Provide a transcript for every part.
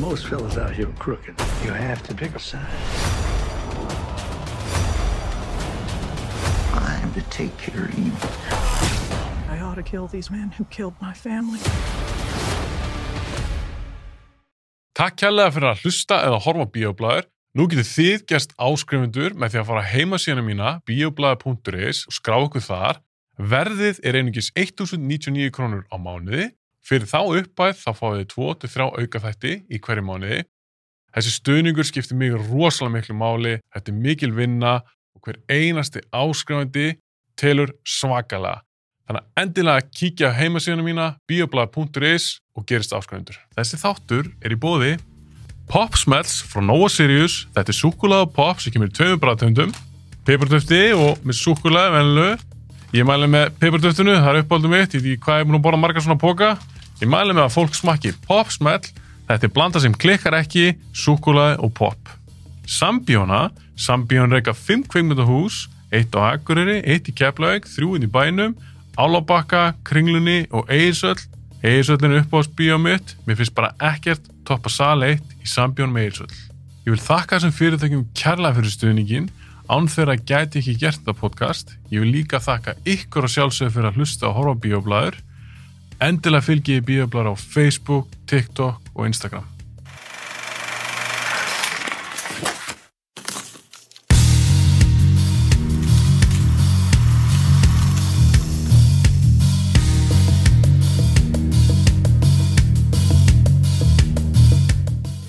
Most fellas out here are crooked. You have to pick a side. I'm to take care of you. I ought to kill these men who killed my family. Takk kærlega fyrir að hlusta eða horfa á bíoblæður. Nú getur þið gerst áskrifundur með því að fara heima síðan mína bioblæður.is og skrá okkur þar. Verðið er einungis 1099 krónur á mánuði. Fyrir þá uppæð þá fáið þið 2-3 auka þætti í hverju mánuði. Þessi stuðningur skiptir mig rosalega miklu máli, þetta er mikil vinna og hver einasti áskrifandi telur svakalega. Þannig að endilega kíkja á heimasíðuna mína bioblæður.is og gerist áskrifundur. Þessi þáttur er í bóði Pop Smells frá Nova Sirius. Þetta er súkulega pop sem kemur í tveimur bræðtöndum. Peppartöfti og með súkulega venlu. Ég mæli með peppartöftinu, það er uppáldum mitt. Ég veit ekki hvað ég er búin að borða margar svona póka. Ég mæli með að fólk smakki Pop Smell. Þetta er blanda sem klikkar ekki, súkulega og pop. Sambjóna. Sambjón reyka 5 kveikmyndahús, eitt á Akureyri, eitt í Keflavík, þrjú inn í bænum, Álabakka, Kringlunni og Eirsöll. Eirsöllin er uppáðs bíómitt. Mér finnst bara ekkert toppa sal 1 í sambjón með Eirsöll. Ég vil þakka þessum fyrirtækjum kærlega fyrir stuðningin. Án þeirra gæti ekki gert þetta podcast. Ég vil líka þakka ykkur og sjálfsögur fyrir að hlusta og horfa á bíóblæður. Endilega fylgi ég bíóblæður á Facebook, TikTok og Instagram.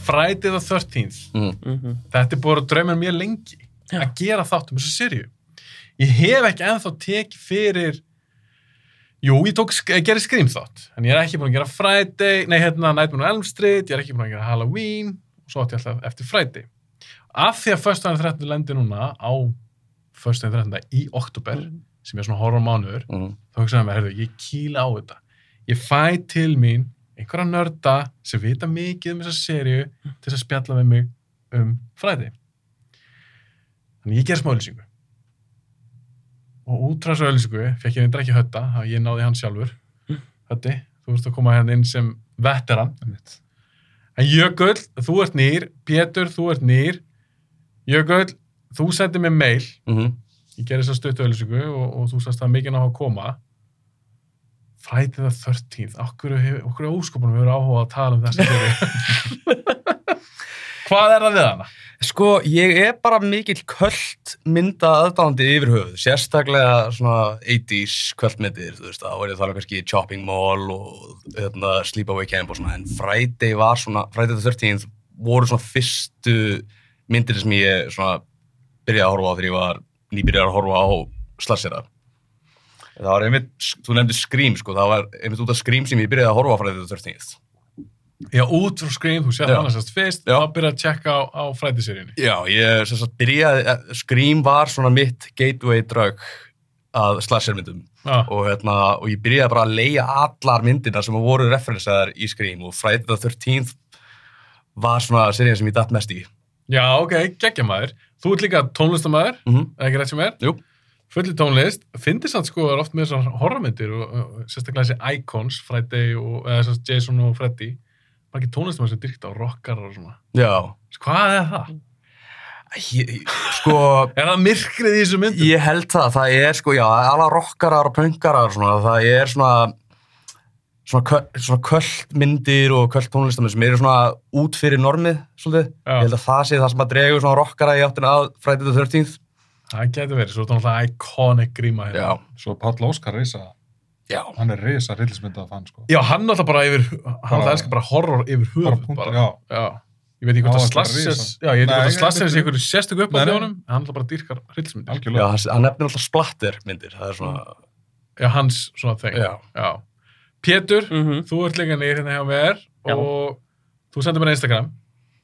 Friday the 13th Mhm. þetta er búin að drauma mér lengi að gera þátt um þessu sériu ég hef ekki ennþá tekið fyrir jú, ég tók, ég gerði Scream þátt en ég er ekki búin að gera Friday nei, hérna Nightmare on Elm Street, ég er ekki búin að gera Halloween og svo átti ég alltaf eftir Friday af því að föstudaginn 13. lendi núna á föstudaginn 13. í oktober sem er svona horror mánuður Mhm. þá hugsaðum við, herðu, ég kýla á þetta ég fæ til mín einhverja nörda sem vita mikið um þessa serju til þess að spjalla með mig um fræði þannig ég ger smá öllisingu og út frá þessu öllisingu fekk ég þetta ekki hötta þá ég náði hann sjálfur. Hötti, þú ert að koma hérna inn sem veteran. En Jökull, þú ert nýr. Pétur, þú ert nýr. Jökull, þú sendið mér mail. Mhm. ég gerði þess að stuttu öllisingu og, og þú sagst það mikið ná að koma. Friday the 13th okkur, okkur óskopunum hefur áhuga að tala um fyrir hvað er það við hana? Sko, ég er bara mikill kvöld mynda aðdándi yfir höfuð, sérstaklega svona 80s kvöldmyndir, þú veist, þá er ég þar kannski Chopping Mall og hérna, Sleepaway Camp og svona, en Friday var svona, Friday the 13th voru svona fyrstu myndir sem ég svona byrjaði að horfa á þegar ég var nýbyrjaði að horfa á slassera. Það var einmitt, þú nefndi Scream, sko, það var einmitt út af Scream sem ég byrjaði að horfa á Friday the 13th. Já, út frá Scream, þú Já. hana sérst fyrst Já. þá byrjaði að tjekka á, á Friday-seríunni Já, ég sagt byrjaði, eh, Scream var svona mitt gateway drug að slashermyndum og, hérna, og ég byrjaði bara að leia allar myndina sem voru referensaðar í Scream og Friday the 13th var svona serían sem ég datt mest í. já ok, geggja maður Þú ert líka tónlistamæður, Mm -hmm. eða ekki rétt sem er Jú. fulli tónlist, fyndist hann sko oft með þessar horrormyndir og, og sérstaklega þessi Icons, Friday og eða Jason og Freddy var ekki tónlistamæður sem dyrkt á rockar og svona Já. Hvað er það? Ég, sko, Er það myrkrið í þessu myndum? ég held það, það er sko, já, alla rockarar og punkarar og svona, það er svona svona, kö- svona kvöldmyndir og kvöldtónlistamenn sem eru svona út fyrir normið, svolítið. Já. Ég held að það sé það sem að dregur svona rockara í áttina að Friday the 13th. Það getur verið, svo er það náttúrulega iconic gríma hérna. Já. Svo Páll Óskar reysa, Já. hann er reysa rillismyndað fann sko. Já, hann náttúrulega bara yfir, hann Bara- bara, elskar bara horror yfir punktur, bara. já. Já. Ég veit ekki hvort Já, að risa. já, ég veit ekki hvort að veit einhverju sérstök upp á þjónum, en hann náttúrulega bara dýrkar hryllismyndir. Já, Algjörlega. hann, hann nefnir alltaf splatter myndir, það er svona, Já, hans svona þeng. Já. Pétur, Mhm. þú ert líka nýr hérna hjá mér Já. og þú sendir mér Instagram,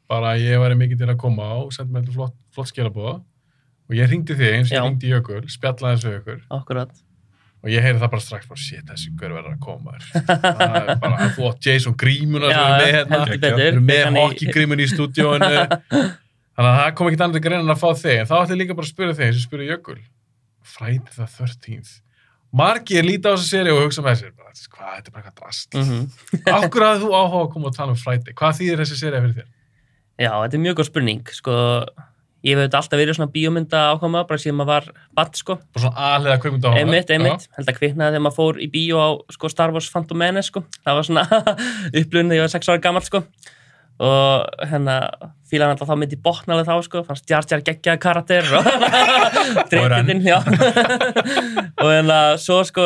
bara ég væri mikið til að koma á og sendir mér flott, flott skilabóða og ég ringdi þig eins og Já. ég ringdi Jökul, spjallaði þessu ykkur Akkurat. Og ég heyri það bara strax, bara shit, þessi hver verður að koma það er bara, þú átt Jason Grímuna sem er með hérna, erum með hann í- stúdíóinu. Þannig að það kom ekki annað grein en að fá þig. En þá ætti ég líka bara að spyrja þig eins og spyrja Jökul. Friday the 13th margir líta á þessu séri og hugsa með sér hvað, þetta er bara eitthvað drast mm Mhm. Akkur hafði þú áhuga að koma og tala um Friday hvað þýðir þessi séri fyrir þér? Já, þetta er mjög góð spurning, sko, ég hef auðvitað alltaf verið svona bíómynda ákvæma, bara síðan maður var badd, sko, Bara svona aðlega kveikmynda áhuga einmitt, einmitt, held að kviknaði þegar maður fór í bíó á, sko, Star Wars Phantom Menace, sko, það var svona upplunni þegar ég var sex ára gammal, sko, og hérna, fílaði alltaf þá myndi botnalega þá, sko, fannst Jar Jar geggjaði karakter og dreipitinn, já, og hérna, svo, sko,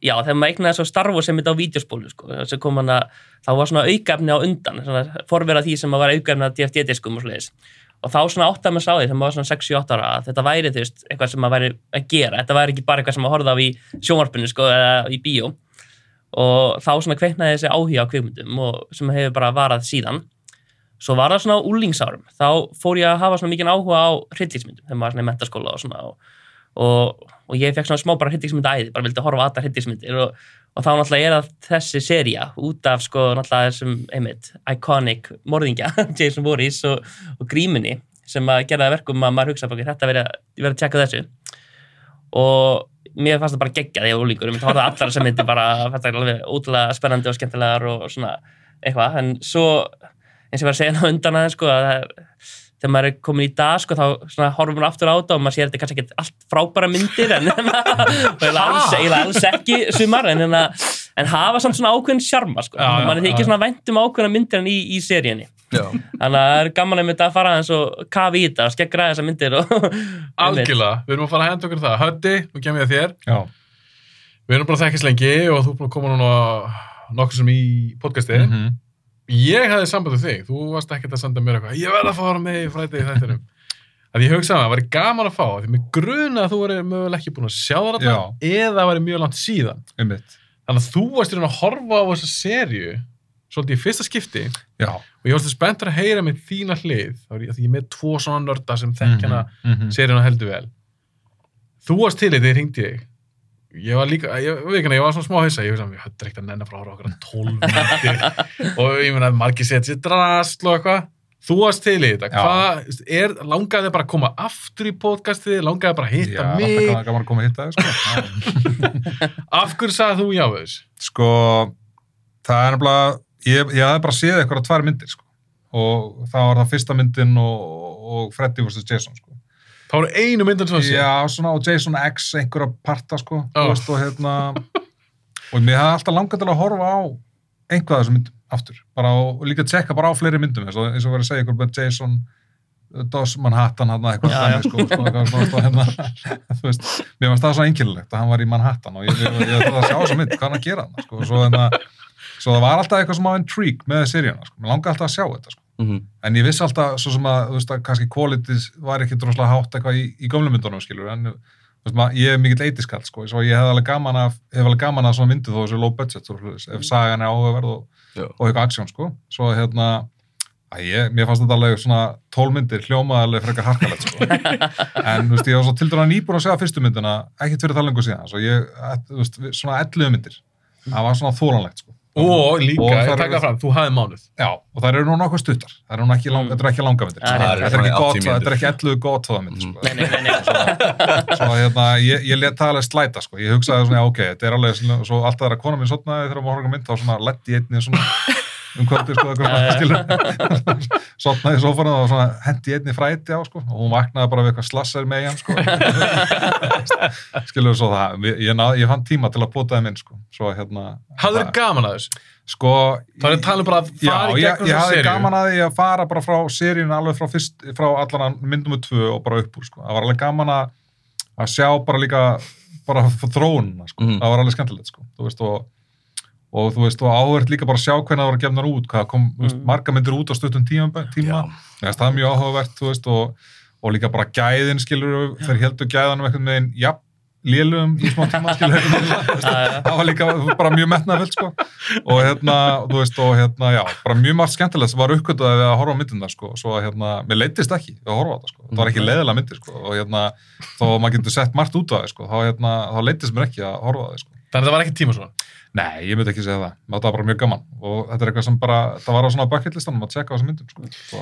já, þegar maður eignaði svo Star Wars sem myndi á vídeospólu, sko, sem kom hann að, þá var svona aukefni á undan, svona og þá svona átt að maður sá því þegar maður var svona 6-7-8 ára að þetta væri þú veist eitthvað sem maður væri að gera. Þetta væri ekki bara eitthvað sem maður horfði á í sjónvarpinu sko eða í bíó. Og þá svona kveiknaði þessi áhuga á kvikmyndum og sem hefur bara varað síðan. Svo var það svona á úlingsárum þá fór ég að hafa svona mikið áhuga á hryllingsmyndum þegar maður var svona í mentaskóla og svona og, og, og ég fekk svona smá bara hryllingsmynda æði bara vildi horfa á allar hryllingsmyndir og, og þá náttúrulega er það þessi seria út af sko náttúrulega þessum einmitt iconic morðingja Jason Voorhees og, og grímunni sem að gera það að verkum að maður hugsa bara þetta verið að, að tjekka þessu. Og mér fannst það bara þegar ég var úlingur, ég myndi horfa allar sem myndi bara, þetta er alveg ótrúlega spennandi og skemmtilegar og svona eitthvað, en svo eins og ég var að segja ná undan aðeins sko, að það er, þegar maður er komin í dag sko, þá svona, horfum maður aftur á þetta og maður sér þetta er kannski ekki allt frábæra myndir en eiginlega alls, ekki sumar, en, en, en hafa samt svona ákveðin sjarma, sko, mann er ekki svona væntum ákveðina myndir en í, í seríunni. Já. þannig að það er gaman að mynda að fara aðeins og kafi í þetta og skeggra þessar myndir og Algjörlega, við erum að fara að henda okkur það. Höddi, nú kem ég að þér. Já. Við erum bara að þekkast lengi og þú er búin að koma núna nokkur sem í podcasti Mhm. Ég hafði samband við þig, þú varst ekkert að senda mér eitthvað Ég verð að fara með í fræti í þættinum. Að ég hugsaði að það væri gaman að fá því mig gruna að þú væri mögulega ekki búin að sjá það eða væri mjög langt síðan. Einmitt. þannig að þú varst í raun að horfa á þessa serju svolítið í fyrsta skipti. Já. og ég varst spenntur að heyra með þína hlið. Þá er ég, ég með tvo svona nörda sem þekkjana Mhm, mhm. seríuna heldur vel. Þú varst til í því hringdi ég ég var líka, ég veit ekki, ég var svona smá hausa ég höfðu ekkert að nennan frá að horfa okkur 12 myndir og ég meina að margir setja sér drasl og eitthvað þú varst til í þetta, Já. hvað er langaði þið bara að koma aftur í podcastið langaði bara að Já, hitta alltaf mig gaman- gaman að koma að hitta þig, sko. Já. af hverju sagði þú já þess sko, það er nefnilega, ég, ég hafði bara séð eitthvað tvær myndir, sko. Og það var það fyrsta myndin og, og Freddy vs. Jason, sko. Þá voru einu myndin sem það sé Já, svona og Jason X einhverja parta, sko. Þú veist, og hérna, og mér hafði alltaf langað til að horfa á einhvað af þessum myndum aftur. Bara og, líka tjekka bara á fleiri myndum, eins og, eins og verið að segja ykkur með Jason uh, Doss Manhattan hann eitthvað þannig, sko, sko, svona, sko, hérna, þú veist, mér varst það svo einkilulegt að hann var í Manhattan og ég, ég, ég, ég ætlaði að sjá þessa mynd, hvað er hann að gera hann, sko, svo, hérna, svo það var alltaf eitthvað smá intrigue með seríuna, sko, mér langaði alltaf að sjá þetta, sko, Mhm. en ég vissi alltaf svo sem að, þú veist, að kannski qualities var ekki droslega hátt eitthvað í, í gömlu myndunum, skilur, en veist, maður, ég er mikill eitiskall, sko, svo ég hef alveg gaman að, hef alveg gaman að svona myndu þó þessu low budget, svo, ef sagan er áhugaverð og, og eitthvað aksjón, sko, svo hérna, að ég, mér fannst þetta alveg svona tólmyndir hljómaði alveg frekar harkalegt, sko, en, þú veist, ég var svo til dæra nýbúin að segja fyrstu myndina, ekkert fyrir talengu síðan, svo ég, þú veist, svona 11 myndir, það var svona þólanlegt, sko. Og líka, Og ég það er- taka fram, þú hafði mánuð Já, og það eru nú nokkuð stuttar, það eru nú ekki, lang, þetta er ekki langa myndir, Það er þetta er ekki Það eru gott, 80 þetta er ekki mínútur. 11 gott það myndir, sko. nei, nei, nei, nei. svo hérna, ég, ég let það alveg slæta sko. ég hugsaði svona, já, ok, þetta er alveg svona- svo alltaf þegar kona mín sotnaði þegar maður horfði á mynd þá svona lett í einni svona um kvöldi, sko, eitthvað svona, skilur sotnaði í sófanum og svona hendi í einni fræti á, sko, og hún vaknaði bara við eitthvað slassar með hann, sko skilur svo það, ég, ég, náð, ég fann tíma til að bóta þeim inn, sko, svo hérna hafðu það- þið gaman að þessu sko, þá er það talað bara að Já, fara í ég, gegnum ég þessa hafði seríu. gaman að því að fara bara frá seríun alveg frá, fyrst, frá allan myndum með tvö og bara upp úr, sko. Það var alveg gaman að, að sjá bara líka bara þróunina, sko. Mhm. Það var alveg skemmtilegt, sko. Þú veist, og, og þú veist, og áhvert líka bara að sjá hvernig það voru gefnar út, hvað kom, þú veist, Mhm. marga myndir út á stuttum tíma, tíma. Það er mjög áhugavert, þú veist, og, og líka bara gæðin, skilur, þeir heldur gæðanum einhvern veginn, já, lélum í smá tíma, skilur, það var líka bara mjög metnaðvill sko. Og hérna, þú veist, og hérna, já bara mjög margt skemmtilegt sem var uppgötuð við að horfa á myndina sko, svo að hérna, mér leittist ekki við að horfa á þetta sko, það var ekki leiðilega myndir sko. Og hérna, þó að maður getur sett margt út af það sko, þá hérna, þá leittist mér ekki að horfa á það sko Þannig að það var ekki tíma svona. Nei, ég myndi ekki segja það. Það var bara mjög gaman og þetta er eitthvað sem bara, það var á svona bucket listanum að tjekka á þessum myndum, sko. Svo,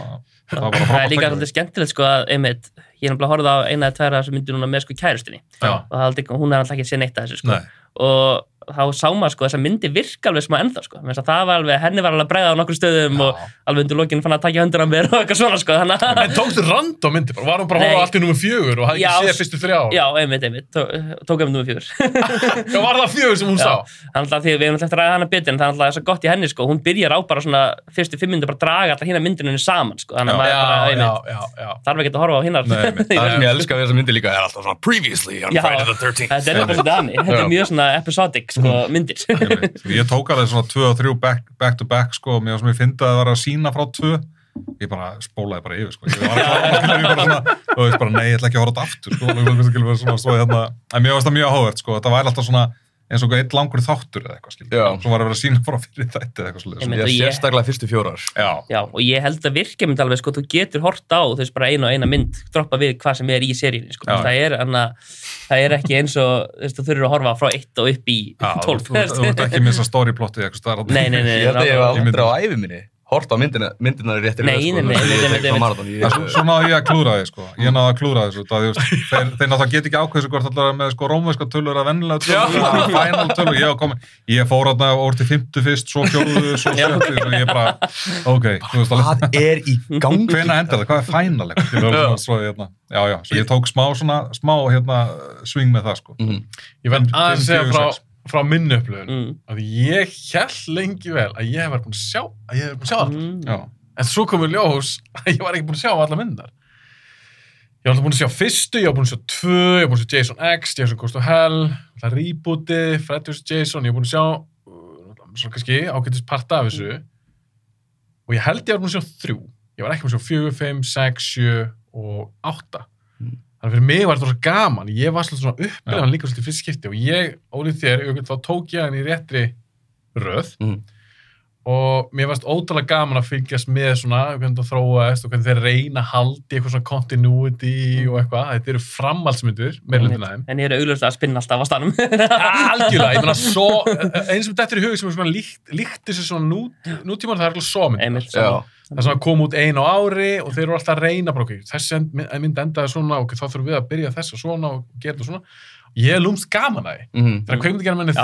það var bara Það er frábært líka svolítið skemmtilegt sko að, einmitt, ég er náttúrulega horfði á eina eða tværa sem myndir núna með sko kærustinni Já. og það er aldrei, hún er alltaf ekki að sé neitt að þessu sko Nei. og þá sá maður sko þessa myndi virka alveg smá ennþá sko, að það var alveg, henni var alveg að bregða á nokkur stöðum Já. og alveg undir lokinu fann að taka höndur á mér og eitthvað svona sko, þannig að En tókstu random myndi bara, var hún bara að horfa allt í nummer fjögur og hafði Já, ekki séð fyrstu þrjá? Já, einmitt, einmitt, tó, tók um nummer fjögur Já, var það fjögur sem hún Já. sá? Þannig að því að við erum alltaf að ræða hana betur en það er alltaf svo gott í henni sko, hún byrjar á bara svona fyrstu fimm myndir bara að draga alltaf hérna myndinu saman sko, þannig að maður Já, bara, já, einmitt, já, já. þarf ekki að horfa á hinnar Nei, einmitt. Það sem ég elska við þessa myndi líka er alltaf svona previously on Já, Friday the 13th. þetta Já. er mjög svona episodic sko, myndir. Einmitt. Ég tók alveg svona 2 og 3 back, back to back sko, mér sem ég fyndi að það var að sína frá 2 ég bara spólaði bara yfir sko. ég var klára, skilur, ég og veist bara, nei, ég ætla ekki að horfa þetta aftur sko, og en mér varst það mjög áhugavert sko, þetta væri alltaf svona eins og einn langur þáttur eða eitthvað, skilur, Já. svo var að vera að sína frá fyrir þætti eða eitthvað svolítið Ég er sérstaklega fyrstu fjórar. Já, Já, og ég held að virkja mynd alveg, sko, þú getur hort á veist bara einu og eina mynd, droppa við hvað sem er í seríunni, sko, Já. það er anna, það er ekki eins og, þú veist, þú þurfur að horfa frá 1 og upp í 12 þú ert ekki missa storyplotti eitthvað staðar Nei, nei, nei, Ég held að ég myndi- aldrei á æfi minni hort á myndina, myndina réttir Nei, nei, nei, nei, svo, náðu ég að klúra því, sko. Ég náðu að klúra þessu. Það, þeir, náttúrulega get ekki ákveðið sig hvort allar með sko, rómverska tölur eða vennilega tölur final tölur. Ég, var komin, ég fór þarna og orði fymtu fyrst, svo fjóruðu, svo Já. sjöttu og ég bara, ok, þú veist alveg, Hvað er í gangi? hvena endar það? Hvað er final? hérna, já, já, svo ég tók smá svona, smá, hérna, swing með það, sko. Mhm. Ég verð Frá, minni upplöfun Mm. að ég held lengi vel að ég hef verið búin að sjá að ég hef verið búin að sjá allar Mm. En svo komur ljós að ég var ekki búin að sjá allar myndar ég var alltaf búin að sjá fyrstu, ég var búin að sjá tvö ég var búin að sjá Jason X, Jason Goes to Hell alltaf rebooti, Freddy vs. Jason ég var búin að sjá uh, svona kannski ágættis parta af þessu og ég held ég var búin að sjá þrjú ég var ekki búin að sjá fjögur, fimm, sex, sjö og átta Mm. Þannig fyrir mig var þetta svo gaman. Ég var svolítið svona upplifan líka svolítið fyrst skipti og ég, ólið þér, þá tók ég hann í réttri röð. Mhm. Og mér varst ótrúlega gaman að fylgjast með svona hvernig það þróaðist og hvernig þeir reyna að haldi eitthvað svona continuity og eitthvað, þetta eru framhaldsmyndur þeim. En ég er augljóslega að spinna alltaf á stanum algjörlega, ég meina svo eins sem þetta er í hug sem er svona líkt, líkt þessu svona nú, nútíman það er alveg svo mynd það sem að koma út einu á ári og þeir eru alltaf að reyna bara, ok, þessi mynd endaði svona og þá þurfum við að byrja þessa svona og gera þetta svona. Ég er lúmst gaman að því. Kveikmyndagerðar menni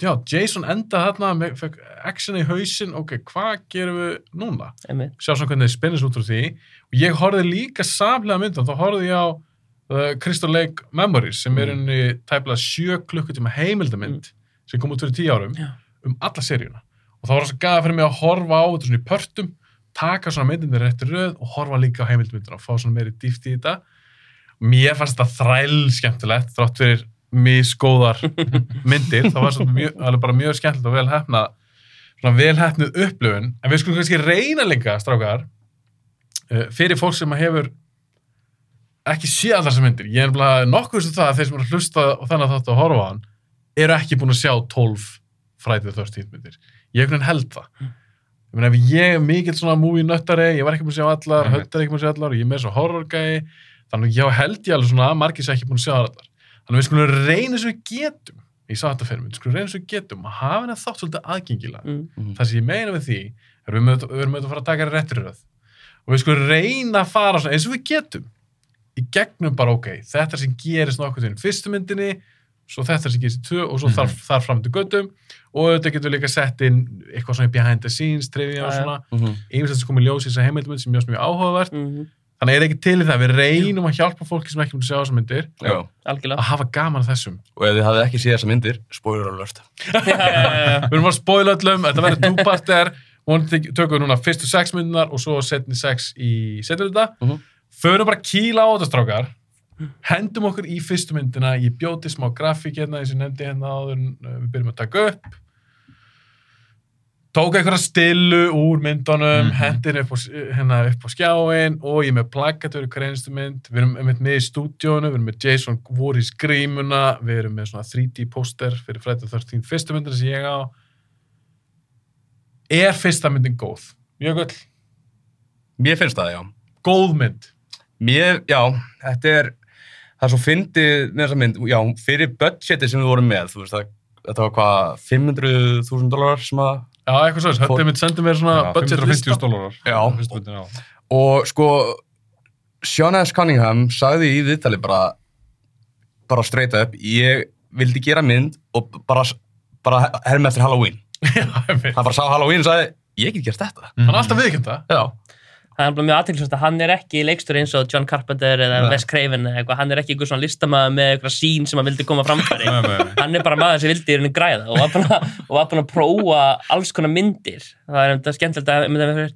Já, Jason endaði þarna með, fekk action í hausinn, ok, hvað gerum við núna? einmitt. Sjá svona hvernig þið spinnist út úr því. Og ég horfði líka samlega myndan, þá horfði ég á uh, Crystal Lake Memories sem er unni tæplega sjö klukkutíma heimildamynd sem kom út fyrir tíu árum Já. um alla seríuna. Og þá var það svo gæða fyrir mig að horfa á þetta svona í pörtum taka svona myndinir eftir röð og horfa líka á heimildamyndina og fá svona meiri dýft í þetta. Mér fannst þetta þræl skemmtilegt þrátt fyrir misgóðar myndir, það var mjög, bara mjög skemmtilegt og vel hefna svona vel hefnuð upplöfun en við skulum kannski reyna líka, strákar uh, fyrir fólk sem hefur ekki séð allar þessar myndir. Ég er bara nokkuð sem það að þeir sem eru að hlusta og þannig að þetta að horfa á hann eru ekki búin að sjá 12 fræðið þörst myndir. Ég einhvern veginn held það. Ég meina ef ég er mikill svona movie nöttari ég var ekki búin að sjá allar, höndar ekki búin að sjá allar og ég er með svo horror gæi þannig að ég held ég alveg svona að margir sem ekki búin að sjá allar þannig að við skulum reyna sem við getum ég sá þetta fyrir mig, við skulum reyna sem við getum að hafa henni þátt svolítið aðgengilega Mm. það sem ég meina við því er við, erum auðvitað að fara að taka réttir röð og við skulum reyna að fara eins og við getum í gegnum bara ok, þetta sem gerist nokkuð til fyrstu myndinni svo þetta sem gerist í tvö og svo Mhm. þar, þar fram til göttum og auðvitað getum við líka sett inn eitthvað svona behind the scenes, trivia og svona Mhm. einhvers sem komið ljós í þessa heimildmynd sem mjög, mjög áhugavert Mhm. Þannig er ekki til í það, við reynum að hjálpa fólki sem ekki múið að sjá þessar myndir Já. Algjörlega. að hafa gaman að þessum. Og ef þið hafið ekki séð þessa myndir, spoiler alert. Við erum að spoila öllum, þetta verður vonandi tökum við núna fyrstu sex myndunar og svo setni sex í setjum þetta Mhm. förum bara að kýla á þetta strákar. Hendum okkur í fyrstu myndina. Ég bjóti smá grafík hérna eins og ég nefndi hérna áður. Uh, við byrjum að taka upp tók einhverja stilu úr myndunum Mhm. hendin upp á, hérna, upp á skjáin og ég með plakatur í hverja einustu mynd. Við erum einmitt með í stúdíónu við erum með Jason Voorhees grímuna við erum með svona 3D póster fyrir Friday the 13 fyrstu myndina sem ég á. Er fyrsta myndin góð? Jökull, Mér finnst það, já. góð mynd. Mér, já, þetta er, það er svo fyndið með þessa mynd, já, fyrir budgeti sem við vorum með, þú veist, það, þetta var hvað, 500.000 dólarar sem að, Já, eitthvað svo, þetta myndi senda mér svona Já, budget 550 lista. dólarar. Já. Já. og sko, Sean S. Cunningham sagði í viðtali bara, bara straight up, ég vildi gera mynd og bara, bara herma eftir Halloween. Já, einmitt. Hann bara sá Halloween og sagði, ég get gert þetta. Hann er alltaf viðkjönd það. Já. Það er bara mjög aðtilsvægt að hann er ekki leikstur eins og John Carpenter eða. Wes Craven eða eitthvað, hann er ekki einhver svona listamæður með eitthvað sín sem hann vildi koma framfæri. Hann er bara maður sem vildi í rauninni græða og var búin að prófa alls konar myndir það er þetta skemmtilegt að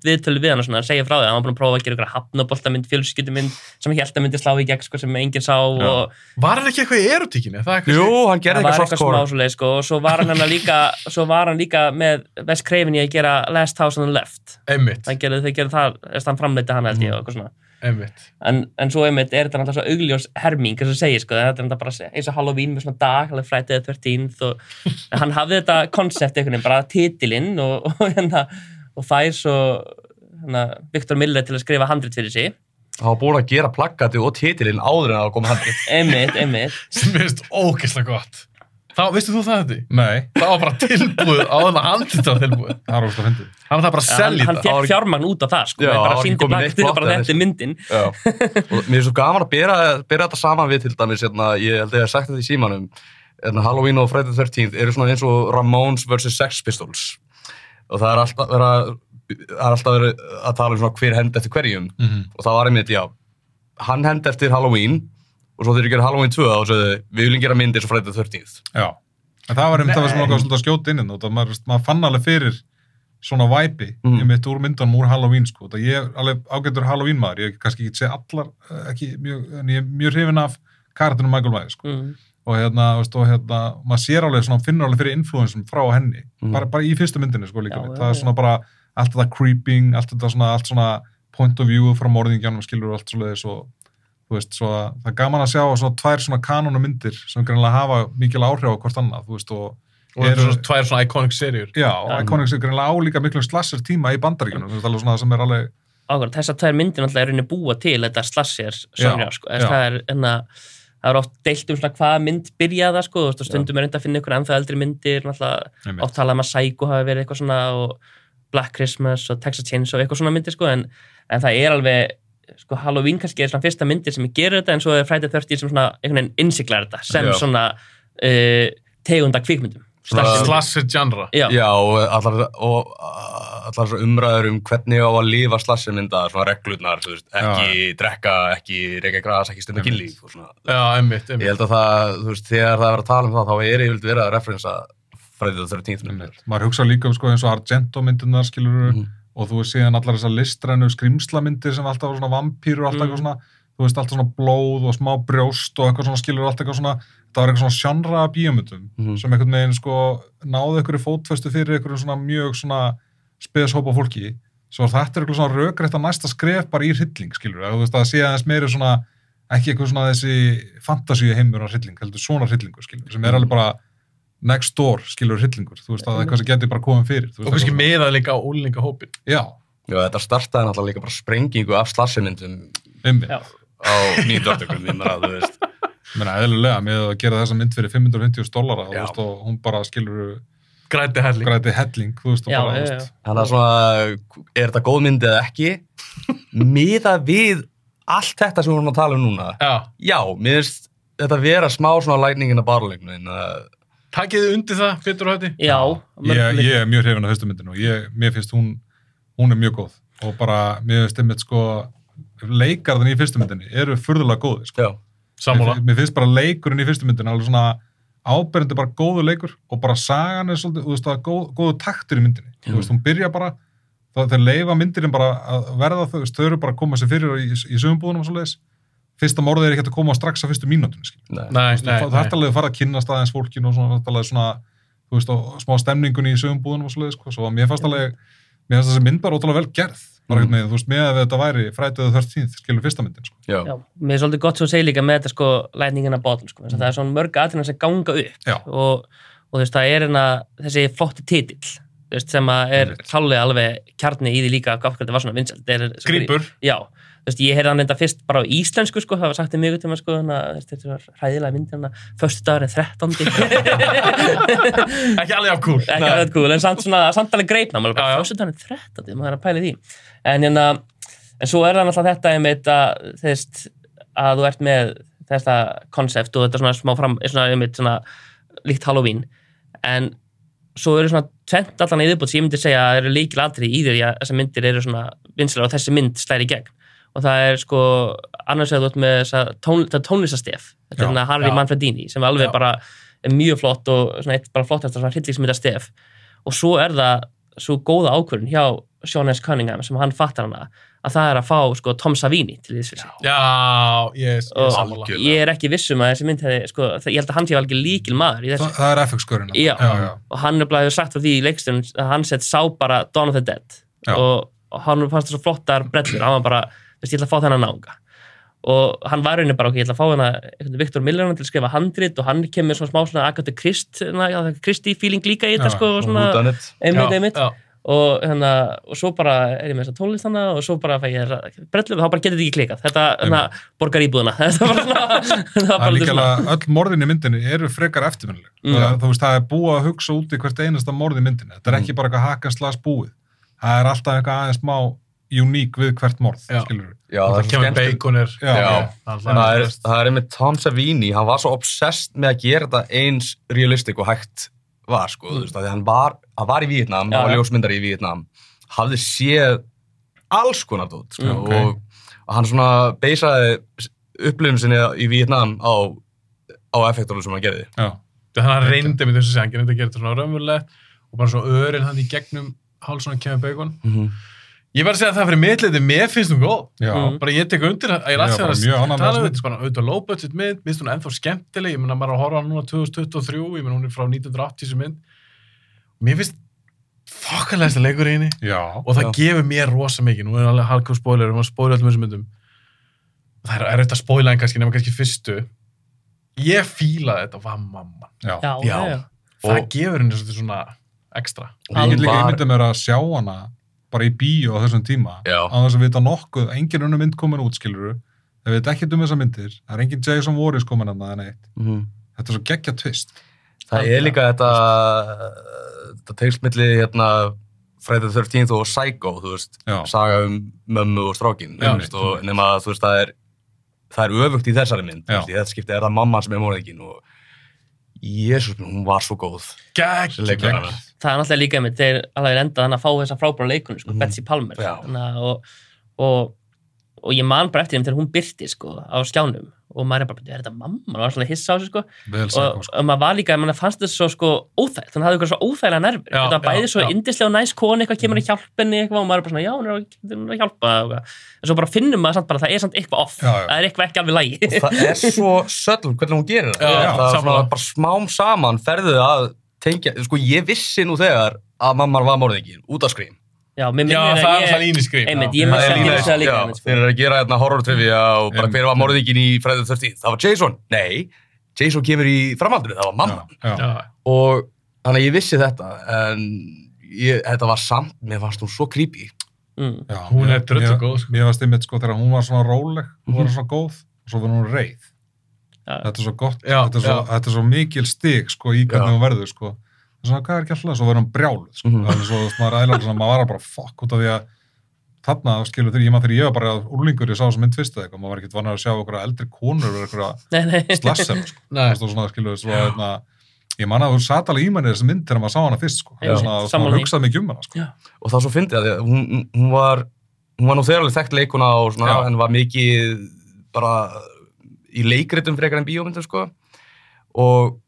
viðtölu við hann og svona að segja frá því hann var búin að prófa að gera eitthvað hafnaboltamynd, fjölskyldumynd sem ekki held að myndi slá í gegn sko, sem enginn sá og Var hann ekki eitthvað í er eitthvað Jú, hann gerði eitthvað softcore. sko, og svo var hann, hann líka svo var hann líka með Wes Craven í að gera Last House on the Left Einmitt, það gerði, þau gerði það, að hann framleiti hann held ég og eitthvað svona. En, en svo einmitt er þetta náttúrulega svo augljós herming eins og segir sko, þetta er náttúrulega bara eins og Halloween með svona dag, alveg Friday the 13th og hann hafði þetta koncept einhvern veginn, bara titilinn og, og, hérna, og fær svo hérna, Viktor Miller til að skrifa handrit fyrir sig Hann var búin að gera plaggati og titilinn áður en að koma handrið. einmitt, einmitt Sem veist ógeðslega gott. Þá, veistu þú það þetta? Nei, Það var bara tilbúið á þennan handið var tilbúið. það ógst að fyndið. Hann var það bara að hann, selja hann þetta. fekk Ár- fjármagn út af það sko, Já, það bara var ekki síndi komið blakk neitt til flott bara eða þetta myndin Já. og mér er svo gaman að bera, bera þetta saman við til dæmis, hérna, ég held að ég hef sagt þetta í símanum, hérna, Halloween og Friday the 13th eru svona eins og Ramones vs. Sex Pistols og það er alltaf verið að, það er alltaf verið að tala um svona hver hend eftir hverjum Mhm. og það var einmitt, já, hann hend eftir Halloween og svo þeir gera Halloween 2 og svo við viljum gera mynd eins og the 13th. Já. En það var einmitt það sem að skjóta inn og það maður, maður fann alveg fyrir svona væpi Mm. mm. mitt úr myndunum úr Halloween sko. Það ég er alveg ágættur Halloween maður, ég kannski ekki sé allar, eh, ekki mjög, en ég er mjög hrifin af karakterinu Michael Myers sko. mm. og hérna, veist, og hérna, maður sér alveg svona, finnur alveg fyrir influensum frá henni Mhm. bara, bara í fyrstu myndinni sko líka Já, það er svona bara allt þetta creeping, allt þetta svona, allt svona point of view frá morðingjanum skilur og allt svoleiðis og þú veist, svo að það er gaman að sjá svona tvær svona kanónu myndir sem greinlega hafa mikil áhrif á hvort annað, þú veist, og Og þetta er svona tvær svona iconic serjur. já, og Iconics er greinlega álíka miklu slasser tíma í bandaríkjunum, þú veist, alveg svona sem er alveg ákvæmlega, þessar tvær myndir náttúrulega er rauninni búa til þetta slasher Já, sonja sko. Þess, það er enna það er oft deilt um svona hvaða mynd byrjaða sko, þú veist, og stundum er reynda að finna ykkur ennþá eldri myndir, náttúrulega oft talað um að Psycho hafi verið eitthvað svona og Black Christmas og Texas Chainsaw eitthvað svona myndir sko, en, en það er alveg sko, Halloween kannski er svona fyrsta myndir sem gerir þetta en svo er Friday the 13 sem svona einhvern veginn innsiklar þetta sem Já. svona uh, tegunda kvikmyndum Svona- Slasher- Slasher genre. Já, Já, og allar, og allar svo umræður um hvernig á að lifa slassimynda, svona reglurnar, þú veist, ekki drekka, ekki reyka gras, ekki stunda svona. Já, einmitt, Ég einmitt. held að það, þú veist, þegar það er að tala um það, þá er yfirleitt verið að referensa Friday the 13th myndir. maður hugsa líka um sko eins og Argento myndirnar skilur Mhm. Og þú veist síðan allar þessar listrænu skrimslamyndir sem alltaf var svona vampýrur og allt eitthvað svona þú veist alltaf svona blóð og smá brjóst og eitthvað svona skilur allt eitthvað svona það var eitthvað svona sjannra bíómyndum Mhm. sem einhvern veginn sko náðu einhverju fótfestu fyrir einhverju svona mjög svona speshópa fólki. Svo þetta er eitthvað svona rökrætt að næsta skref bara í hrylling skilur þú veist að sé aðeins meiri svona ekki eitthvað svona þessi fantasíu heimur á hrylling heldur svona hryllingur skilur sem er alveg bara next door skilur hryllingur þú veist að eitthvað sem geti bara komið fyrir Og kannski meðað líka á úlningahópin. já, Já, þetta startaði náttúrulega líka bara sprengingu af Já. á nýndvöldökum, ég meina, þú veist. Ég meina, eðlilega, með að gera þessa mynd fyrir 550 dólara, þú veist, og hún bara skilur Græti helling. græti helling, þú veist, og já, bara, þú veist, Þannig að svona, er þetta góð mynd eða ekki? Miða við allt þetta sem við vorum að tala um núna. Já, Já, mér finnst þetta vera smá svona lightningin að barleiknu, takkið þið undir það, Pétur og Hætti? já ég, ég er mjög hrifin af fyrstu myndinu og ég, mér finnst hún, hún er mjög góð og bara, mér finnst einmitt sko, leikarðin í fyrstu myndinu eru furðulega góði, sko. já. Sammála. Mér, mér finnst bara leikurinn í fyrstu myndinu alveg svona áberendi bara góðu leikur og bara sagan er svolítið, þú veist, það er góð, góðu taktur í myndinni, þú veist, hún byrja bara þá þeir leifa myndirinn bara að verða þau, veist, þau eru bara að koma sér fyrir í, í sögumbúðunum og svo leiðis, fyrsta morðið er ekki að koma strax á fyrstu það nei. er alveg að fara að kynast aðeins fólkinu og svona, þetta alveg svona, þú veist, smá stemningunni í sögumbúðunum og svo leiðis, sko, svo að mér fannst alveg mér fannst þessi mynd bara ótrúlega vel gerð. Bara mm. með, þú veist, með að þetta væri frætið 13, skilur fyrsta myndin, sko. Já. Já, mér er svolítið gott svo að segja líka með þetta sko lightningin að bottom sko, að það er svona mörg aðrina sem ganga upp. Og, og þú veist það er hérna þessi flotti titill sem að er klálega alveg kjarni í því líka hvað þetta var svona vinsælt. Er, sko, Grípur. já, þú veist, ég heyrði hann reynda fyrst bara á íslensku, sko, það var sagt í mjög tíma, sko, þannig að þetta var hræðilega mynd hérna, föstu dagur er 13. Ekki alveg af cool. ekki alveg cool, en samt svona, samt alveg greipna maður bara, föstu dagur er 13, maður er að pæla í því. En hérna, en svo er það náttúrulega þetta einmitt að, þú veist, að þú ert með þetta konsept og þetta svona smá fram, svona einmitt svona líkt Halloween, en svo eru svona tvent allan í viðbútt sem ég myndi segja að eru líkil atrið í því að þessar myndir eru svona vinslega og þessi mynd slæri gegn og það er sko annars vegar þú ert með þessa tón, tónlistastef þetta er Harry já. Manfredini sem alveg Já. bara er mjög flott og svona eitt bara flottast svona hryllingsmyndastef og svo er það svo góða ákvörðun hjá Sean S. Cunningham sem hann fattar hana að það er að fá sko Tom Savini til fyrir Já, ég ég er sammála. ég er ekki viss um að þessi mynd hefði, sko, ég held að hann sé alveg líkil maður þessu Það, er FX-skurinn. Og hann er bara hefur sagt frá því í leikstunum að hann sett sá bara Dawn of the Dead Já. og, hann fannst það svo flottar brellur, hann var bara, ég ætla að fá þennan náunga og hann var rauninni bara, ok, ég ætla að fá hennar Viktor Milleran til að skrifa handrit og hann kemur svona smá svona Agatha Christ Kristi feeling líka í þetta sko og svona, einmitt, einmitt. og, hérna, og svo bara er ég með þessa tónlist hana og svo bara fæ ég og þá bara getur þetta ekki klikað. Þetta hérna, borgar íbúðuna þetta var svona það var líka alveg, öll morðin í myndinni eru frekar eftirminnileg. Mm. Þú veist, það er búið að hugsa út í hvert einasta morð í myndinni. Þetta er ekki bara eitthvað hakan slas búið. Það er alltaf eitthvað aðeins smá uník við hvert morð, Já. skilur við. Já, það Það er svo kemur baconir. Já. Já. Það það er, það er einmitt Tom Savini, hann var svo obsessed með að gera þetta eins realistic og hægt var, sko, þú veist, hann var, hann var í Vietnam, Já, hann var ljósmyndari í Vietnam, hafði séð alls konar dót, sko, Mm, ok. og, hann svona beisaði upplifum sinni í Vietnam á, á effektorlu sem hann gerði. Já. Þannig að hann reyndi með þessu sem hann gerði að gera þetta svona raunverulegt og bara svona örin hann í gegnum hálsuna kemur bacon. Ég verði að segja að það fyrir mittleiti, mér finnst hún góð. Já. Bara ég tek undir að ég bara það að tala um þetta, bara auðvitað low budget mynd, minnst hún ennþá skemmtileg, ég menna maður að horfa á hana núna 2023, ég menna hún er frá 1980 sem mynd. Mér finnst þokkalegsta leikur í henni Já. og það Já. gefur mér rosa mikið, nú er alveg hardcore spoiler, við erum að spoila allum þessum myndum. Það er erfitt að spoila en kannski, nema kannski fyrstu. Ég fílaði þetta, var mamma. Já. já, já, já. Það Og- gefur henni svolítið svona ekstra. Og ég get líka Var- ímyndið mér að sjá hana bara í bíó á þessum tíma á þess að vita nokkuð, engin unnu mynd komin út skiluru, það veit ekki um þessar myndir það er engin Jason Voorhees komin að það neitt Mhm. þetta er svo geggja twist Það er líka þetta, þetta tegst milli hérna Friday the 13th og Psycho, þú veist, Já. saga um mömmu og strákin, Já. veist, og nema þú veist, það er, það er öfugt í þessari mynd, veist, í þetta skipti er það mamma sem er morðingin og Jésús, hún var svo góð. Gæk, Þessi leikari hana. það er náttúrulega líka einmitt, þeir alveg enda hann að fá þessa frábæra leikunu, sko, Mhm. Betsy Palmer. Þannig, að- og, og, og ég man bara eftir þeim þegar hún byrti sko, á skjánum og maður er bara, er þetta mamma? maður var svona hissa á sig sko. og, sko. og maður var líka, maður fannst þetta svo sko, óþægt, hann hafði eitthvað svo óþægilega nervur Já, þetta var bæði já, svo indislega og næs koni eitthvað kemur að hjálpa henni eitthvað og maður er bara svona, já, hún er að, að hjálpa og eitthvað. en svo bara finnum maður samt bara, það er samt eitthvað off Já, já. það er eitthvað ekki alveg lægi Það er svo subtle hvernig hún gerir það. Já, það er svona bara smám saman ferðu að tengja, sko ég vissi nú þegar að mamma var morðingin, út af skrým. Já, mér Já, það að er ég- alltaf lín í skrým. einmitt, ég Það missi er ekki líka- þessu að líka Já, sko. þeir eru að gera hérna horror trivia og bara hver var morðingin í the 13th? Það var Jason? Nei, Jason kemur í framhaldinu, það var mamma. já, já. Og þannig að ég vissi þetta, en ég, þetta var samt, mér fannst hún svo creepy. Mm. Já, Hún er drullu mér- góð, sko. Mér varst einmitt sko þegar hún var svona róleg hún var Mhm. svona góð og svo var hún reið þetta er svo gott, þetta, er svo, þetta er svo mikil stig sko í hvernig hún verður sko Það svona hvað er ekki alltaf, svo verður hún brjáluð sko. Það er svo, er ægilega svona, maður var bara fuck út af því að þarna skilur þegar ég maður þegar ég var bara úrlingur ég sá þess að mynd fyrst eða eitthvað, maður var ekkert vannar að sjá okkur eldri konur og eitthvað slasser sko. Svona, skilur, svo, hérna, ég man að þú sat alveg í manni þessi mynd þegar maður sá hana fyrst sko. Svona, hugsaði mikið um hana sko. Og það svo fyndið að því að hún, hún var, hún var nú þegar alveg þekkt leikuna og svona, en var mikið bara í leikritum frekar en bíómyndum, sko. Og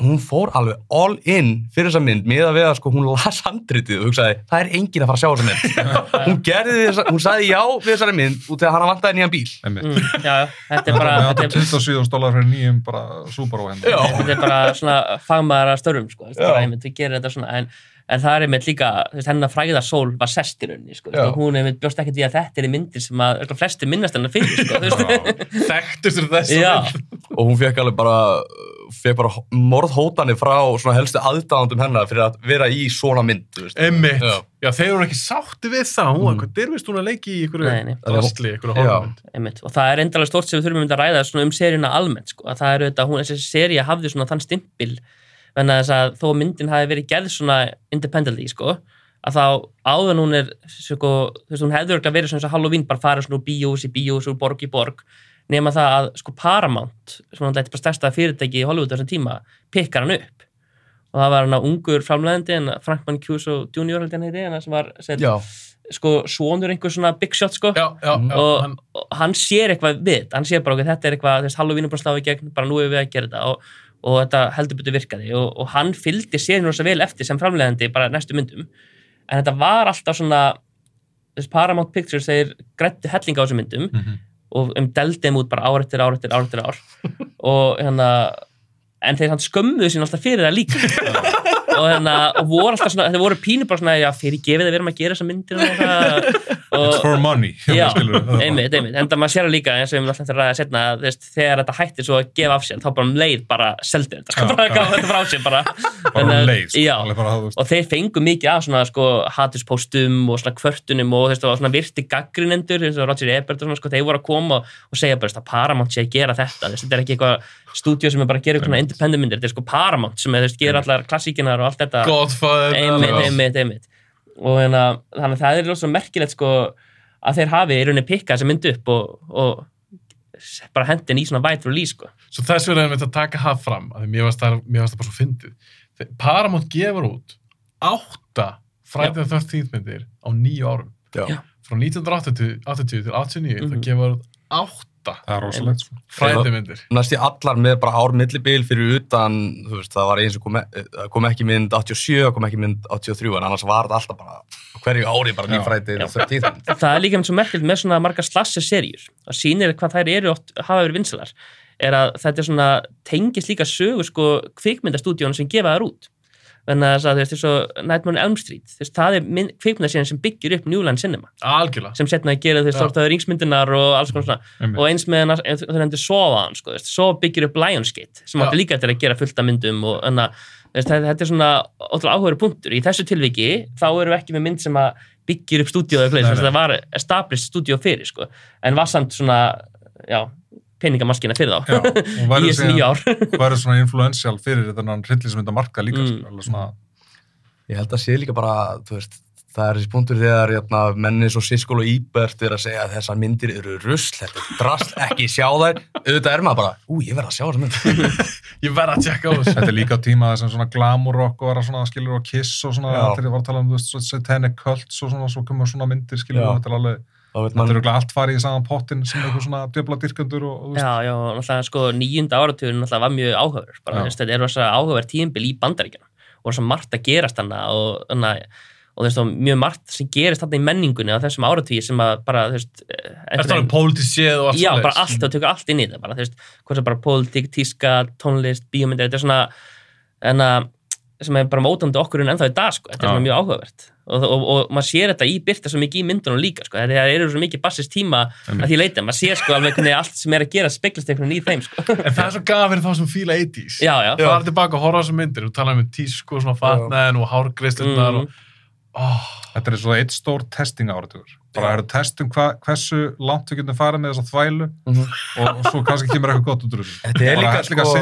hún fór alveg all in fyrir þessa mynd með að við að sko hún las handritið og hugsaði, það er enginn að fara að sjá þessa mynd. hún gerði þessa, hún sagði já við þessari mynd út að hann vantaði nýjan bíl. Mm, já, já, þetta er bara þetta er, 27 stólar fyrir nýjum bara Subaru henni. Já. þetta er bara svona fagmaðar að störfum sko, við gerum þetta svona en, en það er einmitt líka, hennar fræða sól var sest í rauninni, sko, Já. og hún einmitt bjóst ekkert í að þetta er í myndir sem að flestir minnast hennar fyrir, sko, þess. Og hún fekk alveg bara fekk bara morðhótanir frá svona helstu aðdáðandum hennar fyrir að vera í svona mynd, þú veist. Emmitt. Já. Já, þeir eru ekki sátti við það. Hún, Mm. mm. hvað dyrfist hún að leiki í ykkur drastli, ykkur Já. horfumund. einmitt. og það er endalega stort sem við þurfum að ræða svona um seríuna almennt sko. að það er auðvitað, hún, þessi sería hafði svona þann stimpil en þess að þó myndin hafi verið gerð svona independently sko, að þá áður en hún er sko, þú veist, hún hefði nema það að sko Paramount sem hann læti bara stærsta fyrirtæki í Hollywood á þessum tíma pikkar hann upp. Og það var hann að ungur framlegandi en Frank Mancuso Jr. held ég hann heiti, hann sem var set, Já, sko svonur einhver svona big shot sko. Já, já, já. og, hann, og hann sér eitthvað við hann sér bara okkur þetta er eitthvað, Halloween er bara að slá í gegn bara nú er við að gera þetta. Og, og þetta heldur betur virkaði. Og, og hann fylgdi sér rosa vel eftir sem framlegandi bara næstu myndum. En þetta var alltaf svona þess Paramount Pictures þeir grættu helling á þessum myndum. Mhm. Og um deldi þeim út bara ár eftir ár eftir ár eftir ár. Og hérna en þeir hann skömmuðu sín alltaf fyrir það líka og hérna og voru alltaf svona, þeir voru pínu bara svona já, fyrir gefið að við erum að gera þessa myndir og, það. It's for money. Já, einmitt, einmitt, en það maður sér það líka eins og við erum alltaf að ræða setna að þegar þetta hættir svo að gefa af sér þá bara um leið bara seldi þetta, sko, bara já. gaf þetta frá sér bara, um leið, sko. já, og þeir fengu mikið af svona sko hatuspóstum og svona kvörtunum og og svona virti gaggrinendur eins og Roger Ebert og svona sko, þeir voru að koma og, og segja bara, þetta þetta stúdíu sem er bara að gera eitthvað independent myndir, þetta er sko Paramount sem er, gera allar klassíkinar og allt þetta Godfather. einmitt, einmitt, einmitt og hérna, þannig að það er rosa merkilegt sko að þeir hafi í rauninni pikkað þessa mynd upp og, og bara hendin í svona white release sko Svo þess verður einmitt að taka það fram að mér varst það, mér varst það bara svo fyndið. Paramount gefur út átta Friday the 13th myndir á nýju árum. já. Frá 1980 80 til 89 Mhm. það gefur út átta það er rosalegt, sko. Friday myndir. næst í allar með bara ár millibil fyrir utan, þú veist, það var eins og kom, e- kom ekki mynd 87, kom ekki mynd 83, en annars var þetta alltaf bara hverju ári bara. 13. það er líka svo merkilegt með svona margar slasser serjur og sýnir hvað þær eru oft hafa verið vinsalar er að þetta er svona tengist líka sögu sko kvikmyndastúdíónu sem gefa þær út þannig að þess að þú veist, eins og Nightmare on Elm Street þú veist, það er kvikmyndasérien sem byggir upp New Line Cinema Algjörlega. sem setna að gera þau Já. stortaður ringsmyndinar og alls konar svona Einmitt. og eins með þau nefndi Sofa hann sko, þú veist, Sofa byggir upp Lionsgate sem átti líka til að gera fullt af myndum og þannig að þú veist, þetta er svona ótrúlega áhugaður punktur í þessu tilviki þá erum við ekki með mynd sem að byggir upp stúdíu eða nei. það var established stúdíu fyrir sko, en var samt svona já, peningamaskina fyrir þá í þessu nýja ár verður svona influential fyrir þetta hryllismynda marka líka, Mm. sko, alveg svona, Ég held að sé líka bara, þú veist, það er þessi punktur þegar hérna, menni svo Siskól og Íbert er að segja að þessar myndir eru rusl, þetta er drast, ekki sjá þær. Auðvitað er maður bara, ú, ég verð að sjá þessar myndir. Ég verð að tjekka á þessu. þetta er líka á tíma þessum svona glamour rock og svona skilur og kiss og svona, þegar ég var að tala um, veist, satanic cults og svona, svo komur svona myndir, skilur, og þetta er alveg, þetta er allt farið í saman pottin sem eitthvað svona djöfla dyrkandur og, já, já, náttúrulega sko nýjunda áratugin náttúrulega var mjög áhugaður bara, Já. þú veist, þetta er rosa áhugaður tímbil í bandaríkjunum og rosa margt að gerast hana og, hana, veist, og mjög margt sem gerist þarna í menningunni á þessum áratugi sem að bara, þú veist eh, Er pólitísið og allt Já, svoleiðis? bara allt, það tekur allt inn í þetta bara, þú veist, hvort sem bara pólitík, tíska, tónlist, bíómyndir, þetta er svona en að sem er bara mótandi okkur en ennþá í dag, sko, þetta er Já. svona mjög áhugavert og, og, og maður sér þetta í byrta svo mikið í myndunum líka, sko, þetta eru svo mikið bassist tíma að því leita, maður sér sko alveg hvernig allt sem er að gera speglast einhvern veginn í þeim, sko En það er svo gaf fyrir þá sem fíla 80s. Já, já, Það er tilbaka að horfa á þessum myndir. Þú talaði um tísku og svona fatnaðin og hárgreislunar Mm. og... Oh, þetta er svo eitt stór testing áratugur. Bara eru testum hva, hversu langt við getum farið með þessa þvælu Mhm. og, og svo kannski kemur eitthvað gott út úr þessu. Þetta er líka, líka sko-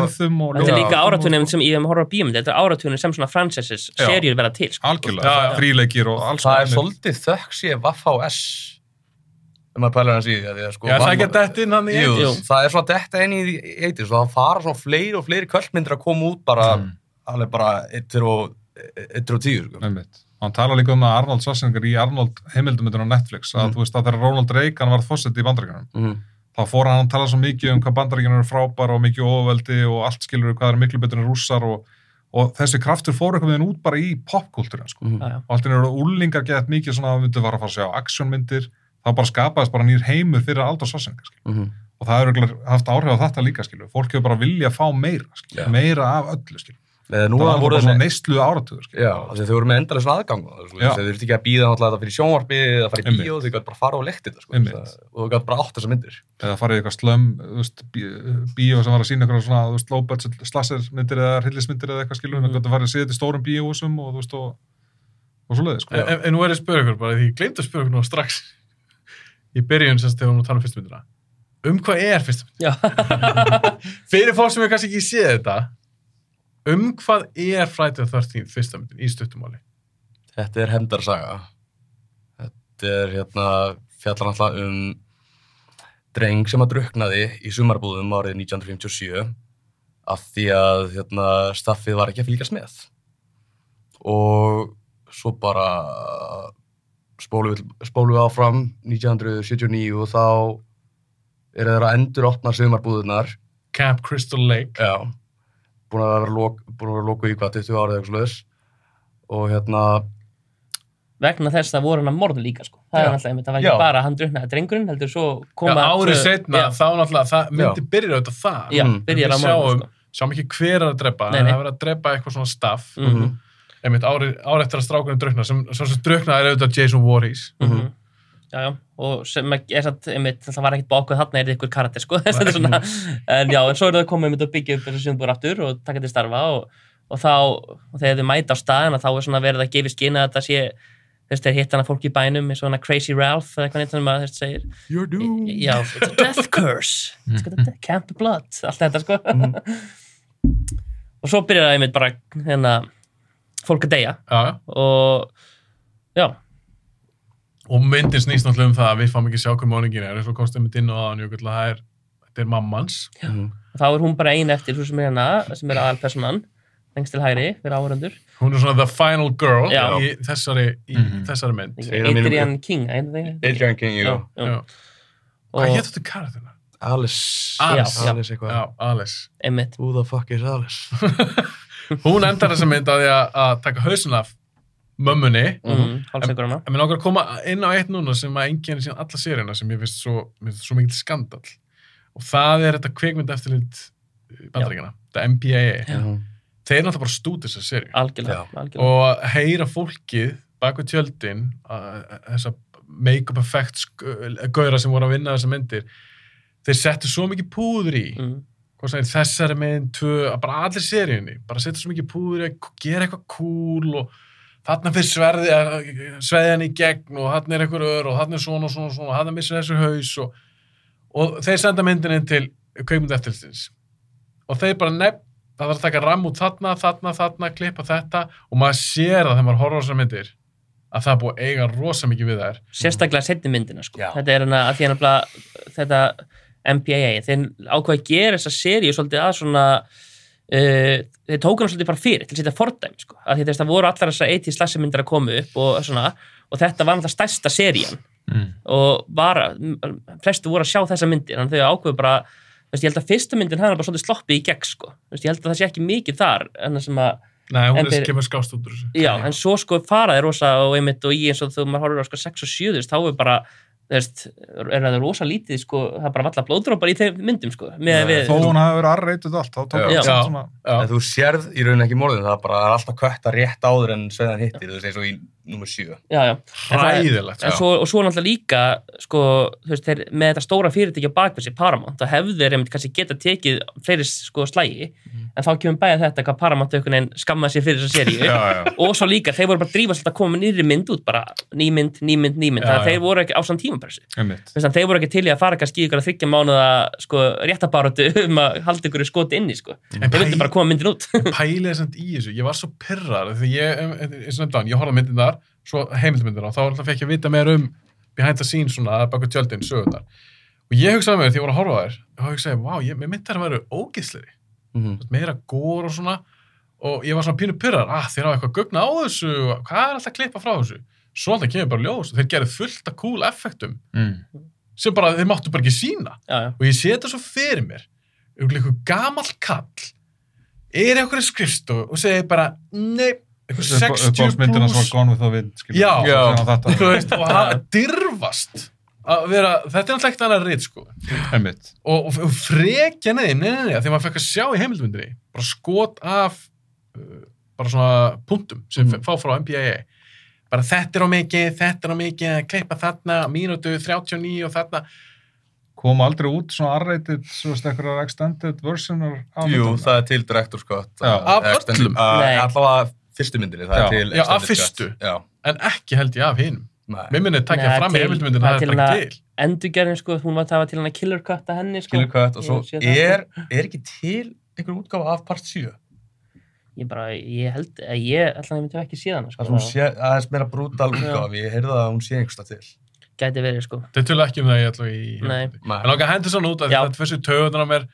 og Já. líka áratunum sem ég hef horfað á bíómynd, þetta er áratunum sem svona franchises, serjur verða til, sko Algjörlega, fríleikir og alls það er svolítið þökk sé VFHS, ef maður pælar hans í því, að því að sko... Já, það að detta inn hann í Jú, 80s? Jú. það er svona detta inn í eitir, svo það fara svona fleiri og fleiri kvöldmyndir að koma út bara, Mm. alveg bara eittir og, eittir og tíu, sko. Hann tala líka um að Arnold Schwarzenegger í Arnold heimildumindun á Netflix að Mm. þú veist að þegar Ronald Reagan var fórseti í bandaríkjunum Mm. þá fór hann að tala svo mikið um hvað bandaríkjunum eru frábær og mikið ofveldi og allt skilur hvað er miklu betur en rússar og, og þessi kraftur fór eitthvað veginn út bara í popkultúrin sko. Mm. Og allt í eru úlingar gett mikið svona að myndu var að fara að sjá aksjónmyndir þá bara skapaðist bara nýr heimur fyrir Aldur Schwarzenegger. Mm. og það hefur haft áhrif á þetta líka skilur. fólk hefur bara vilja að fá meira skilur. Já. meira það var bara svona neyslu áratugur að þau voru með endalega svona aðgang þau þurfti ekki að býða náttúrulega þetta fyrir sjónvarpi eða fara í bíó, þau gæti bara fara og lekti þetta sko, og þau gæti bara átt þessar myndir eða farið í eitthvað slömm bíó sem var að sína eitthvað svona budget slassermyndir eða hryllismyndir eða eitthvað skilur, mm. Mhm. það farið að síða til stórum bíóhúsum og þú veist og, og svo leiði sko. En, en- en nú er ég að spyrja ykkur bara, því ég glemt að ykkur nú strax í byrjun sem tala um. Um hvað er? Já. Fyrir fólk sem er kannski ekki séð þetta, um hvað er Friday the 13th fyrstmyndin í stuttumáli? Þetta er hefndarsaga. Þetta er hérna, fjallar náttúrulega um dreng sem að druknaði í sumarbúðum árið 1957 af því að hérna, staffið var ekki að fylgjast með. Og svo bara spólum við, spólum við áfram 1979 og þá eru þeir að endur opna sumarbúðunar. Camp Crystal Lake. Já. Búin að vera lok, vera lokuð í hvað, 20 árið eða eitthvað sluðis. Og hérna, vegna þess að voru hann að morðu líka sko. það Já. er alltaf það var Já. ekki bara að hann druknaði drengurinn, heldur svo Já, koma árið tvö- setna, já, þá náttúrulega, það myndi byrja auðvitað þar. já, byrjar Við að sjáum, sko. sjáum ekki hver er að drepa, Nei, nei. það er verið að drepa eitthvað svona staff. Mhm, Einmitt, árið ári eftir að strákunum drukna, sem, sem, sem drukna er auðvitað Jason Voorhees. mhm. Já, já, og sem er satt, einmitt, það var ekkert bákuð þarna er ykkur karakter sko. Þetta er svona, en já, en svo er það komið einmitt að byggja upp þessu sjöndbúr aftur og taka til starfa og, og þá, og þegar þau mæta á staðina þá er svona verið að gefa í skina að þetta sé þú veist, þeir hitt hana fólk í bænum eins og hana Crazy Ralph eða eitthvað neitt sem að þeir segir. You're doomed. já, it's a death curse. It's got a death, can't be blood allt þetta sko. Og svo byrjar það einmitt bara hérna, fólk að deyja. Já, já. og já, Og myndin snýst náttúrulega um það að við fáum ekki sjá hvað máningin er, eins og komst einmitt inn á aðan, jökull, að það er, þetta er mammans. og þá er hún bara ein eftir þú sem er hérna, sem er aðalpersonan lengst til hægri, fyrir áhörundur Hún er svona the final girl Já. í þessari, í Mhm. þessari mynd. Adrian King Adrian King, jú. já, og Hvað hétt þetta karakterina? Alice. Alice. Já, Alice eitthvað. Já, Alice. einmitt Who the fuck is Alice? Hún endar þessa mynd að því að, taka hausin af mömmunni. mm, hálfsegur hana En mér langar að koma inn á eitt núna sem að enginni síðan alla seríuna sem ég finnst svo, svo mikil skandal. Og það er þetta kveikmynd eftirlit bandaríkjana. Þetta MPAA. Þeir náttúrulega bara stúti þessa seríu. algjörlega, algjörlega. og að heyra fólkið bak við tjöldin að- að- þessa make-up effects gauðra sem voru að vinna þessa myndir þeir settu svo mikið púður í mm, er þessari mynd, tvö, að bara allir seríunni bara settu svo mikið púður í að gera eitthvað cool og þarna fyrir sverði sveðjan í gegn og þarna er eitthvað ör og þarna er svona og svona og svona og þarna missir þessu haus og, og þeir senda myndin inn til kveikmynd eftirlistins og þeir bara nefn það þarf að taka ram út þarna, þarna, þarna klippa þetta og maður sér það þegar maður horfður á þessar myndir að það er búið að eiga rosa mikið við þær sérstaklega setni myndina sko. Já. þetta er hana að því hann að þetta MPAA, þeir ákveða að gera þessa seríu svolítið að svona uh, þeir tóku hann svolítið bara fyrir til að setja fordæmi sko. að því þess að voru allar þessar 80 slassimyndir að koma upp og, svona, og þetta var náttúrulega stærsta serían Mm. og var, flestu voru að sjá þessa myndir þannig að þau ákveðu bara veist, ég held að fyrsta myndin hann bara svolítið sloppið í gegn sko. Veist, ég held að það sé ekki mikið þar en það sem að Nei, hún er kemur skást út úr þessu Já, en svo sko faraði rosa og einmitt og í eins og þú maður horfður á sko 6 og 7 þú veist, þá er bara, veist, er það rosa lítið sko, það er bara valla blóðdrópar í þeim myndum sko, með við, þó hún hafi verið arreituð allt þá tók Já. hann Já. svona Já. En þú sérð í rauninni ekki morðin, það er bara er alltaf kötta rétt áður en sveðan hittir, þú veist, eins og í nummer 7. já, já, En það er- Hræðilegt en svo, og svo náttúrulega líka sko, veist, þeir, með þetta stóra fyrirtækja bakvið sér Paramount, þá hefðu þeir einmitt kannski geta tekið fleiri sko slægi en þá kemur bæða þetta hvað Paramount einhvern veginn skammaði sér fyrir þessa seríu. Og svo líka, þeir voru bara að drífa svolítið að koma nýri mynd út, bara nýmynd, nýmynd, nýmynd, þannig að þeir voru ekki á samt tímapressu. Þeir voru ekki til í að fara kannski í ykkur að þryggja mánuða sko, réttabáratu um að halda ykkur í skoti inni sko. En Þeir vildi bara koma myndin út. pælið samt í þessu, ég var svo pyrrar því ég, eins og nefndan, ég horfði myndin þar svo heimildmyndina og þá alltaf fekk ég að vita meira um behind the scenes svona, baku tjöldin, sögurnar og ég hugsaði mér því ég var að horfa þær og hugsaði, vá, ég, mér myndi þær að vera ógisleri Mhm. meira gór og svona og ég var svona pínu pyrrar, ah, þeir hafa eitthvað gugna á þessu, hvað er alltaf að klippa frá þessu svo alltaf kemur bara ljós þeir gerðu fullt af cool effektum Mm. sem bara, þeir máttu bara ekki sína já, já. og ég sé þetta svo fyrir mér einhver gamall kall er einhverju skrifstofu og segir bara nei, einhver 60 uppáhaldsmyndina svo pluss Gone with the Wind. Já. Hann þú veist, og hann dirfast að vera, þetta er náttúrulega ekkert annað rít sko Einmitt. og, og, og frekja neði, nei, nei, nei, þegar maður fekk að sjá í heimildmyndinni bara skot af uh, bara svona punktum sem Mhm. fá frá MPAA bara þetta er á mikið, þetta er á mikið að klippa þarna, mínútu 39 og þarna Kom aldrei út svona R-rated, svo veist, eitthvað extended versionar af Jú, það er til Director's Cut Já. uh, Af öllum? uh. Allavega fyrstu myndinni, það Já. er til Já, af fyrstu. en ekki held ég af hinum. Nei. mér minnið takja Nei, fram í heimildumyndin, það það er er til bara hana- til. endurgerðin sko, hún var það var til hann að killer cut að henni sko. Killer Cut og svo það, er, er ekki til einhver útgáfa af part 7 ég bara, ég held, að ég að ég myndi ekki síðan það sko, sé aðeins meira brútal útgáfa ég heyrði að hún sé einhversta til. Gæti verið sko. Þetta tölu ekki um það ég ætla í Nei. En langa hendur svona út að þetta fyrir töðunar á mér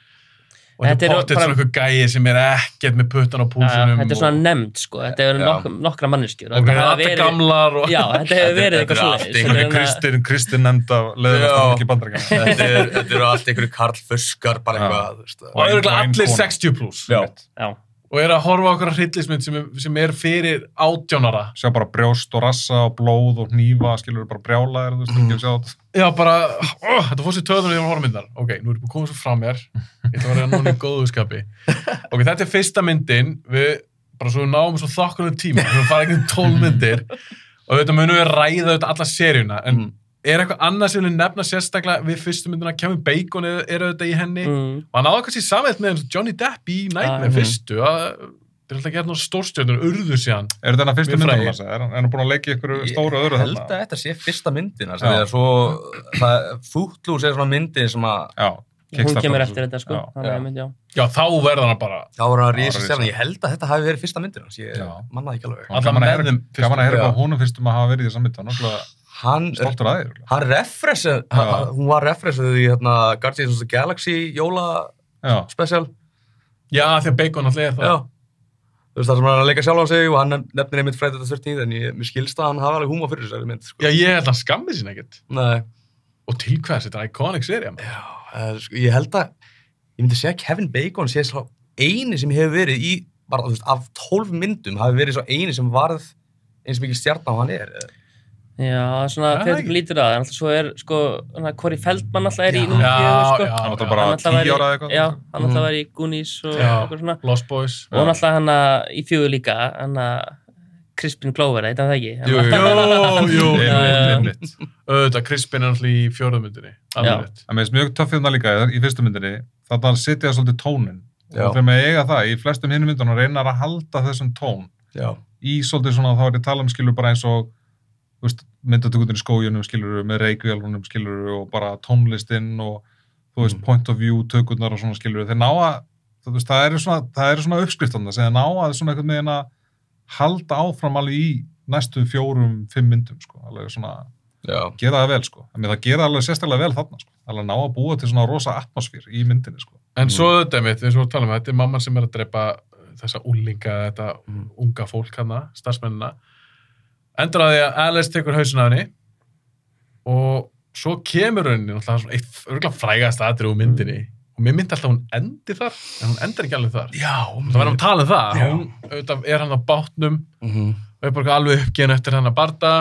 og Þetta þetta er er bara- svona eitthvað gæi sem er ekkert með puttan á ja, púlsunum þetta er svona nefnd sko, þetta Já. nok nokkra manneskjur og það er alltaf gamlar og já, þetta hefur Þetta- verið þetta eitthvað er einhverju Þetta er hérna- Kristin, Kristin nefnda leðilegast Já. að ekki bandaríkjana. þetta er- þetta eru allt einhverju Karl Fuskar bara eitthvað og það eru allir vænkona. 60 pluss Já. já, og er að horfa á okkur hryllismynd sem, er- sem er fyrir átjónara Sjá bara brjóst og rassa og blóð og hnífa, skilur bara brjálaðir, þú veist, að þetta. já bara, ó, þetta fór sér töðunar í horfa myndar ok, nú er ég búin að koma svo frá mér. Ég ætla að vera núna í góðu skapi. Ok, þetta er fyrsta myndin. Við bara svo við náum svo þokkunum tíma. Við fara ekki um 12 myndir. Og þetta munum við ræða þetta alla seríuna. En Mm. er eitthvað annað sem við nefna sérstaklega við fyrstu myndina, Kevin Bacon er, auðvitað í henni. Mm, og hann áður kannski samveit með og Johnny Depp í Nightmare Ah, fyrstu. Að það er alltaf gert náttúrulega stórstjörnur urðu síðan Er þetta hennar Mjög myndunum frægir. hans? Er hann er hann búin að leggja ykkur Ég stóru öðru held þarna? að þetta sé fyrsta myndin það er er svona myndin sem að Já. hún kemur eftir þetta sko Já. þannig að ég myndi, já. já, þá verður hann bara þá var hann Já, rísa risa. stjarnan ég held að þetta hafi verið fyrsta myndin hans ég mannaði ekki alveg Gaman að að Já. hvað honum fyrstum að hafa verið í þessa mynd. Hann hann, að Já. hún var referensað í hérna, Guardians of the Galaxy jóla special já, því að Bacon alltaf er það Já. Þú veist það sem hann er að leika sjálf á sig og hann nefnir einmitt Friday the 13th en ég, mér skilst að hann hafa alveg húma fyrir þessari mynd sko. já, ég held að hann skammi sín ekkert Nei. og til hvers, þetta er iconic serið Já, uh, sko, ég held að ég myndi segja að Kevin Bacon sé svo eini sem hefur verið í bara, þú veist, af 12 myndum hafi verið svo eini sem varð eins mikið stjarn á hann er já, svona Já, þegar þú lítur að en alltaf svo er sko, hana, Corey Feldman alltaf er í Já. já, fjögur sko já, Hann já, bara Hann alltaf 10 væri- ára eða eitthvað. já, hann alltaf Mhm. var í Goonies og Já. eitthvað svona Lost Boys og hann alltaf hann í fjögur líka hann að Crispin Glover, eitthvað það ekki Hann Jú, jú. alltaf- jú, Já, já, já. Einmitt. auðvitað, Crispin er alltaf í fjórðumyndinni Já. alveg Það með þess mjög töff hérna líka í fyrstu myndinni. Þannig að hann sitja svolítið tónin. Já. Og þegar það, hann að Já. í svolítið svona, þá er ég að tala um skilur bara eins og myndatökutin í skójunum skilur með reykvélunum skilur og bara tónlistinn og þú veist, Mm. point of view tökurnar og svona skilur þeir ná að, veist, það eru svona eru svona uppskriftan sem þeir ná að svona einhvern veginn að halda áfram alveg í næstu fjórum, fimm myndum sko, alveg svona, Já. gera það vel sko en það gera alveg sérstaklega vel þarna sko alveg ná að búa til svona rosa atmosfér í myndinni sko En svo þetta mitt, eins og við talum um, þetta er mamman sem er að drepa þessa úlinga, þetta Mm. unga fólk hana, starfsmennina. Endur að því að Alice tekur hausin af henni og svo kemur henni náttúrulega svona eitt örgulega frægast aðrið úr myndinni og mér myndi alltaf að hún endi þar, en hún endar ekki alveg þar. Já. Það verðum að tala um það. Já. Hún auðvitað, er hann á bátnum Mhm. og er bara alveg uppgefin eftir hann að barda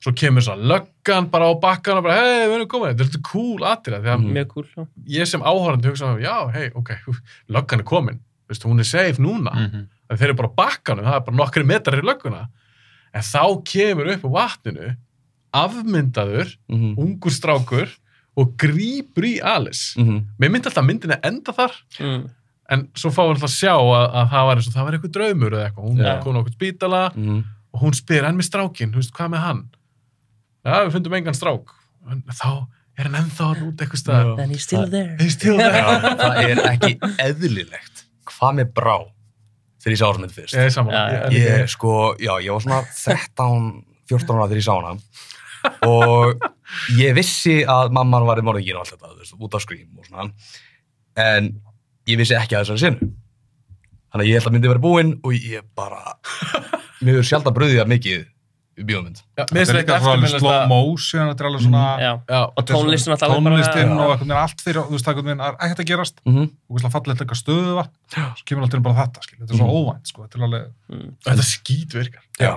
svo kemur svo löggan bara á bakkan og bara, hei, við erum komin, þetta er þetta cool aðrið, því að Mhm. mjög cool ég sem áhórandi hugsa, já, hei, ok, löggan er komin, Veistu, hún er safe núna, mm. -hmm. þeir eru bara á bakkanum, það er bara nokkri metrar í lögguna, en þá kemur upp á vatninu, afmyndaður, Mhm. ungur strákur og grípur í Alice. Mhm. Mér myndi alltaf myndin að enda þar, mm. en svo fáum við alltaf að sjá að, að það var eins og það var eitthvað draumur eða eitthvað, hún Já. kom á okkur spítala Mhm. og hún spyr, en með strákin, þú veist, hvað með hann? Já, við fundum engan strák. En þá er hann ennþá út eitthvað staðar. and he's still there He's still there. Já, það er ekki eðlilegt hvað með brá þegar ég sá þessa mynd fyrst Ég er saman. Já, já. ég sko, já, ég var svona 13, 14 ára þegar ég sá hana og ég vissi að mamman var í morðingin og allt þetta, þú veist, út af skrím og svona en ég vissi ekki að þessari sinu þannig að ég held að myndi verið búinn og ég bara mér hefur sjálf að bröðið það mikið bíómynd þetta er þetta líka svona slow motion þetta er alveg svona já. Já, og tónlistin alltaf alveg bara- og einhvern veginn allt fyrir, þú veist, það er einhvern veginn að ekkert að gerast mm -hmm. og að falla eitthvað stöðu svo kemur alltaf bara þetta, skil, þetta er svo Mhm. óvænt sko, þetta er alveg, mm. þetta skýt virkar. já.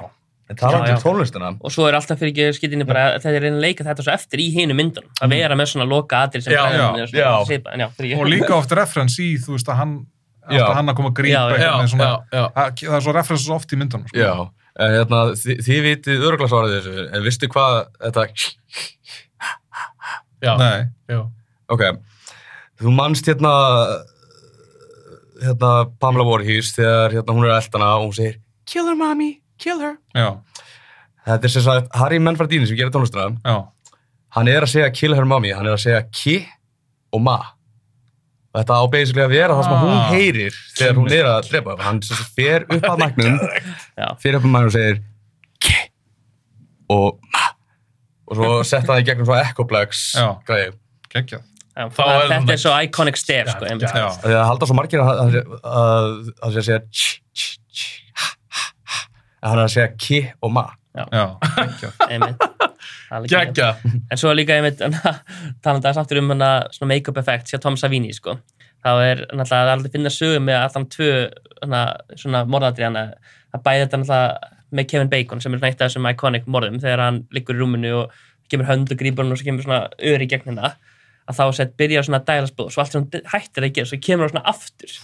Já, um já. tónlistina og svo er alltaf fyrir ekki skittinni bara þetta er reyna að leika þetta svo eftir í hinu myndunum að vera með svona loka atrið sem Já, já, er svona já. svipað, en já, fyrir og líka oft reference í, þú veist, að hann Já. alltaf hann að koma að grípa Já, já, eitthvað með svona, já. það það er svo references oft í myndunum sko. En hérna, þi, þið vitið öruglega svarið þessu, en vistu hvað þetta, Já, Nei, já. ok, þú manst hérna, hérna Pamela Voorhees þegar hérna hún er að eltana og hún segir Kill her mommy, kill her. já, Þetta er sem sagt Harry Menfardini sem gerir tónlistina, já, hann er að segja kill her mommy, hann er að segja ki og ma. Og þetta á basically að vera það sem hún Ah. heyrir þegar hún er að drepa. Hann sem sagt fer upp að magnum, fer upp að magnum og segir ki og ma. Og svo setta það í gegnum svo echoplex Já. græði. er þetta svona- er svo iconic stef sko, Það halda svo margir að að- að að sé að segja tss, ha, ha, En hann er að segja ki og ma. Gekka. en svo er líka einmitt talandi aðeins aftur um hana, svona make-up effekt hjá Tom Savini sko. þá er náttúrulega aldrei finna sögu með allan tvö hana, svona morðatri hana. Að bæði þetta náttúrulega með Kevin Bacon sem er eitt af þessum iconic morðum þegar hann liggur í rúminu og kemur hönd og grípur hann og svo kemur svona öri í gegn hérna að þá sett byrja svona að dæla spóð svo allt sem hann hættir að gera, svo kemur hann svona aftur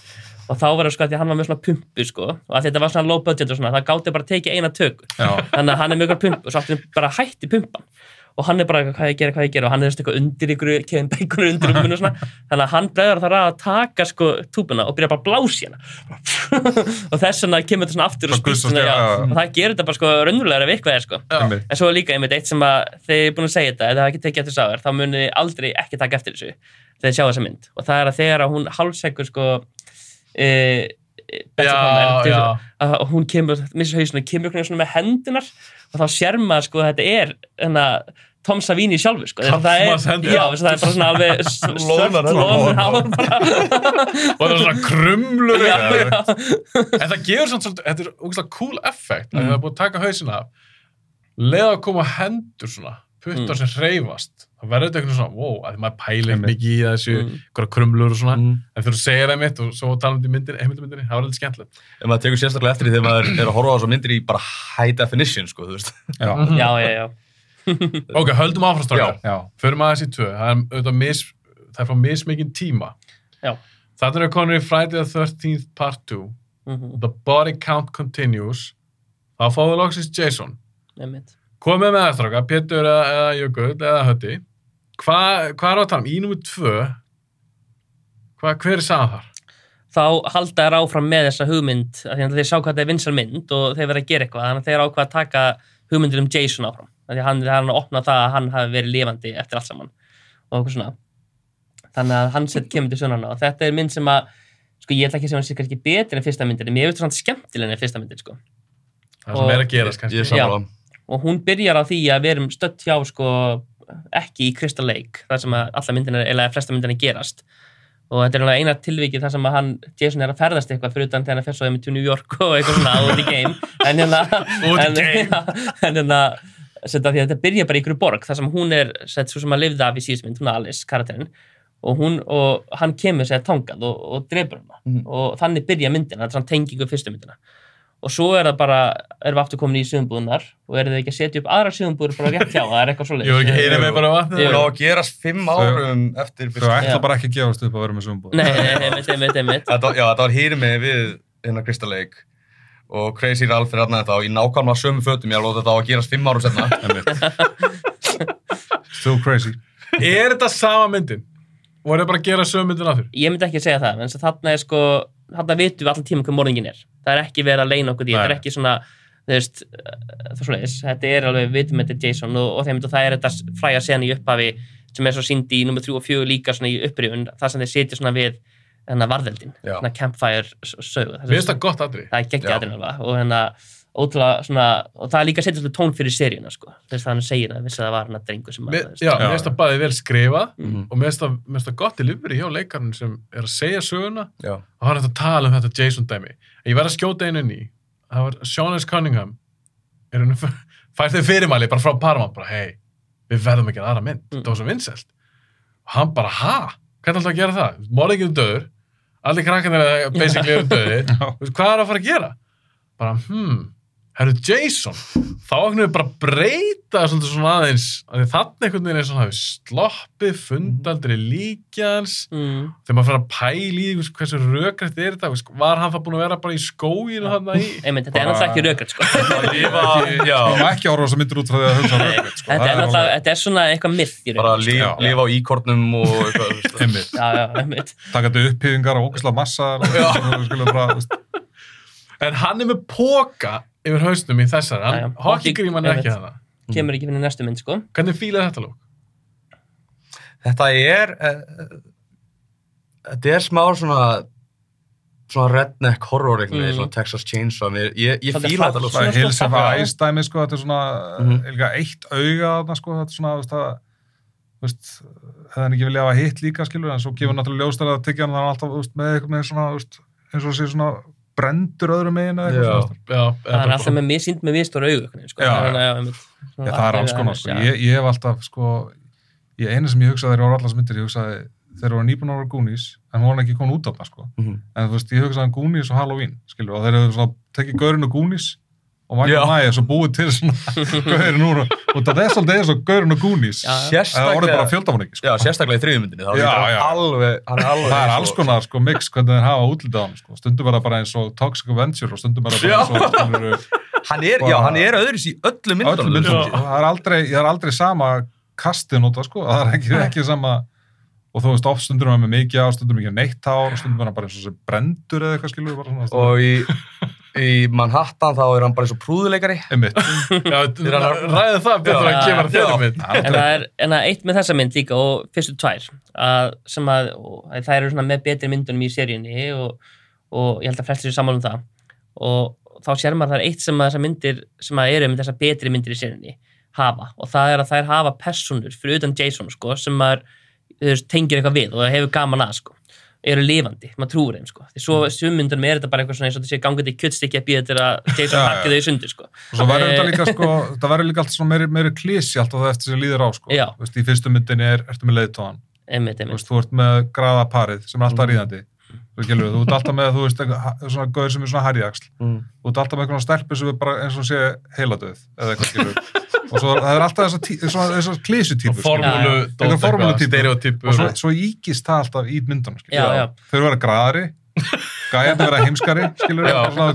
og þá verður sko að því að hann var með svona pumpu sko. Og að þetta var svona low budget og svona það gáti bara að tekið eina tökku Já. þannig að hann er með ykkur pumpu og svo allt bara hætti pumpan. Og hann er bara hvað ég gera, hvað ég gera? Og hann er eitthvað undir ykkur, Kevin Bacon er undir umunu og svona, þannig að hann bregður þar að taka sko túbuna og byrja bara að blási hérna og þess vegna kemur þetta svona aftur og spýst svona, já, já, já. og það gerir þetta bara sko raunverulega ef eitthvað er sko. Einmitt. en svo líka einmitt eitt sem að þegar ég er búin að segja þetta eða það ekki tekið eftir sáður, þá munið þið aldrei ekki taka eftir þessu. Þegar þið sjá þessa mynd. Og það er að þegar að hún hálfsekur sko e, Já, já. að hún kemur, missir hausinu, kemur með hendunar og þá sér maður sko að þetta er enna, Tom Savini sjálfur sko. það er, já, að það er bara svona alveg hendur. lónar hár bara Og það er svona krumlur. En það gefur svona þetta er ógæslega cool effekt. Mm. Það er búið að taka hausina. Leða að koma hendur svona, puttar Mm. sem hreyfast. Það verður þetta eitthvað svona, wow, að maður pælir mikið í þessu, Mm. einhverja krumlur og svona. Mm. En þegar þú segir það mitt og svo tala um þetta í myndinni, heimildamyndinni, það var eitthvað skemmtilegt. En maður tekur sérstaklega eftir því þegar maður er að horfa á þessu myndir í bara high definition, sko, þú veist. Já, já, já, já. Ok, höldum áfram strákar. já, Förum aðeins í tvö. Það er, auðvitað mis, það er frá mismikinn tíma. Já. Þetta er konur í Friday the 13th part 2. Mhm, The body count continues. Þá fáum við loksins Jason. einmitt. Komið með það strákar, Pétur eða, eða Jökull eða Hötti. Hva, hvað er á að tala um? Í nummer tvö, hva, hver er sagðan þar? þá halda þær áfram með þessa hugmynd af því að þeir sá hvað þetta er vinsal mynd og þeir verða að gera eitthvað þannig að þeir ákvað að taka hugmyndir um Jason áfram af því að hann, er hann að opna það að hann hafi verið lifandi eftir allt saman og eitthvað svona þannig að hann sett kemur til sjónarna og þetta er mynd sem að sko ég ætla ekki að segja hann sé kannski betri en fyrsta myndin en mér finnst það skemmtileg en fyrsta myndin sko Það sem er að gerast kannski. Ég er sammála. Og hún byrjar á því að við erum stött hjá sko ekki í Crystal Lake þar sem að alla myndina, eða flesta myndina gerast. Og þetta er eina tilvikið þar sem að hann, Jason er að ferðast eitthvað fyrir utan þegar hann fer svo með til New York og eitthvað svona út í game. En hérna en, hérna þetta byrja bara í ykkur borg þar sem hún er sett svo sem að lifða af í síðust mynd hún er Alice, karakterinn. Og, hún, og hann kemur sér tangað og, og drefur hana. Mhm. og þannig byrja myndina, þetta er svona tengingu fyrstu myndina og svo er það bara, erum við aftur komin í sögumbúðunar og eru þið ekki að setja upp aðra sögumbúður bara rétt hjá, það er eitthvað Ég var ekki heyrið mig bara vatnið. Það á að gerast fimm árum eftir þau fyrsta. ætla Já. bara ekki að gefast upp að vera með sumbúð. Nei, einmitt, einmitt, einmitt já, þetta var hýri mig við hérna Crystal Lake og Crazy Ralph er hérna þetta og í nákvæmlega sömu fötum ég alveg þetta á að gerast fimm árum setna. Still crazy. Er þetta sama myndin? Og er það bara að gera sögum myndin að þurr? Ég myndi ekki að segja það, en þess að er sko þarna vitum við allan tíma hvað morðingin er. Það er ekki verið að leina okkur því, þetta er Nei. ekki svona veist, það er svoleiðis. Þetta er alveg, við vitum þetta er Jason og, og þeim það er þetta fræga sena í upphafi sem er svo síndi í nummer 3 og 4 líka svona í upprifun, það sem þeir setja svona við þennan varðeldin, svona campfire s- sögu, Mér finnst það gott aðri. það er aðrinn alveg og hérna ótrúlega svona, og það er líka að setja tón fyrir seríuna sko, þess að hann segir að vissi að það var hann að drengu sem að, þú veist, já, mér finnst það bæði vel skrifað Mhm. og mér finnst það- mér finnst það gott delivery hjá leikarinn sem er að segja söguna Já. og hann er að tala um þetta Jason dæmi. En ég verð að skjóta einu inn í. Það var Sean S. Cunningham er hann fær þau fyrirmæli bara frá Paramount bara hei, við verðum ekki að aðra mynd. Mm. Það var svo vinsælt. Og hann bara, ha? Hvernig ætla að gera það? Morðingin er döður, allir krakkarnir er basically eru veist, hvað er að fara að gera? Bara, hmm, herru Jason þá einhvern veginn bara breyta svolítið svona aðeins að því þannig einhvern veginn er svona sloppið, fundaldri líkjans mm. þegar maður fyrir að pæla í hversu rökrætt er þetta var hann það búin að vera bara í skóginu þarna í einmitt, þetta er náttúrulega ekki rökrætt sko. Má ekki ára að myndir út frá því að hugsa rökveit, sko. þetta er náttúrulega, þetta er svona eitthvað í bara rauninni, lif, Já. lifa á íkornum og eitthvað, þú veist. Einmitt. sko. já, já, einmitt Takandi upphýðingar og ógæsla massa við en hann er með póka yfir hausnum í hann, hockeygríman er ekki hana kemur ekki fyrir næstu mynd sko. hvernig fílaði þetta lúk? Þetta er uh, þetta er smá svona svona redneck horror veginn, Mm. svona Texas Chainsaw ég, ég fíla þetta það er of stórt- Ice dæmi, sko, þetta er svona, Mhm. líka eitt auga þarna, sko, þetta er svona, þú veist, það, hefði hann ekki vilja hafa hitt líka, skilur, en svo gefur náttúrulega ljóstar að tyggja hann þannig alltaf, veist, með eitthvað með svona, veist, eins og sé svona brendur öðrum megin eða eitthvað Já. svona, Já, það er alltaf með sínd með einhvern veginn, sko. Það er alls konar, sko. Ég, ég hef alltaf, sko, ég eina sem ég hugsaði þegar ég var allar myndir, ég hugsaði, þeir eru nýbúin að vera Goonies, en hún var ekki komin út af það, sko. Mhm. En þú veist, ég hugsaði um Goonies og Halloween, skilur, og eru svona, tekið gaurinn og Goonies og Michael. Myers og búið til svona gaurinn úr, og það er svolítið eins og gaurinn og. Já, Það er orðið bara fjöldamanningi, sko. já, sérstaklega í lítur hann já. alveg, hann er alveg Það er og- alls konar, sko, mix hvernig þeir hafa útlitað á hann, sko. Stundum er það bara eins og Toxic Avenger og stundum er það bara Já. eins og, skilur, hann er, já, hann er öðris í myndunum myndum, sko. Það er aldrei, er aldrei sama kastið nota, sko. Það er ekki, ekki sama, og þú veist, oft stundum er hann með mikið á, stundum ekki neitt hár, og stundum er hann bara eins og sem brendur eða eitthvað, skilur, bara svona. og í, í Manhattan þá er hann bara eins og prúðuleikari. Einmitt. Ræðið það betur að gefa Já. þeirri mynd en það er, en er eitt með þessa mynd líka og fyrstu tvær að, sem að, það eru svona með betri myndunum í seríunni og, og ég held að flestir sér sammála um það. Og þá sér maður að það er eitt sem að þessar myndir sem að eru með þessar betri myndir í seríunni hafa. Og það er að þær hafa personur fyrir utan Jason sko sem maður tengir eitthvað við og hefur gaman að sko eru lifandi, maður trúur þeim sko því svo summyndunum er þetta bara eitthvað svona eins og þetta sé gangandi kjötstykki að býða til að Jason hakki þau í sundur sko Og svo verður Eh, þetta líka, sko, það verður líka allt svona meiri, meiri klísi alltaf það eftir sem líður á, sko. Veist, í fyrstu myndinni er, ertu með leiðtóðan. Þú ert með graða parið sem er alltaf Mm. ríðandi. Þú veist, þú ert alltaf með, þú veist, eitthvað- svona gauður sem er svona harjaxl. Mm. Þú ert alltaf með eitthvað stelpu sem er bara eins og sé heiladöð, eða eitthvað skilur. og svo það er alltaf þessar klísutýpur. Einhver formúlutýpur. Og svo, svo íkist það alltaf í myndunum, skilur. Já, já. Þau eru að vera graðari, gæjarnir vera heimskari, skilur. Já. Svona,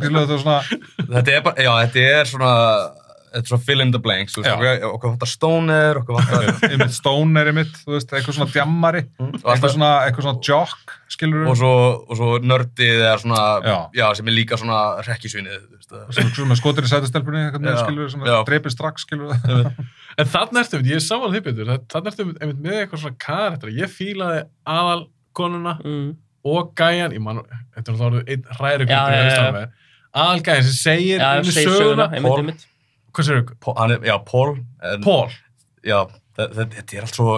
þetta er bara, já, þetta er svona þetta er svona fill in the blanks þú okkur, vantar stoner okkur vantar einmitt stoner einmitt, þú veist, eitthvað svona djammari, og, eitthvað alltaf, svona, eitthvað svona jock, skilur. og, svo, og svo nördið er svona Já. já, sem er líka svona rekkjusvinið þú veist, það- sem, sem skotir í sætastelpunni, eitthvað með, Já. skilur, sem Já. dreipir strax, skilur. En þannig ertu, ég er saman því betur, þannig ertu einmitt með eitthvað svona karakter. Ég fílaði aðal konuna mm. og gæjan, ég man, þetta er náttúrulega einn já. Aðal gæjan sem segir segir söguna. söguna, einmitt, einmitt. Hvað hann er, já, Paul en, Paul. já, þetta, er allt svo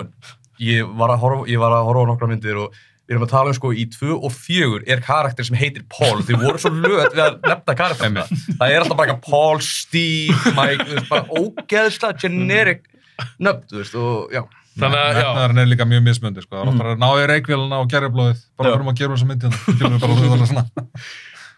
ég var að horfa, ég var að horfa á nokkra myndir og við erum að tala um sko í tvö og fjögur er karakter sem heitir Paul. Þeir voru svo löt við að nefna karakterina það er alltaf bara eitthvað Paul, Steve, Mike þú veist, bara ógeðslega generic nöfn, þú veist, og já. Þannig að, já, Metnaðurinn er líka mjög mismöndi, sko. Það er alltaf að ná í reikvélina og gerjablóðið, bara fyrir að gera þessa myndina.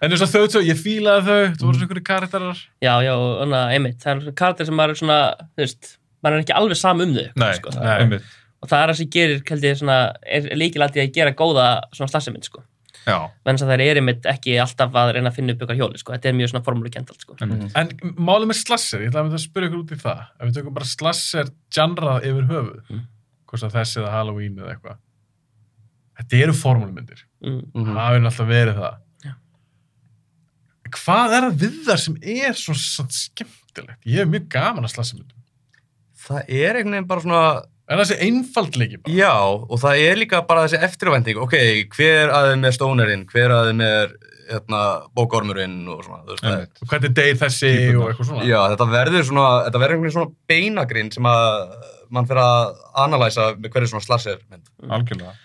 En eins og þau tvö, ég fílaði þau, þú voru svona ykkur karakterar. Já, já, að einmitt, það er svona karakter sem maður er svona, þú veist, maður er ekki alveg sam um þau, Nei, sko. nei. einmitt. og það er það sem gerir, held ég, svona, er líkilætti að gera góða svona slassamynd, sko. Já, Menn að það er einmitt ekki alltaf að reyna að finna upp ykkur hjóli, sko. Þetta er mjög svona formúlukent allt, sko. einmitt. En málið með slasser, ég ætla að að spyrja ykkur út í það. Ef við tökum bara slasser genrað yfir höfuð, Mm. hvort sem þessi eða Halloween eða eitthvað. Þetta eru formúlmyndir. Mm. Mhm. Það hefur alltaf verið það. Hvað er það við það sem er svo, skemmtilegt? Ég hef mjög gaman að slassamyndum. það er einhvern veginn bara svona En þessi einfaldleiki bara. Já, og það er líka bara þessi eftirvænting, ok, hver aðeins með stónerinn, hver aðeins með hérna, bókormurinn og svona, þú veist, það. Og hvernig deyr þessi Típurnar. og eitthvað svona. já, þetta verður svona, þetta verður einhvern veginn svona beinagrinn sem að mann fyrir að analæsa með hverju svona slasser mynd. Algjörlega.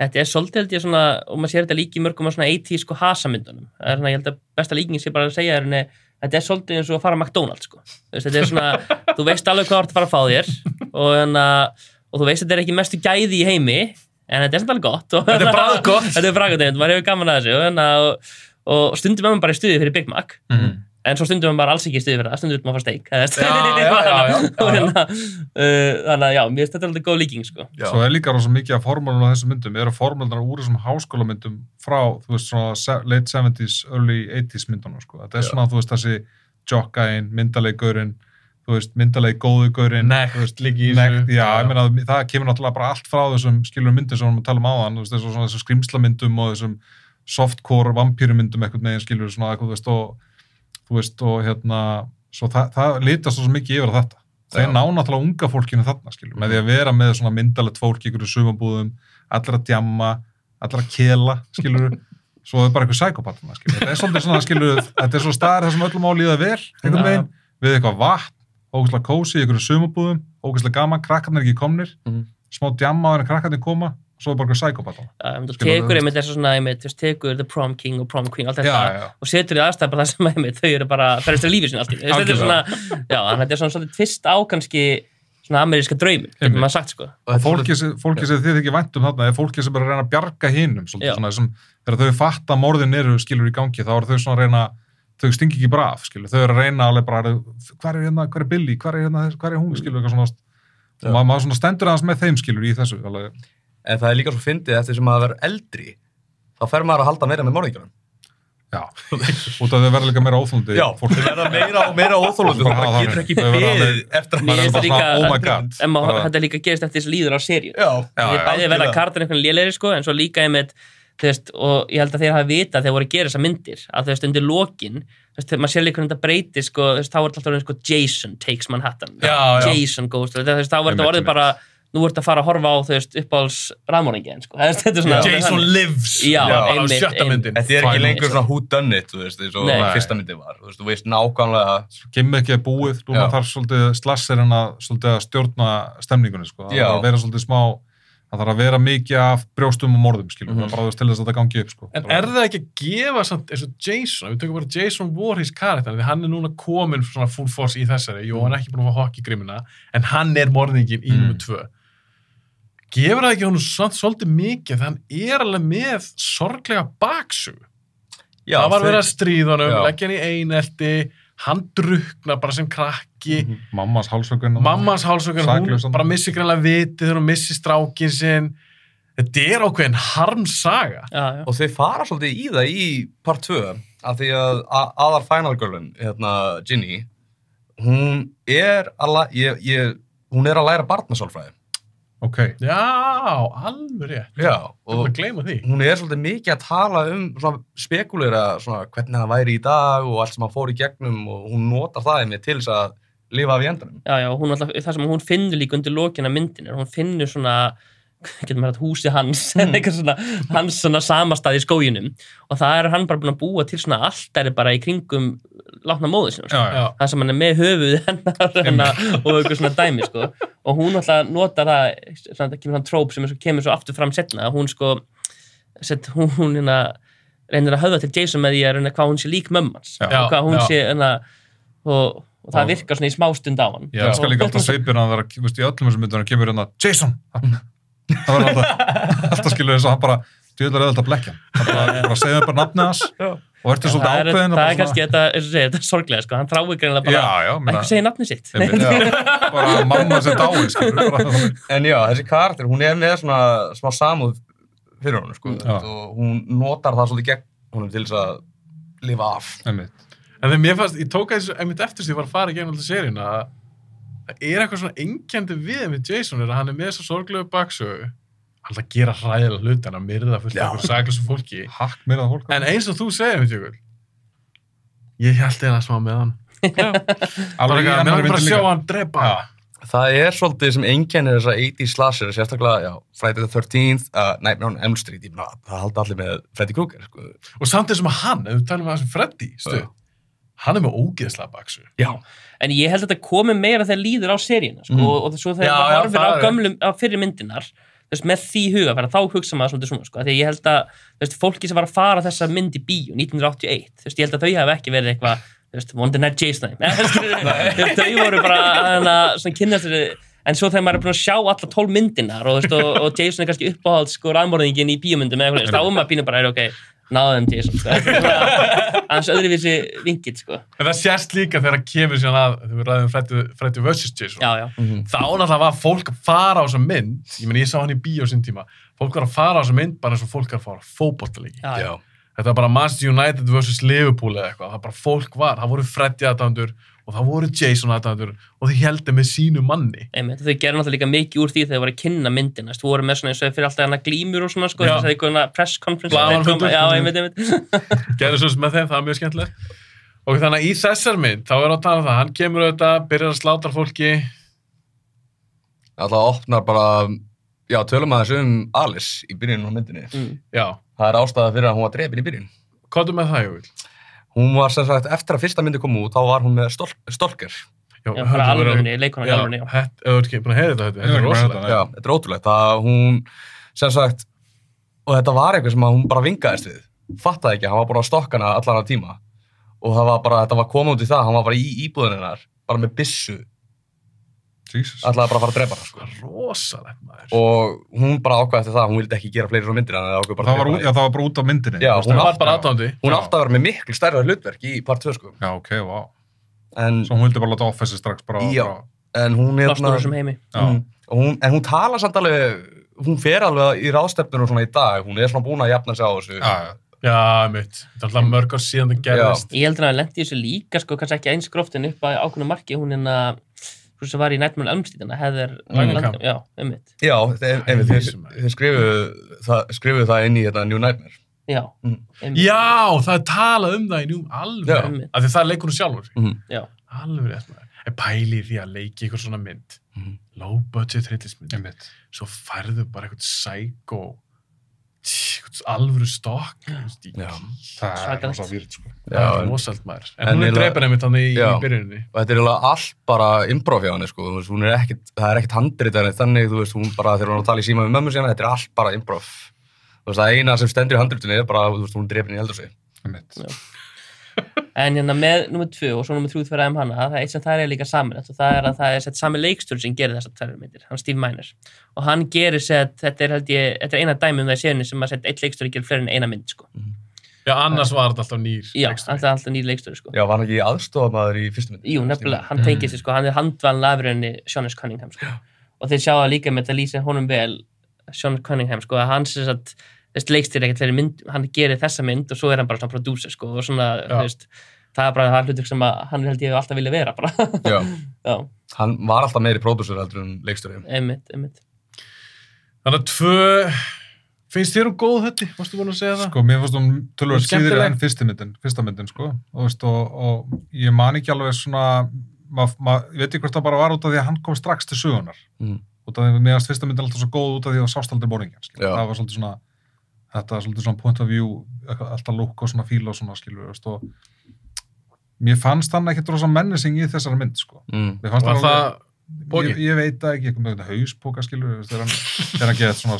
Þetta er svolítið, held ég, svona, og maður sér þetta líki mörgum af svona 80 sko hasamyndunum. Það er svona, ég held að besta líking sé bara að segja er henni, þetta er svolítið eins og að fara að McDonald's, sko. Þetta er svona, þú veist alveg hvað þú ert að fara að fá þér og, hana, og þú veist að þetta er ekki mestu gæði í heimi, en þetta er samt alveg gott. Og, Þetta er bragðgott. þetta er bragðgott, einmitt, maður hefur gaman að þessu og, hana, og, og stundum er maður bara í stuði fyrir Big Mac. Mhm. En svo stundum maður alls ekki stuði fyrir það, stundum maður fara steik Já, já, já, já, já, hérna, uh, þannig að já, mér finnst þetta alveg góð líking sko. Já. Svo er líka rosa mikið af formúlunum á þessum myndum eru formúlunar úr þessum háskólamyndum frá, þú veist, svona late 70s, early 80s myndunum, sko. Þetta er Já. svona, þú veist, þessi jockgæin, myndaleggurinn, þú veist, myndalegi góðugurinn. Nekt líka í Nekt, já, ég meina, það kemur náttúrulega bara allt frá þessum skilur myndum sem við erum að tala um áðan, þú veist, þessu, svona, þessum skrimslamyndum og þessum softcore vampýrumyndum eitthvað meginn skilur svona, eitthvað, þú veist, og hérna, svo það, það litast svo mikið yfir þetta. Þeir Já. ná náttúrulega unga fólkinu þarna, skilur, með því að vera með svona myndalegt fólk í ykkur sumabúðum, allir að djamma, allir að kela, skilur, svo er bara eitthvað sækopatana, skilur. Þetta er svolítið svona, skilur, þetta er svo staðar þar sem öllum á að líða vel, einhvern veginn, við eitthvað vatn, ógæslega kósi í ykkur sumabúðum, ógæslega gaman, krakkarnir ekki komnir, Mhm. smá djamma á en krakkarnir koma, svo er bara eitthvað sækopatana. Skilur, þú? tekur einmitt þessu svona, einmitt, þú tekur the prom king og prom queen, allt þetta, Já, já. og setur í aðstæð bara það sem einmitt, þau eru bara, ferðist til lífið sinni allt í þetta er svona, já, þannig að þetta er svona svolítið tvist á kannski svona ameríska draumin, getur maður sagt, sko. Og fólki, sem- fólki sem þið ekki væntum þarna er fólki sem er að reyna að bjarga svolítið svona sem þegar þau fatta að morðin eru skilur í gangi þá eru þau svona að reyna þau stingi ekki bara af skilur. Þau eru að reyna alveg bara hver er hérna, hver er Billy, hver er hérna hver er hún? Skilur eitthvað svona og maður svona stendur aðeins með þeim skilur í þessu alveg, En það er líka svo fyndið eftir sem maður verður eldri þá fer maður að halda meira með morðingjörnum. já, út af þau verða líka meira óþólandi fólk þau verða meira og meira óþólandi Bara og hafa það getur ekki beðið eftir að Mér maður er finnst bara oh my god En þetta líka gerist eftir þessi líður á seríu. Já, Já, Þið já. bæði verða kartan einhvern lélegri, sko, en svo líka einmitt, þú veist, og ég held að þeir hafi vita þegar voru að gera þessar myndir, að þú veist, undir lokin, þú veist, maður sér líka hvernig þetta breytir, sko, þú veist, þá er þetta alltaf orðið, sko, Jason takes Manhattan. Já, já. Jason goes, to- þú veist, þá er þetta orðið bara, nú ert að fara að horfa á, þú veist, uppáhalds rafmóringin, sko, Þú veist, þetta er svona... Jason lives Já, bara á einmitt, sjötta einmitt. myndin Þetta er ekki lengur svona who done it, þú veist, eins og fyrsta myndi var. Þú veist, þú veist nákvæmlega gimmick er búið, núna Já. þarf svolítið slasserinn að, svolítið að stjórna stemningunni sko. það Já. þarf að vera svolítið smá það þarf að vera mikið af brjóstum og morðum skilur, Mhm. mm -hmm. bara þú veist til þess að þetta gangi upp sko. En er það ekki að gefa samt eins og Jason, við tökum bara Jason Voorhees karakter, því hann er núna komin svona full force í þessari, jú, hann er ekki búin að fá hockey grimina, en hann er morðingin í Mm. nummer tvö. Gefur það ekki honum samt svolítið mikið, þegar hann er alveg með sorglega baksug. Já, það var þau- verið að stríða honum, leggja hann í einelti, hann drukna bara sem krakki, Mhm. mammas hálsökun mammas hálsökun, hún bara missi greinlega vitið þegar hún missi strákin sinn. Þetta er ákveðin harmsaga. Já, já. Og þau fara svolítið í það í part 2 af því að a- aðal final girlin, hérna Ginny, hún er að, ég, ég, hún er að læra barnasálfræði. Ok, Já, alveg rétt. Já, Og og að gleyma því. hún er svolítið mikið að tala um svona spekulera svona hvernig það væri í dag og allt sem hann fór í gegnum og hún notar það einmitt til þess að lifa af í endanum. Já, já, hún alltaf, það sem hún finnur líka undir lokina myndin er hún finnur svona getur maður að húsi hans Mm. eitthvað svona, hans svona samastað í skóginum og það er hann bara búin að búa til svona alltari bara í kringum látna móðu sinna, sko. já, já. Já. það sem hann er með höfuð hennar, hennar og eitthvað svona dæmi sko. og hún alltaf notar það svona, það kemur svona tróp sem svo, kemur svo aftur fram setna að hún sko set, hún, hérna, reynir að höfða til Jason með því að reyna hvað hún sé lík mömmans Já. og hvað hún Já. sé hérna, og, og það virkar svona í smástund á hann ég elskar líka alltaf sveipir hann þú veist, í öllum þessum myndunum kemur hérna Jason það var alltaf, alltaf skilur þess að hann bara djöðlar auðvitað að blekja hann bara, bara segja bara nafnið hans og ertu svolítið ákveðin það er kannski þetta, eins og segja, þetta er sorglega sko. hann þráir greinlega bara að ekki segja nafni sitt. Bara mamma sem dáin En já, þessi karakter, hún er með svona smá samúð fyrir honum, sko, og hún notar það svolítið gegn honum til þess að lifa af. einmitt. En þegar mér fannst, ég tók að þessu einmitt eftir því að ég var að fara í gegnum alltaf seríun að það er eitthvað svona engjandi við með Jason er að hann er með þessa sorglegu baksögu. Alltaf að gera hræðilega hluti hann að myrða fullt af saklusu fólki. Hakk mér að fólk. En eins og þú segir mér tjökul ég held eða smá með hann. Alveg eitthvað, mér var bara að sjá hann drepa. Já. Það er svolítið sem einkennir þessa 80s slasher, sérstaklega, já, Friday the 13th, uh, Nightmare on Elm Street, ég meina, það haldi allir með Freddy Krueger, sko. og samt eins og hann, ef við talum um það sem Freddy stu, Já. Hann er með ógeðslega baksu Já. en ég held að þetta komi meira þegar líður á seríuna sko, Mm. og, og svo þegar Já, maður horfir á gömlum á fyrir myndinar veist, með því huga, fyrir, þá hugsa maður svolítið svona sko, að ég held að veist, fólki sem var að fara þessa mynd í bíó 1981, þú veist, ég held að þau hafi ekki verið eitthvað Wonder Night Jason þau voru bara hana, svona kynnast þessu en svo þegar maður er búin að sjá alla tól myndinar og, og, og Jason er kannski uppáhald sko rafmorðingin í eitthvað, þá er maður pínum bara, er, ok, náðum Jason sko. Hans öðruvísi vingill sko. En það sést líka þegar það kemur síðan að þegar við ræðum Freddy, vs. Jason já, já, þá náttúrulega var fólk að fara á þessa mynd ég meni ég sá hann í bíó sín tíma fólk var að fara á þessa mynd bara eins og fólk er að fara já. þetta var bara Manchester United vs. Liverpool eða eitthvað, það bara fólk var, það voru Freddy aðdæmdur og það voru Jason aðdæmdur og þau heldur með sínu manni Einmitt, þau gerðu náttúrulega líka mikið úr því þegar þau voru að kynna myndina þú voru með svona eins og fyrir alltaf hana glímur og svona sko, þess að eitthvað press conference Blaðamannafundur. já, einmitt, einmitt gerðu svo sem með þeim, það var mjög skemmtilegt og þannig að í þessar mynd, þá er á að tala um það hann kemur auðvitað, byrjar að slátra fólki Alltaf opnar bara, já, tölum aðeins um Alice í byrjunum á myndinni. mm. já, Það er ástæða fyrir að hún var drefin í byrjun. Hún var sem sagt, eftir að fyrsta myndi kom út, þá var hún með stol stalker. Já, já, bara alvörunni, leikona í Já, alvörunni já. þú ert ekki búin að heyra þetta, þetta er búin að rosalegt þetta. Já, þetta er ótrúlegt. Það hún, sem sagt, og þetta var eitthvað sem að hún bara vingaðist við. Fattaði ekki, hann var bara á stokkana allan á tíma. Og það var bara, þetta var komið út í það, hann var bara í íbúðinu hennar, bara með Jesus. Ætlaði bara að fara að drepa hana, sko. rosalegt maður Og hún bara ákvæði eftir það, hún vildi ekki gera fleiri svo myndir, en það það að var, já, það var bara út af myndinni. Já, hún hún það- var bara aðdándi Hún Já. átti að vera með miklu stærra hlutverk í part 2 sko. Já, ok, vá. En, Svo hún vildi bara láta office strax bara... Já. bara en hún er Já. hún, og hún, en hún tala samt alveg hún fer alveg í ráðstefnunum svona í dag hún er svona búin að jafna sig á þessu Já, já. já, mitt, þetta er alltaf mörg ár síðan það gerðist ég heldur að hann lendi í þessu líka sko, kannski ekki eins gróft en upp að ákveðnu marki hún er að þú sem var í Nightmare on Elm Street heðir Langenkamp. já, einmitt já, þeir, einmitt, þeir, Jesús, maður. þeir skrifuðu það, skrifuðu það inn í þetta New Nightmare já, Mm. einmitt já, það er talað um það í Já. alveg, Einmitt. af því það er leikunum sjálfur Mhm. já, alveg rétt maður en pæli því að leiki ykkur svona mynd Mhm. low budget hryllismynd Einmitt. svo færðu bara eitthvað psycho eitthvað alvöru stokk. Það er rosa výrt, sko. það er en- rosalt maður en, en hún er dreipin einmitt hann í, í Já. byrjuninni og þetta er alveg allt bara improv hjá henni sko. Er það er ekkit handrit þannig þú veist, hún bara, þegar hún er að tala í síma við mömmu sína, þetta er allt bara improv þú veist, það eina sem stendur í handritinu er bara, þú veist, hún er drefin í eldursi Einmitt. Já. en hérna með nummer tvö og svo nummer þrjú fyrir aðeim hana það er eitt sem það er líka saman og það er að það er sett sami leikstur sem gerir þessar tværur myndir, hann Steve Miner og hann gerir sett, þetta er ég þetta er eina dæmi um það í sérinu sem að setja eitt leikstur gerir fleiri en eina mynd sko. já, annars var þetta alltaf nýr já, leikstjóri. alltaf, alltaf nýr leikstur sko. Já, var hann ekki aðstofamaður í fyrstu mynd? Jú, nefnilega, hann tengist því sko, hann er handvalin afröðinni Sean S. Cunningham sko. og þeir sjá það líka með þetta lýsir honum vel Sean Cunningham, sko, að hann sem sagt þessi leikstir ekkert fleiri mynd, hann gerir þessa mynd og svo er hann bara svona producer, sko, og svona, þú veist, það er bara það hlutur sem að hann held ég alltaf vilja vera bara, Já, já, hann var alltaf meiri pródúsur heldur en leikstöri. einmitt, einmitt þannig að tvö finnst þér um góð þetta, varstu búin að segja það? Sko, mér fannst hún tölvöld síðri enn myndin, fyrsta myndin, sko. Og, veist, og, og ég man ekki alveg svona, mað, mað, ég veit ekki hvort það bara var út af því að hann kom strax til sögunar. Mm. Út af því að mér fannst fyrsta myndin alltaf svo góð út af því að það sást aldrei. Já. Það var svolítið svona, þetta var svolítið svona point of view, alltaf lúk og svona fíl og svona, skilur, veist, og mér fannst hann ekkert rosa mennising í þessari mynd, sko. Mm. Mér fannst var hann alveg- það Poki? Ég, ég veit það ekki, eitthvað hauspóka skilur, veist, er hann, er hann gett svona,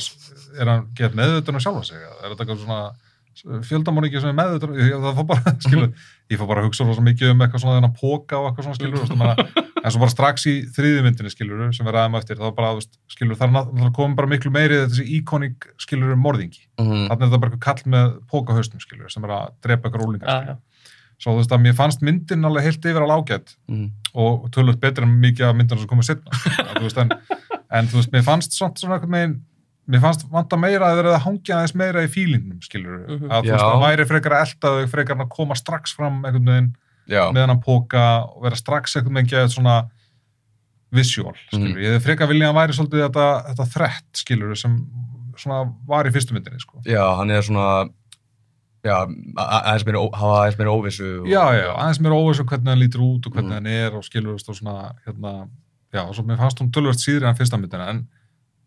er hann gett meðutan um sjálfa sig, er þetta eitthvað svona fjöldamóningi sem er það bara, skilur, ég fór bara að hugsa rosa mikið um eitthvað svona þennan póka og eitthvað svona, skilur, þú veist, maður, en svo bara strax í þriðju myndinni, skilur, sem við ræðum eftir, þá bara, þú veist, skilur, það er náttúrulega komið bara miklu meiri þessi íkonik, skilur, morðingi, Mm. þannig er þetta bara eitthvað kall með póka haustum, skilur, sem er að drepa eitthvað rólingar, já, skilur. já, Svo þú veist að mér fannst myndin alveg heilt yfir alveg ágætt Mm. og tölvöld betur en mikið af myndina sem komið setna en, en þú veist, mér fannst svona, svona eitthvað megin, mér fannst vanta meira að vera að hangja aðeins meira í fílingnum skilur, Mhm. að þú veist, það væri frekar að elda þau, frekar að koma strax fram einhvern veginn með hann að póka og vera strax ekkert með ekki svona visjól, mhm. skilur. Mm. Ég hef freka viljað að væri svolítið þetta, þetta þrett, skilur, sem svona var í fyrstu myndinni, sko. Já, hann er svona, já, aðeins meira, hafa aðeins meira óvissu. Og... Já, já, aðeins meira óvissu hvernig hann lítur út og hvernig mm. hann er og skilur, og svona, hérna, já, og svo mér fannst hún tölvöld síðri en fyrsta myndina, en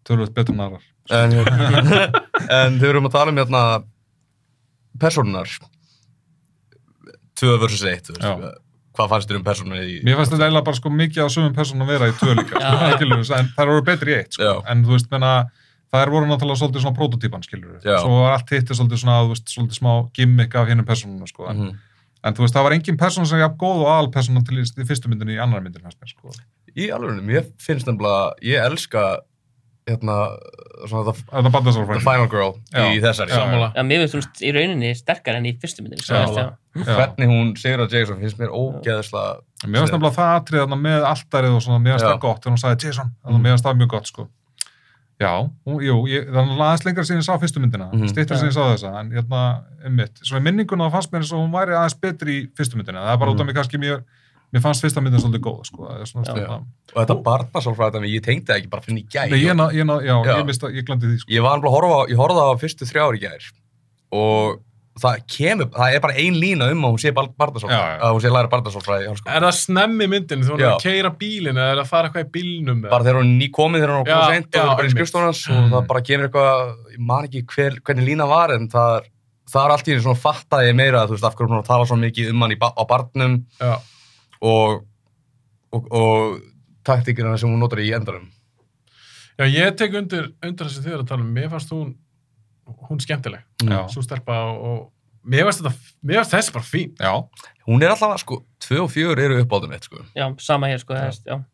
tölvöld betur en aðrar. En, en þau erum að tala um, hérna, personar 2 vs. 1 hvað fannst þér um personinu í mér fannst þetta eiginlega bara sko mikið á sömum personinu að vera í 2 líka sko, en það voru betri í 1 sko. en þú veist menna það voru náttúrulega svolítið svona prototípan skilur svo var allt hitt svolítið svona veist, svolítið smá gimmick af hennum personinu sko en, mm. en þú veist það var engin person sem gaf góð og al person til í fyrstu myndinu í annar myndinu sko. í alveg, mér finnst nefnilega, ég elska hérna, svona the, Þetta the final girl Já. í þessari Já, Sammála. Já, mér finnst hún í rauninni sterkar enn í fyrstu myndinni. Já. veist, já. Já. hvernig hún Sigra Jason finnst mér ógeðslega Mér finnst nefnilega það atrið þarna með alltarið og svona, mér finnst það gott þegar hún sagði Jason, þannig mér finnst það mjög gott sko. Já, hún, jú, ég, þannig að aðeins lengra síðan ég sá fyrstu myndina, mm Mhm. stýttra síðan ég sá þessa, en hérna, einmitt, svo í minninguna þá fannst mér eins og hún væri aðeins betri í fyrstu myndina, það er bara út af mig kannski mér, mér fannst fyrsta myndin svolítið góð, sko, Já. svona, og þetta barnasálfræði, ég tengdi það ekki bara fyrir í gær Nei, ég, ná- ég, ná- já, Já. ég, mista, ég glandi því, sko. ég var alveg að horfa ég horfði á fyrstu þrjár í gær og það kemur, það er bara ein lína um að hún sé Já, já. barnasálfræði að hún sé læra barnasálfræði Er það snemmi myndin þegar hún er Já. að keira bílinn eða er að fara eitthvað í bílnum? eða? bara þegar hún er nýkomið þegar hún er Já, já, er bara í einmitt. Og Mm. það það er, það er er á og, og, og taktíkina sem hún notar í endanum. Já, ég tek undir, undir þessi þið að tala um, mér fannst hún, hún skemmtileg, Já. svo stelpa og, og mér fannst þetta, mér fannst þessi bara fín. Já, Hún er alltaf, sko, tvö og fjögur eru uppáldum eitt, sko. Já, sama hér, sko. Já. Já,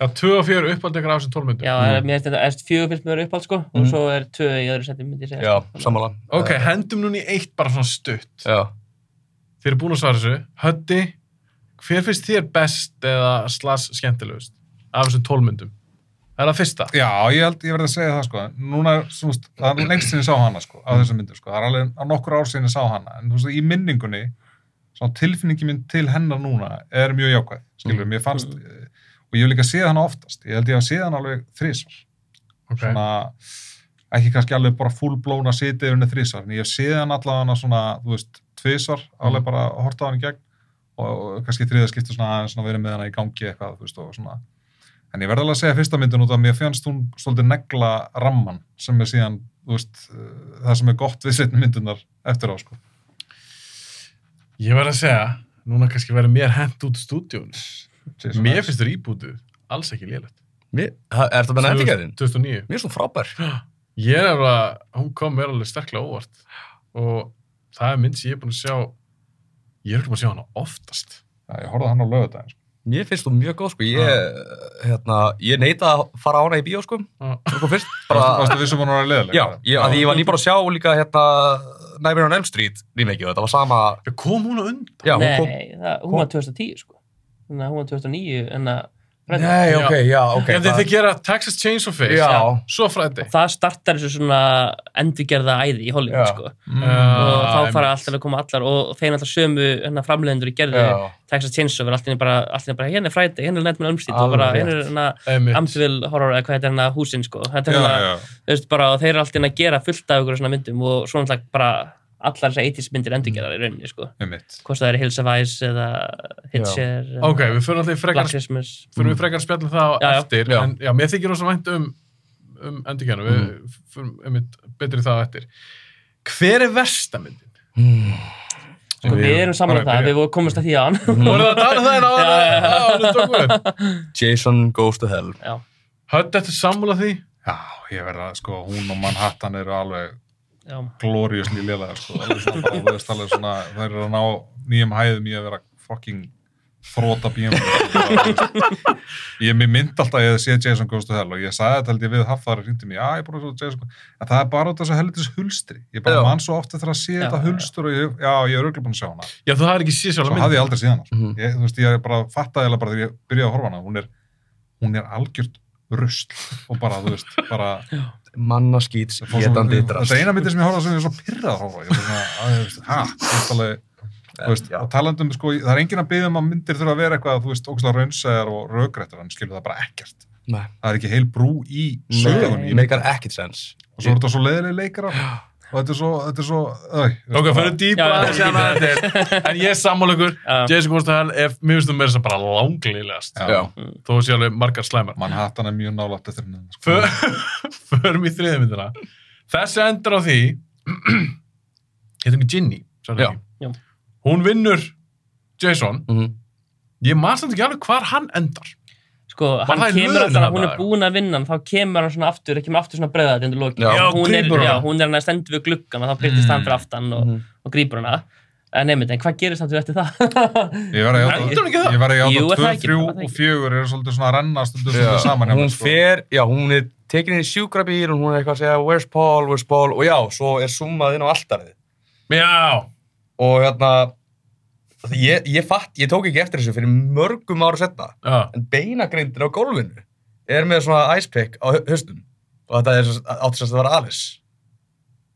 Já, tvö og fjör uppáld ykkur af þessum tólmyndum. já mm. mér finnst þetta, erst fjögur fyrst mér uppáld, sko, og Mhm. svo er tvö í öðru seti, myndi ég segja. Já, sko. sammála. Ok, hendum núna í eitt bara svona stutt. Já. Þið eru búin að svara þessu. Höddi, hver finnst þér best eða slags skemmtilegust af þessum tólmyndum? Er það fyrsta? já, ég held, ég verði að segja það, sko, núna svona, það er lengst sinni sá hana, sko, af þessum myndum, sko, það er alveg á nokkur ár sinni sá hana, en þú veist, í minningunni, svona tilfinningi minn til hennar núna er mjög jákvæð, skilur, mér fannst, eh, og ég hef líka séð hana oftast, ég held ég að séð hana alveg þrísvar, Ok. svona, ekki kannski alveg bara fullblóna sitið yfir henni þrísvar, en ég hef séð hana allavega svona, þú veist, tvísvar, alveg bara horta á hann í gegn, og, kannski þriða skipti svona svona verið með hana í gangi eitthvað, þú veist, og svona, en ég verði alveg að segja fyrsta myndin út af að mér fannst hún svolítið negla ramman sem er síðan, þú veist, uh, það sem er gott við setni myndunar eftir á, sko. Ég verð að segja, núna kannski verður mér hent út stúdíun. Jason Mér finnst þér íbútið alls ekki ha- er þetta með nefndigæðin? 2009. Mér er svona frábær. Ég er alveg, hún kom mér alveg sterklega óvart og það er mynd sem ég er búin að sjá, ég er ekki búin að sjá hana oftast. Já, ég horfði hann á lögudaginn, sko. Mér finnst þú mjög góð, sko. Ég, hérna, ég neita að fara á hana í bíó, sko. Já. Það kom fyrst. Bara... Bara, Varstu vissum hún var leðileg? já, ég, að ég var nýbúin að sjá líka, hérna, Nightmare on Elm Street og þetta var sama, Kom hún á undan? já, hún Nei, kom... það, hún var 2010, sko. Þannig að hún var 2009, en að... Nei, ok, já, ok. Já, það- þið gera Texas Chainsaw Face, Já. svo Friday. það startar þessu svona endurgerða æði í Hollywood, Já. sko. Mm. og þá fara alltaf að koma allar og þeir alltaf sömu hérna, framleiðendur í gerði Já. Texas Chainsaw alltaf bara, alltaf bara hérna er Friday, hérna er Nightmare on Elm Street og bara hérna er hérna. Amityville Horror eða hvað þetta er hérna húsin sko þetta er hérna, þú veist bara og þeir eru alltaf að gera fullt af ykkur svona myndum og svona alltaf bara allar þessar 80s myndir endurgerðar í rauninni sko hvort það er Hills of Ice eða Hitcher Ok, við fyrir alltaf í frekar, fyrir við frekar að spjalla það á Já, já. eftir, Já. en já, mér þykir rosa vænt um, um endurkjörnu, við Mm. fyrir einmitt betri það á eftir. Hver er versta myndin? Mm. sko, við erum saman um það, við komumst að því á hann Voru það að tala um það en á Já, já, já. hann tókum við? Jason Goes to Hell. já, Hödd eftir sammála því? Já, ég verða, sko, hún og Manhattan eru alveg já, gloriously lélega, sko. Alveg svona, bara, þú veist, alveg svona, þær eru að ná nýjum hæðum í að vera fucking þróta bíum. Ég mér mynd alltaf að ég sé Jason Goes to Hell og ég sagði þetta held ég við Hafþar hringdi mig, já, ég er búin að svo Jason en það er bara út af þessu helvitis hulstri. Ég bara Já. man svo ofta þegar að sé Já, þetta já. hulstur og ég, já, ég er auðvitað búin að sjá hana. Já, þú hafði ekki séð sjálf Svo hafði ég aldrei síðan hana. sko. Mhm. Ég, þú veist, ég bara fattaði eða bara þegar ég byrjaði að horfa á hana. Hún er, hún er algjört rusl og bara, þú veist, bara Mannaskýts, getandi Þetta drast. er eina myndi sem ég á sem ég er svo pyrrað að að, Já. og talandum, sko, það er enginn að byggja um að myndir þurfa að vera eitthvað, þú veist, ógæslega raunsæðar og rökrættar, en skilur það bara ekkert. Nei. Það er ekki heil brú í sögunni. Nei, meikar ekkert sens. Og svo er þetta svo leiðilega leikarar, og þetta er svo, þetta er svo, öy. Ok, fyrir dýpa hérna. En ég er sammála ykkur, Já. Jason Goes to Hell, ef mér finnst þú meira sem bara langlilegast. Þó sé alveg margar slæmar. Manhattan er mjög nálægt eftir henni. Sko. Fö- Förum í þriðið myndina. Þessi endur á því, heitum ekki Ginny. Hún vinnur Jason. Mhm. Ég maður samt ekki alveg hvar hann endar. Sko, hann kemur alltaf, hún er búin að vinna hann, þá kemur hann svona aftur, kemur aftur svona breðað undir lokin, hún, er, já, hún er hann að stendur við gluggan og þá byrtist hann fyrir aftan og, Mhm. og grípur hana en nefnir, en hvað gerist hann eftir það? Ég var að Heldur hún ekki játa, það? ég var að Jú, játa er það 2, ekki? 3 Var það og ekki? 4 eru svolítið svona að renna stundum Já. svolítið saman Hún sko. fer, já, hún er tekin inn í sjúkrabíl og hún er eitthvað að segja where's Paul, where's Paul og já, svo er summað inn á alltarið Já, og hérna ég, ég fatt, ég tók ekki eftir þessu fyrir mörgum ára setna já, en beinagrindin á gólfinu er með svona ice pick á höstum og þetta er átti sérst að vera Alice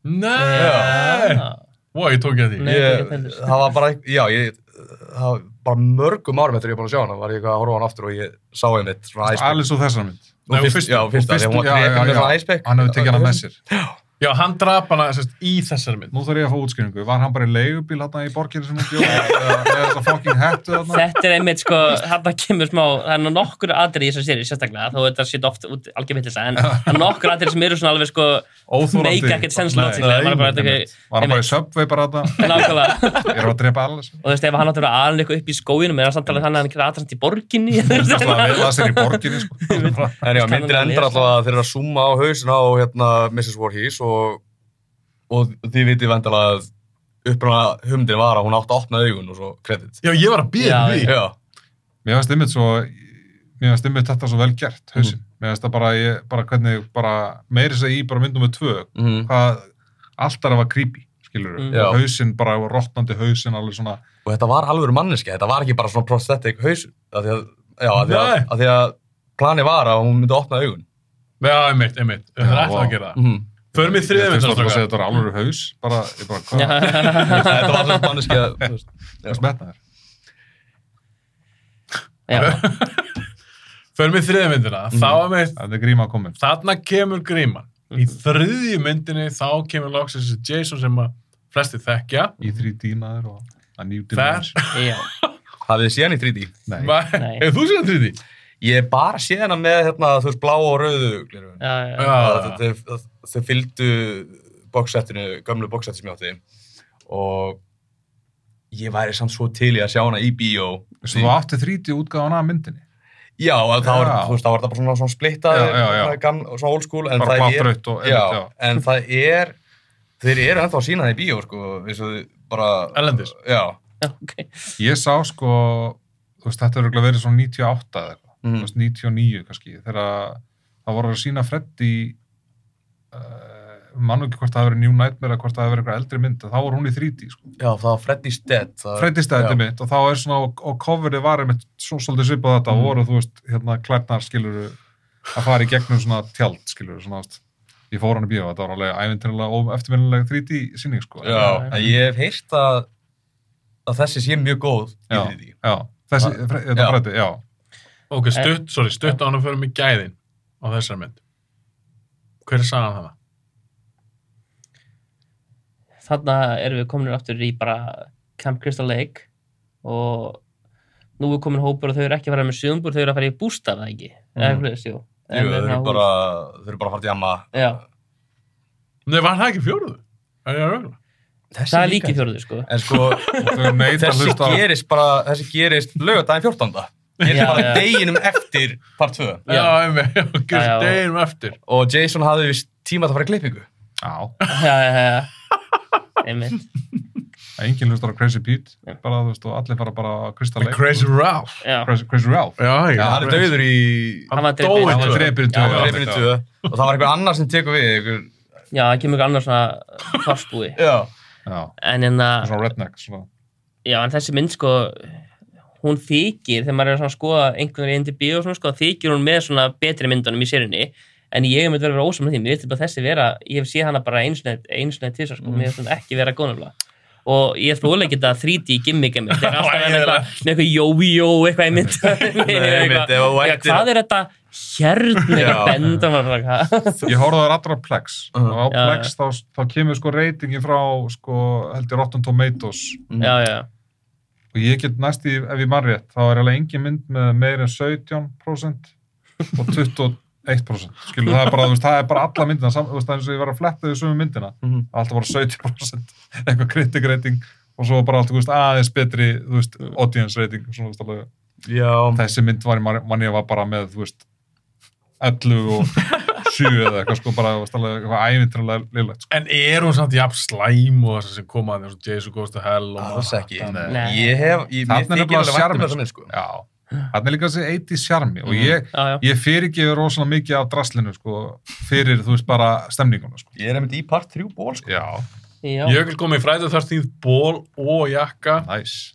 nei. Já. Wow, ég tók ekki að því. Nei. ég, það var bara, já, ég það var bara mörgum árum eftir ég búin að sjá hana var ég að horfa á hana aftur og ég sá einmitt svona ice pick. Alice og þessar mynd. Og Nei, og fyrst, já, fyrst, að hún var já, já, með já. svona ice pick. Hann hefur tekið hana með sér. Já, hann drap hana sérst, í þessari mynd. Nú þarf ég að fá útskýringu, var hann bara í leigubíl hann í borginni sem hún bjóð eða með þessa fucking hettu þarna? Þetta er einmitt sko, þarna kemur smá, það er nokkur atrið í þessu séri sérstaklega, þó þetta sétt oft út algjör vittlisa, en það er nokkur atrið sem eru svona alveg sko, make ekkert sens Nei, er bara, einmitt. okay, var hann bara í. Subway bara þarna? Nákvæmlega, ég er að drepa Alice og þú veist, ef hann átti að vera aðan að að alltaf að að og, og þið vitið vendilega að uppræðana humdin var að hún átti að opna augun og svo kredit. Já, ég var að býða Já, því. Já, mér finnst ymmit svo mér finnst ymmit þetta svo vel gert hausinn, mér finnst það bara, ég, bara hvernig bara meiri sig í bara myndum með tvö mm. hvað allt er að var creepy skilur Mm. Já. hausinn bara rotnandi hausinn alveg svona og þetta var alveg manneski, þetta var ekki bara svona prosthetic haus, af því að, já, af því að, af því að plani var að hún myndi opna augun. Já, einmitt, einmitt, það er alltaf vá. að gera það. Mm Förum í finnst mynd alltaf að segja þetta var alveg haus bara, ég bara, hvað, þetta var svona manneski að, þú veist, hvað smetna þér? Já, Förum í þriðum myndina, þá er með það er gríma að komin þarna kemur gríman. Í þriðju myndinni þá kemur loksins þessi Jason sem að flesti þekkja. Í 3D maður og að nýju Þar- dimension já, hafið þið séð hann í 3D? Nei. Nei. Hefur þú séð þriðji? Ég bara séð hana með, hérna, þú veist, blá og rauðu glirfun. já, já, Já, að þau, að þau fylgdu bóksettinu, gömlu bóksetti sem ég átti og ég væri samt svo til í að sjá hana í bíó svo þú átti 3D útgáðan af myndinni já, þá var, Já. veist, þá var þetta bara svona, svona splittað Já, já, já. svona old school en bara það er, og já, já. en það er þeir eru ennþá að sína það í bíó sko, eins og bara Erlendis? já, já, ok. ég sá sko þú veist, þetta er verið svona 98 eða eitthvað Veist, 99 kannski þegar það voru að sína Freddy uh, mann ekki hvort það hafi verið New Nightmare eða hvort það hafi verið eitthvað eldri mynd þá voru hún í 3D sko. já, það var Freddy's Dead það, Freddy já. stæði mitt og þá er svona og, og coverið var einmitt svo svolítið svipað þetta og Mhm. voru þú veist hérna klærnar skiluru að fara í gegnum svona tjald skiluru svona ást ég fór hann í bíó, þetta var alveg ævintinnilega og eftirminnilega 3D síning sko já, en ég hef heyrt að að þessi sé mjög góð í Já. 3D já, þessi, þetta Já. Freddy, já Ok, stutt, sorry, stutt ánum förum í gæðin á þessari mynd Hver er sagan það? þarna erum við komin aftur í bara Camp Crystal Lake og nú er komin hópur og þau eru ekki að fara með sjöumbur, þau eru að fara í bústaf, það ekki? Mhm. Eða eitthvað, jú. Jú, þau eru bara þau eru bara að fara til jamma Já, Nei, var það ekki fjóruðu? Er ég að rögla? þessi það er líki fjörðu, sko. en sko, þau neita að þessi hlusta á gerist bara þessi gerist lögadaginn 14. gerist Já, bara deginum eftir part 2 Já, einmitt, deginum eftir. Og Jason hafði vist tíma að fara í klippingu. Já, Já, já, já. Einmitt. enginn hlustar á Crazy Pete bara, þú veist, og allir fara bara á Crystal Lake. Crazy Ralph. Já. Crazy, Crazy Ralph. Já, Já, hann er döður í Hann var dó í drepinn. hann tvö. var drepinn í Já, tvö, já. reyfinu 2 og það var einhver annar sem tekur við einhver, Já, það kemur eitthvað annað svona farsbúi. já, já, En en að, svona redneck svona. já, en þessi mynd, sko, hún þykir, þegar maður er að skoða einhvern veginn til bíó og svona, sko, þykir hún með svona betri myndunum í sérunni. En ég hef myndi verið að vera ósam með því, mér finnst bara þessi vera, ég hef séð hana bara einsnett til þess, sko, mér finnst hún ekki vera góðnafla. Og ég er fróðlega ekki þetta 3D gimmick það er alltaf með eitthvað, jó-jó eitthvað í mynd. hvað er þetta hérna, bara, hvað? ég horfði á Plex Uh-huh. og á Plex þá, þá kemur sko reytingin frá sko, held ég Rotten Tomatoes Já, já, og ég get næst í, ef ég mann rétt þá er alveg engin mynd með meir en 17% og 21% skilu það er bara, veist, það er bara alla myndina það er eins og ég var að fletta því sömu myndina. Mhm. alltaf bara 70% eitthvað critic rating og svo bara allt, þú veist, aðeins betri veist, audience rating svona, alveg. Þessi mynd var manni, var bara með, þú veist 11 og 7 eða eitthvað sko bara, eitthvað ævintrúlega lillegt sko. En er hún samt jafn slæm og þess að sem komaði eins og Jason Goes to Hell og alls ekki ég hef, ég, Þarna er þykir alveg vænt um sjarmur, þessa mynd sko Já, Þannig er líka þessi 80s sjarmi og Mhm. ég, ég fyrirgefi rosalega mikið af draslinu sko, fyrir, þú veist, bara stemninguna sko. Ég er einmitt í part 3 ból, sko. Já, Já, Jökul kom í fræðu þar þýð ból og jakka. næs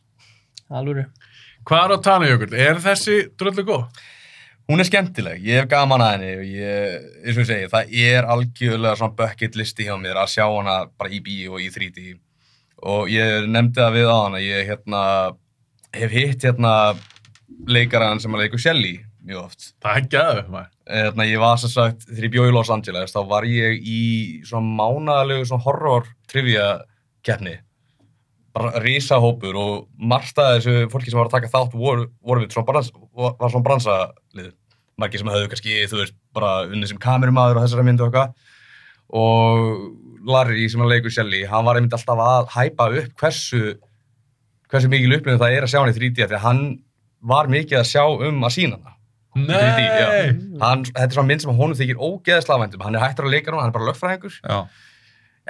alveg. Hvað er á tala Jökul? Er þessi dröllu góð? Hún er skemmtileg, ég hef gaman að henni og ég, eins og ég segi, það er algjörlega svona bucket listi hjá mér að sjá hana bara í bíó og í 3D og ég nefndi það við á hana, ég hérna, hef hitt hérna leikaran sem að leikur Shelly mjög oft. Hérna, ég var sem sagt, þegar ég bjó í Los Angeles, þá var ég í svona mánadalegu svona horror trivia keppni bara risahópur og margt af þessu fólki sem var að taka þátt voru, voru við svona brans, var svona bransalið margir sem höfðu kannski, þú veist, bara unnið sem kamerumadur og þessara myndu og eitthvað. Og Larry sem að leikur Shelly, hann var einmitt alltaf að hæpa upp hversu hversu mikil upplifin það er að sjá hann í 3D því að hann var mikið að sjá um að sína hana. Nei! 3D, já. hann, þetta er svona mynd sem honum þykir ógeðslega væntum, hann er hættur að leika núna, hann er bara lögfræðingur. Já,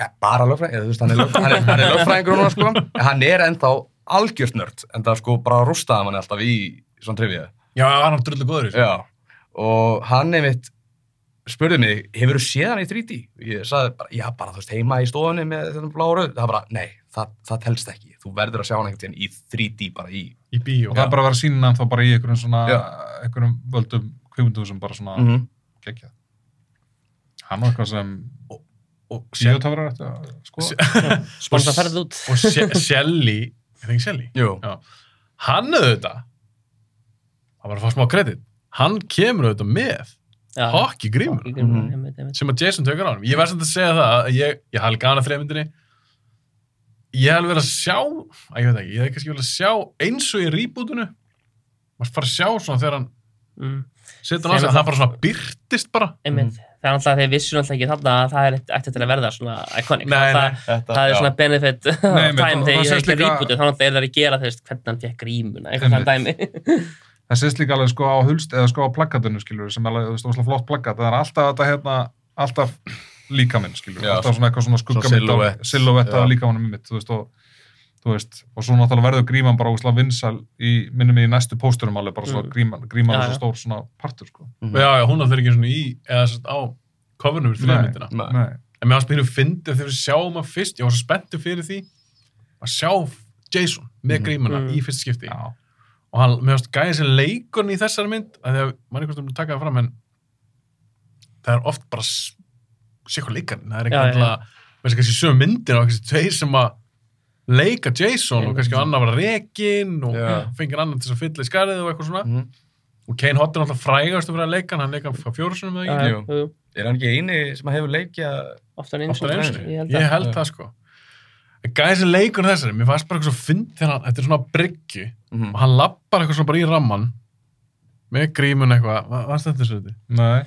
ja, bara lögfræðingur, eða þú veist, hann er, lög, hann er, hann er lögfræðingur núna sko, en hann er ennþá algjört nörd, en það sko bara rústaði hann alltaf í svona trivia Já, hann er dröllu góður í þessu. já, og hann einmitt spurði mig, hefur þú séð hann í 3D? Ég sagði bara, já, bara þú veist, heima í stofunni með þetta blá rauð, það bara, nei, það, það telst ekki, þú verður að sjá hann einhvern veginn í 3D bara í, Í bíó. og það er bara að vera sína hann þá bara í einhverjum svona, einhverjum völdum kvikmyndum sem bara svona mm geggjað. Síðutöfrar ætti að skoða. Spons að ferða út. og She- Shelly, er það ekki Shelly? jú, Já. Hann auðvitað, það var að fá smá kredit, hann kemur auðvitað með hockey grímur Hockey grímur, Mhm. einmitt, einmitt. sem að Jason tökur á hann. Ég verð samt að segja það að ég, ég hafði gana þreymyndinni, ég hef alveg verið að sjá, að ég veit ekki, ég hef kannski verið að sjá eins og í rebootinu, maður fara að sjá svona þegar hann Mm. setur hann á sig, það bara svona byrtist bara. Einmitt. Það er alltaf þeir vissu alltaf ekki þarna að það er ætti til að verða svona iconic. Nei, það, nei. þetta, það er já. svona benefit Nei, time þegar það ég sést ekki líka- rýbútið, þannig að þeir eru að gera þeir, hvernig hann fekk grímuna, eitthvað dæmi. Það sést líka alveg sko á hulst eða sko á plakatinu skilur sem er alveg, þú veist, óslega flott plakat það er alltaf þetta hérna, alltaf líkaminn skilur, Já, alltaf svona eitthvað svona Já. af líkamannum mitt, þú veist, og veist, og svo náttúrulega verður gríman bara óslega vinsal í, minnum í næstu pósturum alveg bara svo Mm. gríman, gríman Já, er svo stór svona partur sko. Já, já, hún átti ekki svona í, eða svona á coverinu fyrir. Nei, En mér varst mjög fyndið þegar við sjáum hann fyrst, ég var svo spenntur fyrir því að sjá Jason með Mhm. grímuna Mm. í fyrst skipti. já, Og hann, mér varst gæði sem leikurinn í þessari mynd, að því að mann einhvern veginn taka það fram, en það er oft bara sikkur leikarinn. Það er leika Jason og kannski annar var rekinn og Já. fengið annar til að fylla í skarið og eitthvað svona. Mhm. Og Kane Hodder er alltaf frægast fyrir að leika hann, leika hann fjórusunum eða Já, ekki. Jú. er hann ekki eini sem hefur leikja Oftar einu sinni, sinni. ég held Ég að. held það sko. Gæði sem leikur þessari, mér fannst bara eitthvað svo fynd þegar hann, þetta er svona bryggju Mhm. og hann lappar eitthvað svona bara í ramman með grímun eitthvað, hvað þetta svo þetta? nei,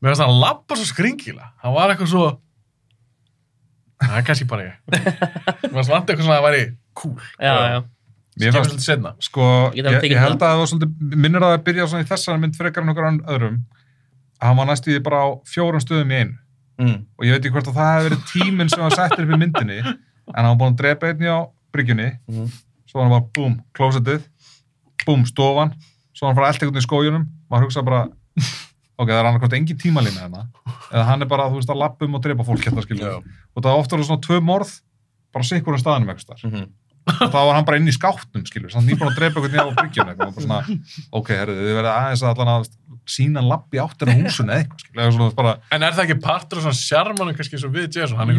Mér fannst að hann lappar svo skringila, hann var eitthvað svo, það er kannski bara ég. Mér fannst vant eitthvað svona að það væri cool. Já, já. mér Kemur fannst svolítið setna. sko, Ég ég, ég held að það var svolítið, minnir að það byrja svona í þessari mynd frekar en okkur öðrum að hann var næstu í bara á fjórum stöðum í einu mm. og ég veit ekki hvort að það hefði verið tíminn sem hann settir upp í myndinni en hann var búin að drepa einni á bryggjunni Mhm. svo hann var búm, klósetið búm, stofan svo hann fara allt einhvern í skójunum maður hugsa bara ok, það er hvort engin tímalína hérna eða hann er bara, þú veist, að lappum og drepa fólk hérna skilur Já. og það ofta svona tvö morð bara sikkur um staðanum eitthvað starf Mhm. og þá var hann bara inn í skáttnum skilur samt nýbúin að drepa einhvern á bryggjunni eitthvað, og bara svona, ok, herrðu, þið verðið aðeins að allan að sína lappi áttir á húsinu eða eitthvað skilur, eða svona bara En er það ekki partur af svona sjarmanum kannski og við Jason, hann er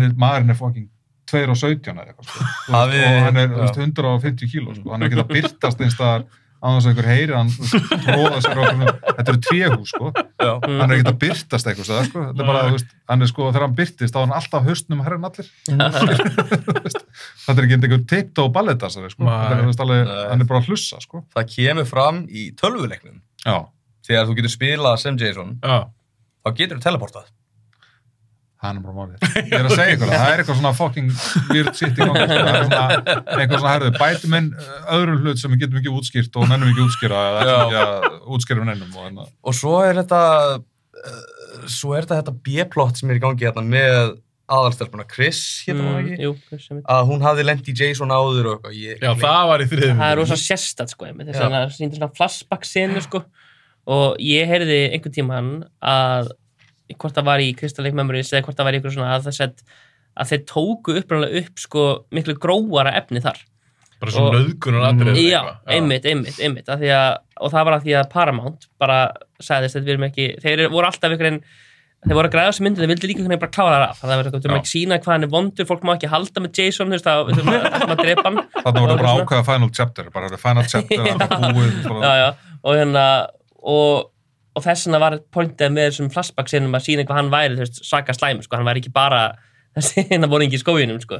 er, er fucking 2 og 17 eða eitthvað sko. Og hann er já. þú veist, 150 kíló sko. hann er ekki að byrtast eins á þess að einhver heyri hann tróða sér á þetta eru tréhús sko. Já. hann er ekki að byrtast eitthvað staðar, sko. þetta er bara, veist, hann er sko, þegar hann byrtist þá er hann alltaf haustnum herri en allir þetta er ekki einhver sko. Er, þú veist, alveg, Nei. hann er bara að hlussa sko. það kemur fram í tölvuleiknum já, þegar þú getur spilað sem Jason Já. þá getur þú teleportað hann er bara málið ég er að segja ykkur, það er eitthvað svona fucking weird shit í gangi, sko. það er svona eitthvað svona, herðu, bætum inn öðrum hlut sem við getum ekki útskýrt og nennum ekki útskýra eða ætlum Já. ekki að útskýra við nennum og hérna, og svo er þetta uh, svo er þetta þetta B-plot sem er í gangi hérna með aðalstelpuna Chris, hún Mm, ekki jú, Chris, einmitt. að hún hafði lent í Jason áður og eitthvað ég, Já, það var í þriðum það er rosa sérstætt sko einmitt, þess Já. að það svona sko að hvort það var í Crystal Lake Memories eða hvort það var í einhver svona að þess að að þeir tóku uppræðanlega upp sko miklu gróara efni þar Bara svo og- nöðgunar aðrið já, einmitt, einmitt, einmitt að að, og það var að því að Paramount bara sagðist að við erum ekki þeir voru alltaf einhvern þeir voru að græða þessu myndi, þeir vildi líka veginn bara klára það af þannig að við Já. ekki sína hvað hann er vondur fólk má ekki halda með Jason, þú veist, það við þurfum að, að drepa hann Þannig voru Og bara svona- ákveða final chapter, bara final chapter, það er bara já, Bara, já, og hérna og, og þess vegna var pointið með þessum flashback sinum að sína hvað hann væri þú veist, svaka slæmur, sko, hann væri ekki bara þessi hérna voru ekki í skóginum, sko.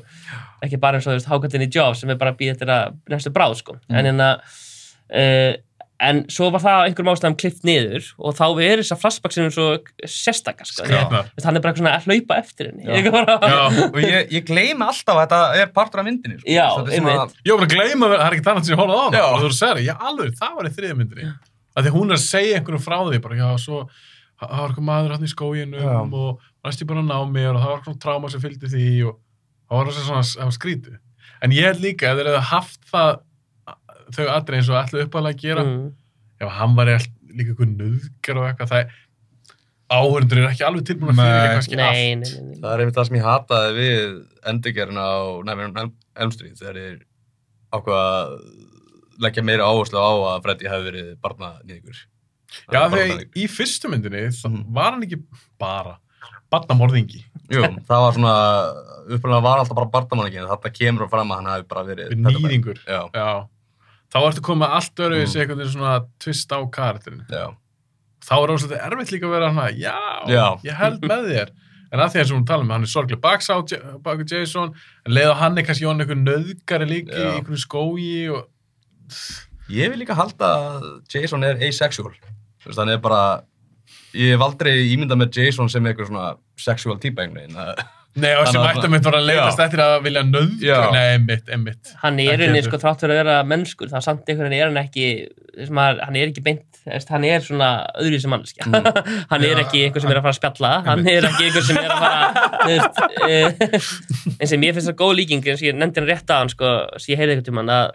Ekki bara eins og þú veist, hákallin í Jaws sem er bara að býða eftir að næstu bráð, sko. En hérna uh, en svo var það einhverjum ástæðum klift niður og þá er þess að flashback sinum svo sérstakar, sko, hann er bara svona að hlaupa eftir henni. Og ég, ég gleymi alltaf að þetta er partur af myndinni sko. Já, er ég var að gleyma, það er ekki þannig sem ég horfði á Já. og þú að já að því hún er að segja einhverjum frá því bara, já, svo, það var eitthvað maður hann í skóginum Já. og næst ég bara að ná mér og það var eitthvað tráma sem fylgdi því og það var þessi svona, það var skrítið en ég held líka, ef þeir hefðu haft það þau aðri eins og ætlu uppalega að gera mm, ef hann var líka eitthvað nöðgar og eitthvað, það áhörundur er ekki alveg tilbúin að fyrir kannski nei, allt nei, nei, nei. það er einmitt það sem ég hataði við endurgerina á Nefnum Elmstríð þegar ég ákvað að leggja meira áherslu á að Freddy hefði verið barnanýðingur Já, þegar í fyrstu myndinni Mhm. var hann ekki bara barnamorðingi Jú, það var svona, upprunalega var alltaf bara barnamanningin, þetta kemur fram að hann hefði bara verið við nýðingur. Já, Já. Þá ertu komið allt öru Mm. þessi einhvern veginn svona twist á karakterin. já, Þá er óslega erfitt líka að vera hann að, já, Já. ég held með þér. En að því að sem hún tala um, hann er sorglega baks á Ja- baku Jason, en leið og hann er kannski hann einhvern nöðgari líki í einhvern skógi og Ég vil líka halda að Jason er asexual. Hann er bara, ég hef aldrei ímyndað með Jason sem eitthvað svona sexual típa einhvern veginn. Það- Nei, og sem Þannig að- að mitt var að leiðast eftir að vilja nöðga. Já. Nei, einmitt, einmitt. hann er einnig sko þrátt fyrir að vera mennskur þá samt einhvern veginn er hann ekki að, hann er ekki beint, þess, hann er svona öðru sem mannskja, hann er ekki einhver sem er að fara að spjalla, hann er ekki einhver sem er að fara eh, eins og mér finnst það góð líking eins og ég nefndi hann rétt að hann sko, sem ég heyrði eitthvað tímann að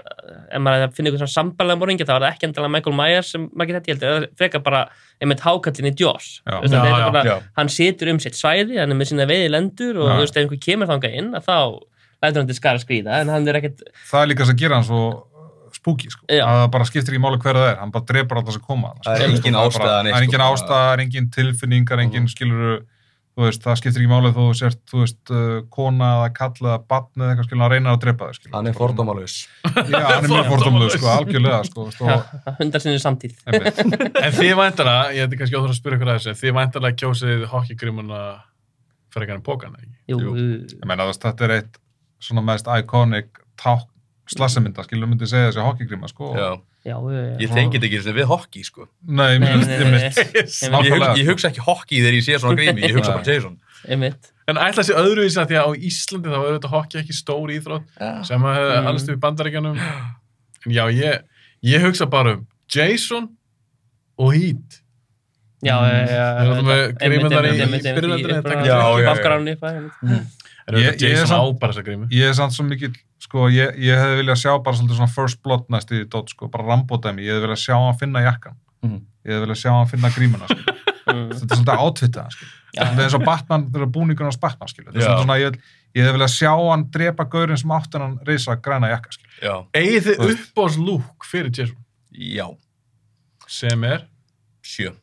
ef maður er að finna eitthvað sambarlega morðingja þá var það ekki endilega Michael Myers sem maður getur þetta heldur, það er frekar bara einmitt hákallin í er já. hann situr um sitt svæði, hann er með sína veiði lendur og ef einhver kemur þangað inn að þá lætur hann til skara skrýða en hann er ekkert það er líka sem gera hann svo spooky, sko. Það bara skiptir ekki máli hver það er, hann bara drepar alltaf sem koma. Það er Sko, engin bara- ástæða neitt, Það er engin sko, ástæða, það er engin tilfinningar, engin skilur, þú veist, það skiptir ekki máli þú sért, þú veist, uh, kona eða kall eða batn eða eitthvað skilur, hann reynar að drepa skilur. Hann er fordómalus. Já, hann er mjög fordómlu, sko, algjörlega, sko, hundar sinni samtíð. En þið væntala, ég hefði kannski óþur að spyrja ykkur að þessu, þið væntala kjósið hockey-grimuna fyrir ekki pókan, ekki? Jú, Jú. Ég meina, þú veist, þetta er eitt svona mest iconic ták slassamynda, skilur, myndi segja þessi hockeygrima, sko. Já. já, já, já. Ég tengið ekki þessi við hockey, sko. Nei, Nei, nei, nei, nei. Ég, hugsa, ég sko. hugsa ekki hockey þegar ég sé svona grími, ég hugsa bara Jason. einmitt En ætla þessi öðruvísi að því að á Íslandi þá er þetta hockey ekki stór íþrótt sem að hefði Mm. allast við bandaríkjanum. En já, ég, ég hugsa bara um Jason og Heat. já, já, já, grímurnar í- í byrjunarliðinu, Já, já, já. Er Ég- ég er Jason samt- á bara þessa grímu? Ég er samt svo mikið, sko, ég, ég hefði viljað sjá bara svolítið svona first blood næst í dót, sko, bara rambódæmi, ég hefði viljað sjá hann finna jakkan, Mhm. ég hefði viljað sjá hann finna grímuna, sko, Mm. þetta er svolítið átvittað, sko, þetta er eins og Batman, þetta er búningun á Batman, sko, þetta er svona, ég, ég hefði viljað sjá hann drepa gaurinn sem átti hann reysa græna jakka, sko. Já. Egið þið Þú veist. uppbóðs lúk fyrir Jason? Já. Sem er? Sjö.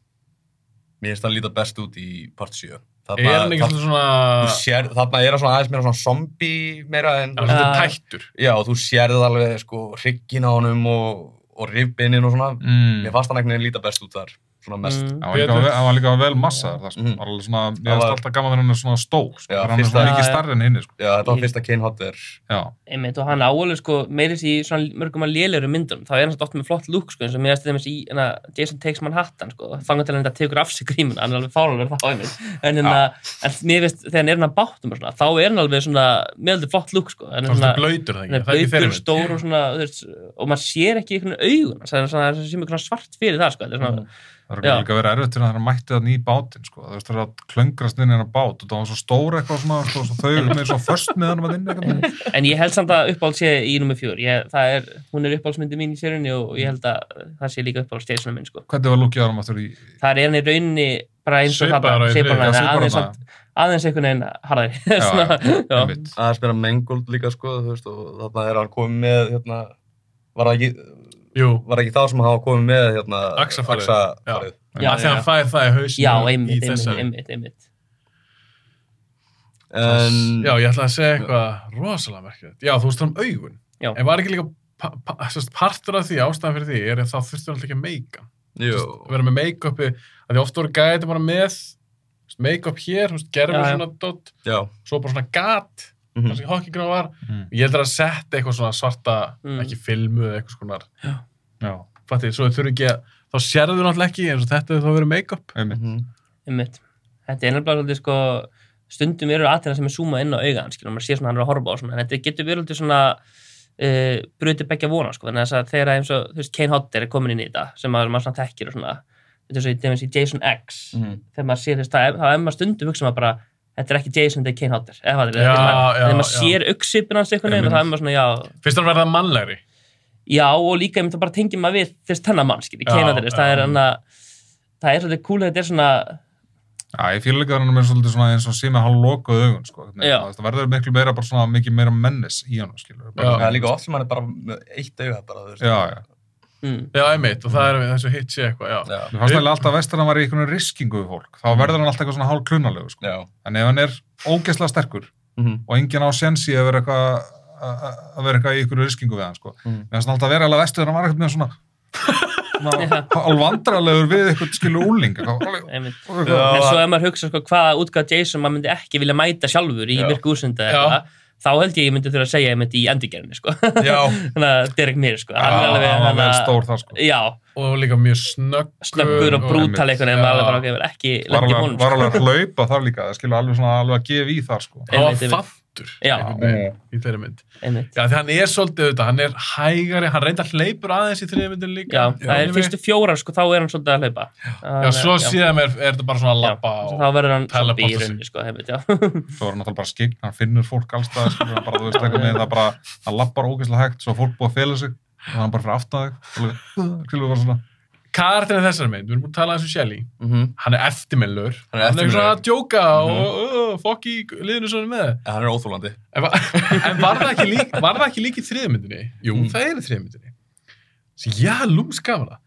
Mér finnst hann líta best út í part sjö. Er hann ekki þarna, svona... þú sér, þarna er hann svona aðeins meira svona zombie meira en... Hann er svona tættur. Já, þú sérð alveg sko hrygginn á honum og, og rifbinin og svona. Mm. Mér fannst hann veginn líta best út þar. Svona mest. Mm. Hann var líka, hann var líka vel massaður, það, sko, Mhm. var alveg svona, Það ég var- alltaf gaman þegar hann er svona stór, sko, Já, hann er svona mikið starri en hinni, sko, Já, þetta var fyrsta Kane Hodder. já, einmitt og hann áalveg sko meiris í svona mörgum að lélegur myndum. Þá er hann svo oft með flott lúk sko eins og mér erst þeim í hana, Jason Takes Manhattan sko. Þangar til hann þetta tekur af sig grímun hann er alveg fálulegur þá einmitt. En, hérna, en mér veist þegar hann er hann að bátum og svona þá er hann alveg svona meðaldi flott lúk sko. En Það er svona svona blöytur það er Það og og það það það Það líka að vera erfitt fyrir að það mætti þannig í bátinn, sko. Það það er að klöngrast inn í hennar bát og það var svo stór eitthvað svona, sko, svo þau eru með svo först með hann að inn eitthvað. En ég held samt að uppáhald sé í nummer fjör. Ég, það er, hún er uppáhaldsmyndi mín í sérunni og ég held að það sé líka uppáhalds Jason minn, sko. Hvernig var lúkið árum aftur í... Það er hann í rauninni bara eins og og þriðja, en svipaður aðeins, þarna. samt- aðeins einhvern veginn harðari. Það er spila Mangold líka sko, og þarna er hann komið með, hérna, var það ekki, Jú, var það ekki þá sem hann hafa komið með, hérna. Já, að því að hann já. fæði það í hausinu Já, í þessari. einmitt, einmitt. En, Já, ég ætla að segja eitthvað rosalega merkilegt. Já, þú veist það um augun. Já. En var ekki líka pa pa sérst, partur af því, ástæðan fyrir því, er að þá þurftu alltaf ekki að meika. jú, Vera með make-upi, að því oft voru gæti bara með make-up hér, Já, já. svona dot, já, svo bara svona gat, mhm, það sem hockeygrunum var. Mm. Ég held að setja eitthvað svona svarta, Mm. ekki filmu eða eitthvað svona, Já, fattið, svo þurfu ekki að, þá sérðu náttúrulega ekki eins og þetta hefur þá verið make-up. einmitt. einmitt. Þetta er nefnilega svolítið sko, stundum eru aðtina sem er zoomað inn á augan, skilur, maður sé svona hann er að horfa á svona, en þetta getur verið svona uh, brutið begja vona, sko, þannig að að þegar eins og, þú veist, Kane Hodder er komin inn í þetta, sem maður, maður svona þekkir og svona, þetta er svo í Jason X, mhm. þegar maður sér þess, það er- þá er maður stundum hugsa maður bara, þetta er ekki Jason, þetta er Kane Hodder, eða hvað, Já, þegar maður, sér auksipin hans einhvern veginn og það er maður svona, já, Finnst það að verða mannlegri? já, og líka ég myndi bara tengja maður við þess þennan mann, skilur, Já, Kane Hodder, það er að, það er svolítið cool þetta er svona, Já, ég fíla líka að hann er með svolítið svona eins og síma hálf lokuð augun, sko. Það verður miklu meira bara svona mikið meira mennis í hann, skilur. Já. það er líka oft sem hann er bara með eitt auga bara, þú veist. Mm, Já, einmitt, og það er þessu hitt sé eitthvað, já. Já, Mér fannst nægilega alltaf að vestur hann var í einhvern riskingu við fólk. Þá verður hann alltaf eitthvað svona hálf klunalegu, sko. já, En ef hann er ógeðslega sterkur mhm, og enginn á sensi að vera eitthvað að að vera eitthvað í einhverju riskingu við hann, sko. Mhm. Mér fannst alltaf að vera alveg vestur, hann var eitthvað með svona svona alvandralegur við eitthvað skilu úling eitthvað, einmitt. eitthvað, en svo ef maður hugsa sko, hvaða útgáð Jason maður myndi ekki vilja mæta sjálfur í Já. virku úrsunda Já. eitthvað þá held ég ég myndi þurfa að segja einmitt í endurgerðinni sko. þannig að Derek Meir sko. hann er alveg hann að- stór þar, sko. já, Og líka mjög snögg. snöggur og brútal veginn Já. maður alveg bara ég ekki lendi alveg, honum var alveg að hlaupa þar líka það skilur alveg svona alveg að gefa í þar sko. Það var Einmitt, Já. veginn, Í þeirri mynd. Já, því hann er svolítið auðvitað, hann er hægari, hann reyndar hleypur aðeins í þriðja myndin líka. já, það er fyrstu fjórar sko, þá er hann svolítið að hlaupa Já, svo síðan er, er þetta bara svona að já, lappa og... þá verður hann zombie í rauninni sko, einmitt, já. svo er hann náttúrulega bara skign, hann finnur fólk allstað skilur, hann bara, þú veist, eitthvað með það bara hann lappar ógeðslega hægt, svo fólk búið að fela sig og hann bara fyrir aftan Karakterinn í þessari mynd, við erum búin að tala eins og Shelly, mhm, hann er eftirminnlur, Hann er hann er svona að djóka Mhm. og uh, fokk í liðinu svona með. Ja, hann er óþólandi. En, va- en var það ekki lík, var það ekki lík í þriðja myndinni? Jú, Mm. það er í þriðja myndinni. Svo já, lúms gaman það.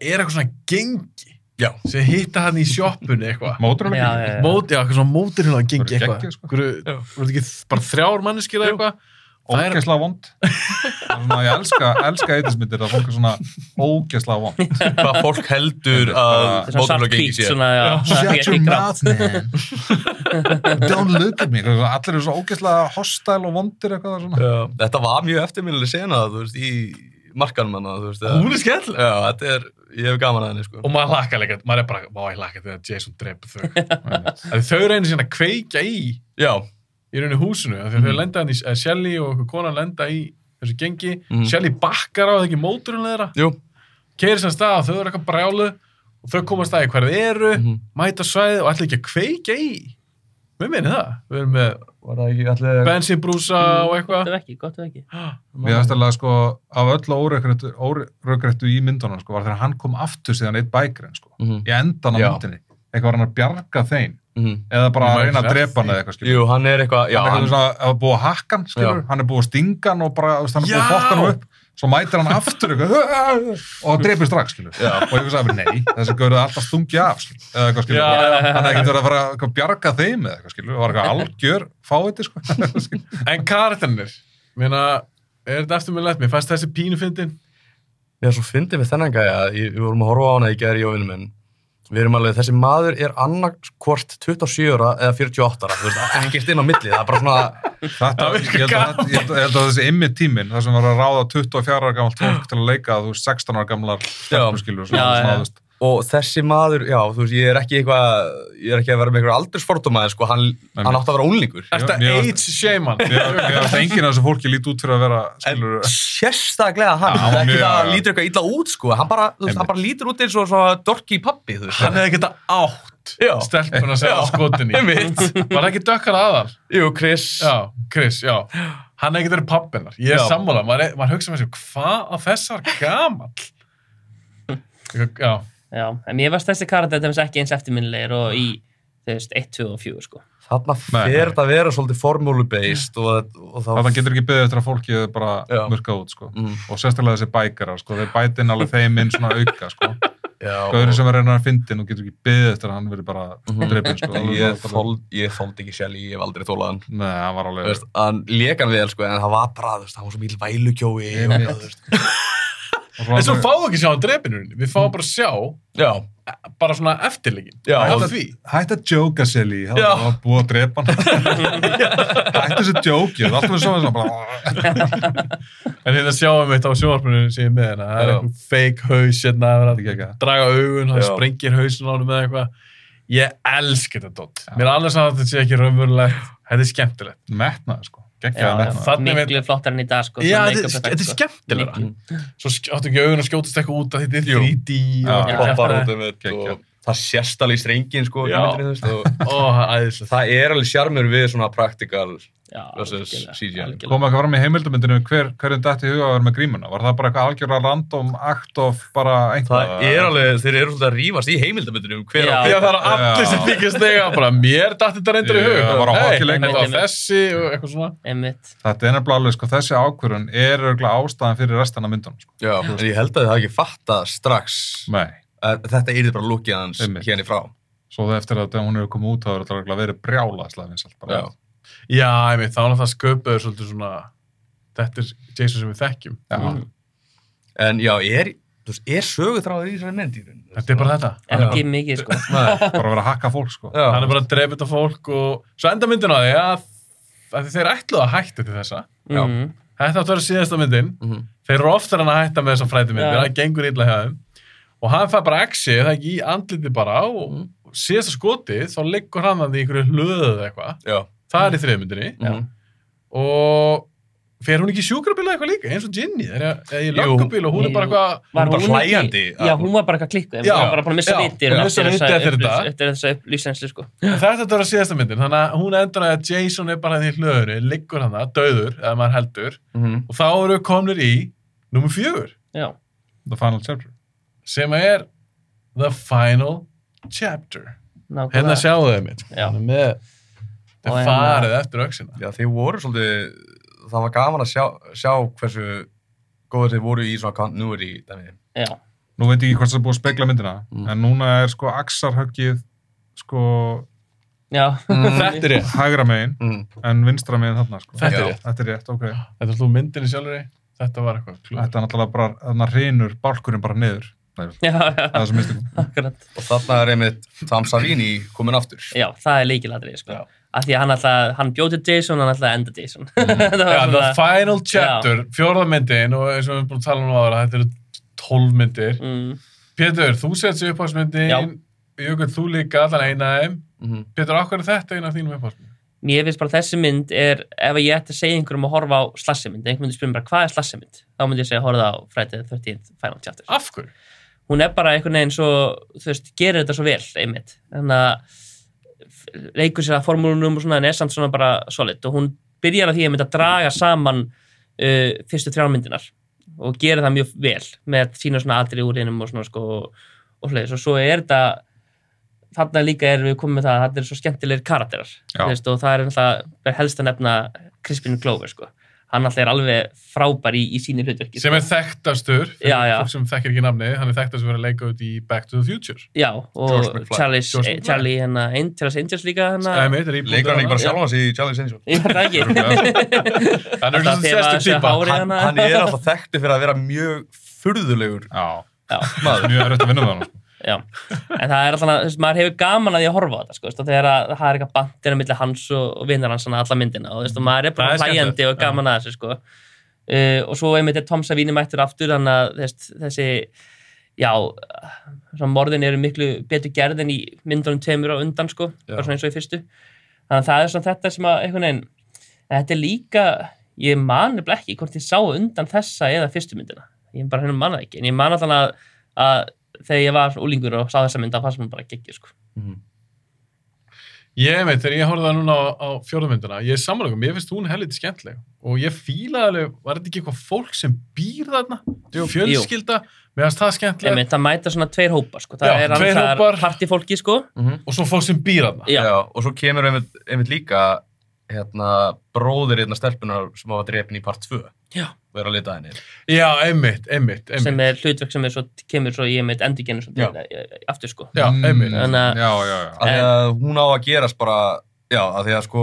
Er eitthvað svona gengi Já, sem hitta hann í sjoppunni eitthvað. mótur Já, já, já. Móti, já, eitthvað svona mótir hérna að gengi eitthvað. sko. Bara þrjár manneskir eða eitthvað? Ógeðslega vond svona, ég elska, elska eitthismyndir að fólk er svona ógeðslega vond hvað fólk heldur að svona mótorlög gengi sé. svona, Shut your mouth man don't look at me allir eru svo ógeðslega hostile og vondir eitthvað svona Já, Þetta var mjög eftirminnileg sena, þú veist, í markanum hann. Hún er skemmtileg. Já, þetta er, ég hef gaman að henni, sko. Og maður hlakka líka, maður er bara, má ég hlakka þegar Jason dreipur þau. Þau reynir síðan að kveikja í, Já, í rauninni húsinu, af því að þau Mhm. lenda hann í, eh, Shelly og okkur konan lenda í þessu gengi, Mhm. Shelly bakkar á það ekki móturinn þeirra, jú. keiri sem stað og þau eru eitthvað brjálu og þau komast að í hver þið eru, Mhm. mæta svæði og ætla ekki að kveikja í. Við minni það, við erum með allir... bensinbrúsa og gott eitthvað. gott ef ekki finnst alveg sko, af öllu órökréttu í myndunum sko, var þegar hann kom aftur síðan eitt bækurinn sko, Mhm. í endan á myndinni. Eitthvað var hann að bjarga þeim, Mhm. eða bara að reyna að drepa hann eða eitthvað, skilur. Jú, hann er eitthvað, já, hann er hann, eitthvað svona, að búið að hakka hann, skilur, Já. hann er búið að stinga hann og bara, veist, hann er búið að Já. fokka hann upp, svo mætir hann aftur eitthvað, og drepir strax, skilur. Já. Og ég sagði, nei, þessi gaurið alltaf stungi af, eða eitthvað, skilur. Já, já, já. Hann ekkert verið að fara að bjarga þeim eða eitthvað, skilur, það var eitthvað algjör fáiði, sko. En karakternir, mér er þetta eftir mig lett, mér fannst þessi pínu fyndin. er svo fyndið með þennan gæja, ég, við vorum að horfa á hana í minn. Við erum alveg, þessi maður er annarkvort 27 ára eða 48 ára, þú veist, ekkert inn á milli, það er bara svona, Þetta, ég held að, ég held- ég held að þessi immi tíminn, það sem var að ráða 24 ára gamalt fólk til að leika, þú veist, 16 ára gamlar stelpur, skilur, svona, Já, svona, þú veist, og þessi maður, já, þú veist, ég er ekki eitthvað, ég er ekki að vera með eitthvað aldursfordóma, en sko, hann, hann átti að vera ónlingur. Þetta age shame hann. Mér finnst enginn af þessu fólki lít út fyrir að vera, En skilur, sérstaklega hann, Já, hann ekki það að lítur eitthvað illa út, sko, hann bara, þú veist, hann bara lítur út eins og svona dorki pappi, þú veist. Hann hefði geta átt Já. stelpun að segja Já. skotin í. Einmitt. Var það ekki dökkar aðal? Jú, Chris. Já, Chris, já. Hann hefði geta verið pappinnar. Ég er Já. sammála, maður, er- maður hugsa með sér, hvað á þessar gamall? Já, Já, en mér varst þessi karakter til þess ekki eins eftirminnilegir og í, þú veist, 1, 2 og 4, sko. Þarna fer þetta að vera svolítið formúlu-based og, og þá... það getur ekki byggðið eftir að fólki bara Já. murka út, sko. Mm. Og sérstaklega þessi bækarar, sko, þeir bæti inn alveg þeim inn svona auka, sko. Já, Gauðurinn sem er reynar að fyndin og getur ekki byggðið eftir að hann verið bara Mhm. dreipin, sko. Ég, ég þóldi ekki Shelly, ég hef aldrei þólað hann. Nei, hann var Þú alveg... veist, hann lék hann vel, sko, en það var bara, þú veist, hann var svo eitthvað, þú veist. og en svo fáum við ekki sjá hann drepinurinn. Við fáum bara að sjá, Já, bara svona eftirleikin. Já, Af og- því. Hætt að jóka, Selly, það Já. var búið að drepa hann. Hætt þessi jóki, það er alltaf svona svona bara... En hérna sjáum við þetta á sjónvarpunum sem ég er með hérna. Það er eitthvað fake haus hérna, það draga augun, hann Já. sprengir hausin á hann með eitthvað. Ég elska þetta dótt. Mér er alveg saman að þetta sé ekki raunverulegt. Þetta er skemmtilegt. Metnað, sko. Miklu flottar enn í dag, sko. Já, þetta er-. Miklu. Svo áttu ekki augun að skjótast eitthvað út að þetta er Jú. 3D Já. og poppar út um þetta og það sést alveg í strengin, sko, myndinni, veist, og Ó, það er æðislegt. það er alveg sjarmur við svona practical Já, versus algjörlega, CGI. algjörlega. kom eitthvað fram í heimildamindinu hver, hverjum dætt í huga að vera með grímuna var það bara eitthvað algjörða random act of bara einhvað Það er alveg, þeir eru svolítið að rífast í heimildamöndunum hver Já. Já, það eru allir sem þykist þega bara, mér datt þetta reyndur í hug. Já, það var á Nei, hockeyleik. þetta var Einmitt, þessi og eitthvað svona. Einmitt. þetta er nefnilega alveg sko, þessi ákvörðun er örgulega ástæðan fyrir restan af myndunum sko. Já, en ég held að hafa ekki fattað strax nei, að þetta er bara lukkið hans Einmitt. hérna í frá. svo það eftir að hún hefur komið út þá er þetta verið brjála. Já. Já, ég veit, þá er það sköpuður svolítið svona, þetta er Jason sem við þekkjum. Já. Mm. En já, er, þú veist, er sögutráður í þessari mynd í raun? Þetta er bara þetta. Ekki mikið, sko. Nei. bara að vera að hakka fólk sko. Já. Hann er bara að drepa þetta fólk og svo enda myndin á því að, að þeir ætluðu að hætta til þessa. Já. Mhm. Þetta átti að vera síðasta myndin. Mhm. Þeir eru oftar en að hætta með þessar frætumyndir, Já. það gengur illa hjá þeim. Og hann fær bara exi, það ekki í andliti bara og Mhm. síðasta skotið, þá liggur hann að því einhverju hlöðu eða eitthvað. Já. Það er í þriðmyndinni. Mhm. Og fer hún ekki í sjúkrabíla eitthvað líka, eins og Ginny, þegar ég í löggubíl og hún er bara eitthvað, Var Hún er bara hlæjandi. Já, hún var bara eitthvað klikkuð. Já, Hún var bara að missa missir vitið eftir þetta. Þessa lífsenslu, sko. þetta er að síðasta myndin, þannig að hún endur að Jason er bara því hlöðunni, liggur hann það, döður, eða maður heldur, Mhm. og þá eru komnir í nummer fjögur, Já. the final chapter sem er The Final Chapter. nákvæmlega. Hérna sjáu þau mitt, er með, er hérna- farið eftir öxina. Já, þeir voru svolítið, það var gaman að sjá, sjá hversu góður þeir voru í svona continuity nú veit ég ekki hvort það er búið að spegla myndina Mm. en núna er sko axarhöggið sko Já. Þetta er rétt. hægra megin Mm. en vinstra megin þarna sko. Þetta er rétt. þetta er rétt, ok Þetta er þú myndinni sjálfur þetta var eitthvað klúður. þetta er náttúrulega bara, þarna hrinur bálkurinn bara niður Er. Og þarna er einmitt Tom Savini komin aftur. Já, það er líkiladrið, sko. Af því að hann alltaf, hann bjóti Jason, hann alltaf enda Jason. Var Já, The svona- Final Chapter, fjórða myndin og eins og við erum búin að tala um ára, þetta eru tólf myndir. Mm. Pétur, þú sett sér upphásmyndin, Já. Jökull, þú líka, allan eina af þeim. Mhm. Pétur, okkur er þetta eina af þínum upphásmyndin? Mér finnst bara þessi mynd er, ef ég ætti að segja einhverjum að horfa á slassimynd, einhvern spyrja mig bara, hvað er slassimynd? Þá myndi ég segja, horfa á Friday the 13th Final Chapter. Af hverju? Hún er bara einhvern veginn svo, þú veist, gerir þetta svo vel, einmitt. Þannig að leikur sér að formúlunum og svona, en er samt svona bara solid. Og hún byrjar að því að draga saman uh, fyrstu þrjármyndinar og gera það mjög vel með sína svona atrið úr einum og svona sko og, hlæðis. Og svo er þetta þarna líka erum við komið með það að þetta er svo skemmtilegir karakterar veist, og það er er helst að nefna Crispin Glover sko. Hann alltaf er alveg frábær í, í síni hlutverki Sem sko. er þekktastur, Já, já. fólk sem þekkir ekki namnið, hann er þekktastur fyrir að leika út í Back to the Future. já, og McFly. Charlie hérna, Ein- Charles Angels líka hérna, Það mitt, rýbúndur. Leikur hann ekki bara Já. sjálfan sig í Charlie's Angels? veit það ekki Hann er Alltaf þessu típa. Hann, hérna. hann er alltaf þekktu fyrir að vera mjög furðulegur. Já, Já. það mjög erfitt að vinna með hann sko. Já, en það er alltaf, þú veist, maður hefur gaman að því að horfa á þetta, sko, þegar að, það er eitthvað bandir á milli hans og, vinnar hans svona alla myndina og þú veist, maður er bara skemmtilegt, og gaman að þessu, sko. Uh, og svo einmitt er Tom Savini mættur aftur, þannig að veist, þessi, já, morðin eru miklu betur gerð en í myndunum tveimur á undan sko, bara svona eins og í fyrstu. Þannig að það er svona þetta sem að einhvern veginn, þetta er líka ég man nefnilega ekki hvort ég sá undan þessa eða fyrstu myndina. Ég bara hérna manna ekki, en ég man alltaf að, að þegar ég var úlingur og sá þessa mynd að fannst mér bara geggir sko Ég veit, þegar ég horfði það núna á, á fjórðumyndina, ég er samanlögum, ég finnst hún helviti skemmtileg og ég fílaði alveg, var þetta ekki eitthvað fólk sem býr þarna? Fjölskylda, mér finnst það Ég skemmtileg mynd að mæta svona tveir hópar sko. það Já, er tveir annars hópar. partífólki sko. og svo fólk sem býr þarna. Já. Já, og svo kemur einmitt, einmitt líka hérna, bróðir hérna stelpunar sem hafa drepin í part 2 Já. Er að lita henni Já, einmitt, einmitt, sem einmitt. er hlutverk sem er svo, kemur svo ég mynd endurgennu Já. aftur sko. Já, einmitt. Þannig að- Já, já, já. af því að hún á að gerast bara já, af því að sko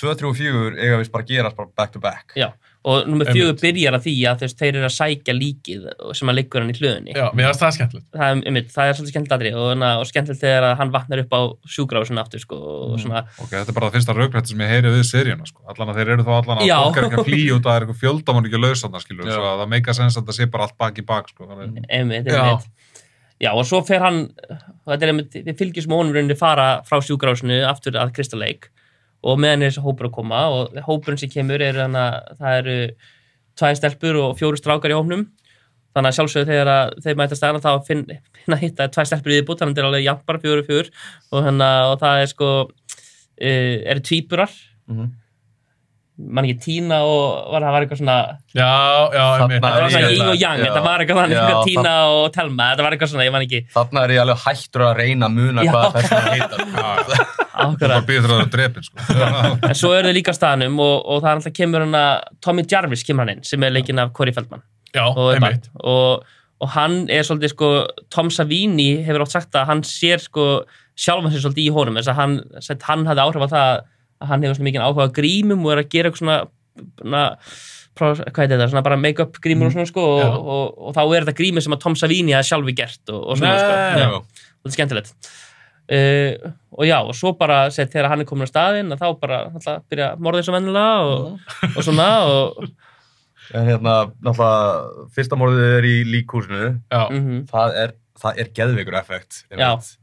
2, 3 og 4 eiga vist bara að gerast bara back to back Já. Og nummer fjögur byrjar að því að þess, þeir eru að sækja líkið sem að liggur hann í hlöðunni Já, mér finnst það skemmtilegt. það, er, einmitt, það er svolítið skemmtilegt aðri og, og skemmtilegt þegar að hann vatnar upp á sjúgrásun aftur sko, og svona, Ok, þetta er bara það fyrsta raugrætti sem ég heyri við seríuna, sko. Allan að þeir eru þá allan að fólk er ekki að flýja út að það er eitthvað fjöldamann ekki skilur, Já. svo að það meika sens að það sé bara allt bak í bak, sko. Þannig, einmitt, Já. einmitt. Já, og svo fer hann, og þetta er einmitt, við fylgjum honum rauninni fara frá sjúgrásinu aftur að Crystal Lake og meðan er þessi hópur að koma og hópurinn sem kemur er þannig að það eru tvær stelpur og fjóru strákar í hópnum. Þannig að sjálfsögðu þegar að þeir mæta stæðan þá finn, finna hitta tvær stelpur í viðbútt þannig að þetta er alveg jafn bara fjóru fjör og, hana, og það er sko uh, eru tvíburar. Mhm. Mann ekki Tína og var, það var eitthvað svona Já, já, það var svona Ying og Yang, þetta var eitthvað þannig það- Tína og Telma, þetta var eitthvað svona, ég man ekki þarna er ég alveg hættur að reyna að muna Já. hvað þess að heita það ákveðra bara býður það að vera drepin, sko. en svo eru þau líka á staðanum og, og það er alltaf kemur hann að Tommy Jarvis kemur hann inn sem er leikinn af Corey Feldman. Já, og, er og, og hann er svolítið sko Tom Savini hefur átt sagt að hann sér sko sjálfan sér svolítið í honum þess að hann, hann hafði áhrif á það að hann hefur svona mikið áhuga grímum og er að gera eitthvað svona, svona prá- hvað er þetta, svona bara make-up grímur og svona sko Já. og, og, og þá er þetta grímur sem að Tom Savini hafði sjálfi gert og, og svona sko Nei. Já, og þetta er skemmtilegt uh, og já, og svo bara sett þegar hann er komin á staðinn að þá bara alltaf byrja morðið svo vennilega og, og svona og en hérna, náttúrulega fyrsta morðið er í líkhúsinu Já. mm það er, það er geðveikur effekt einmitt. Já.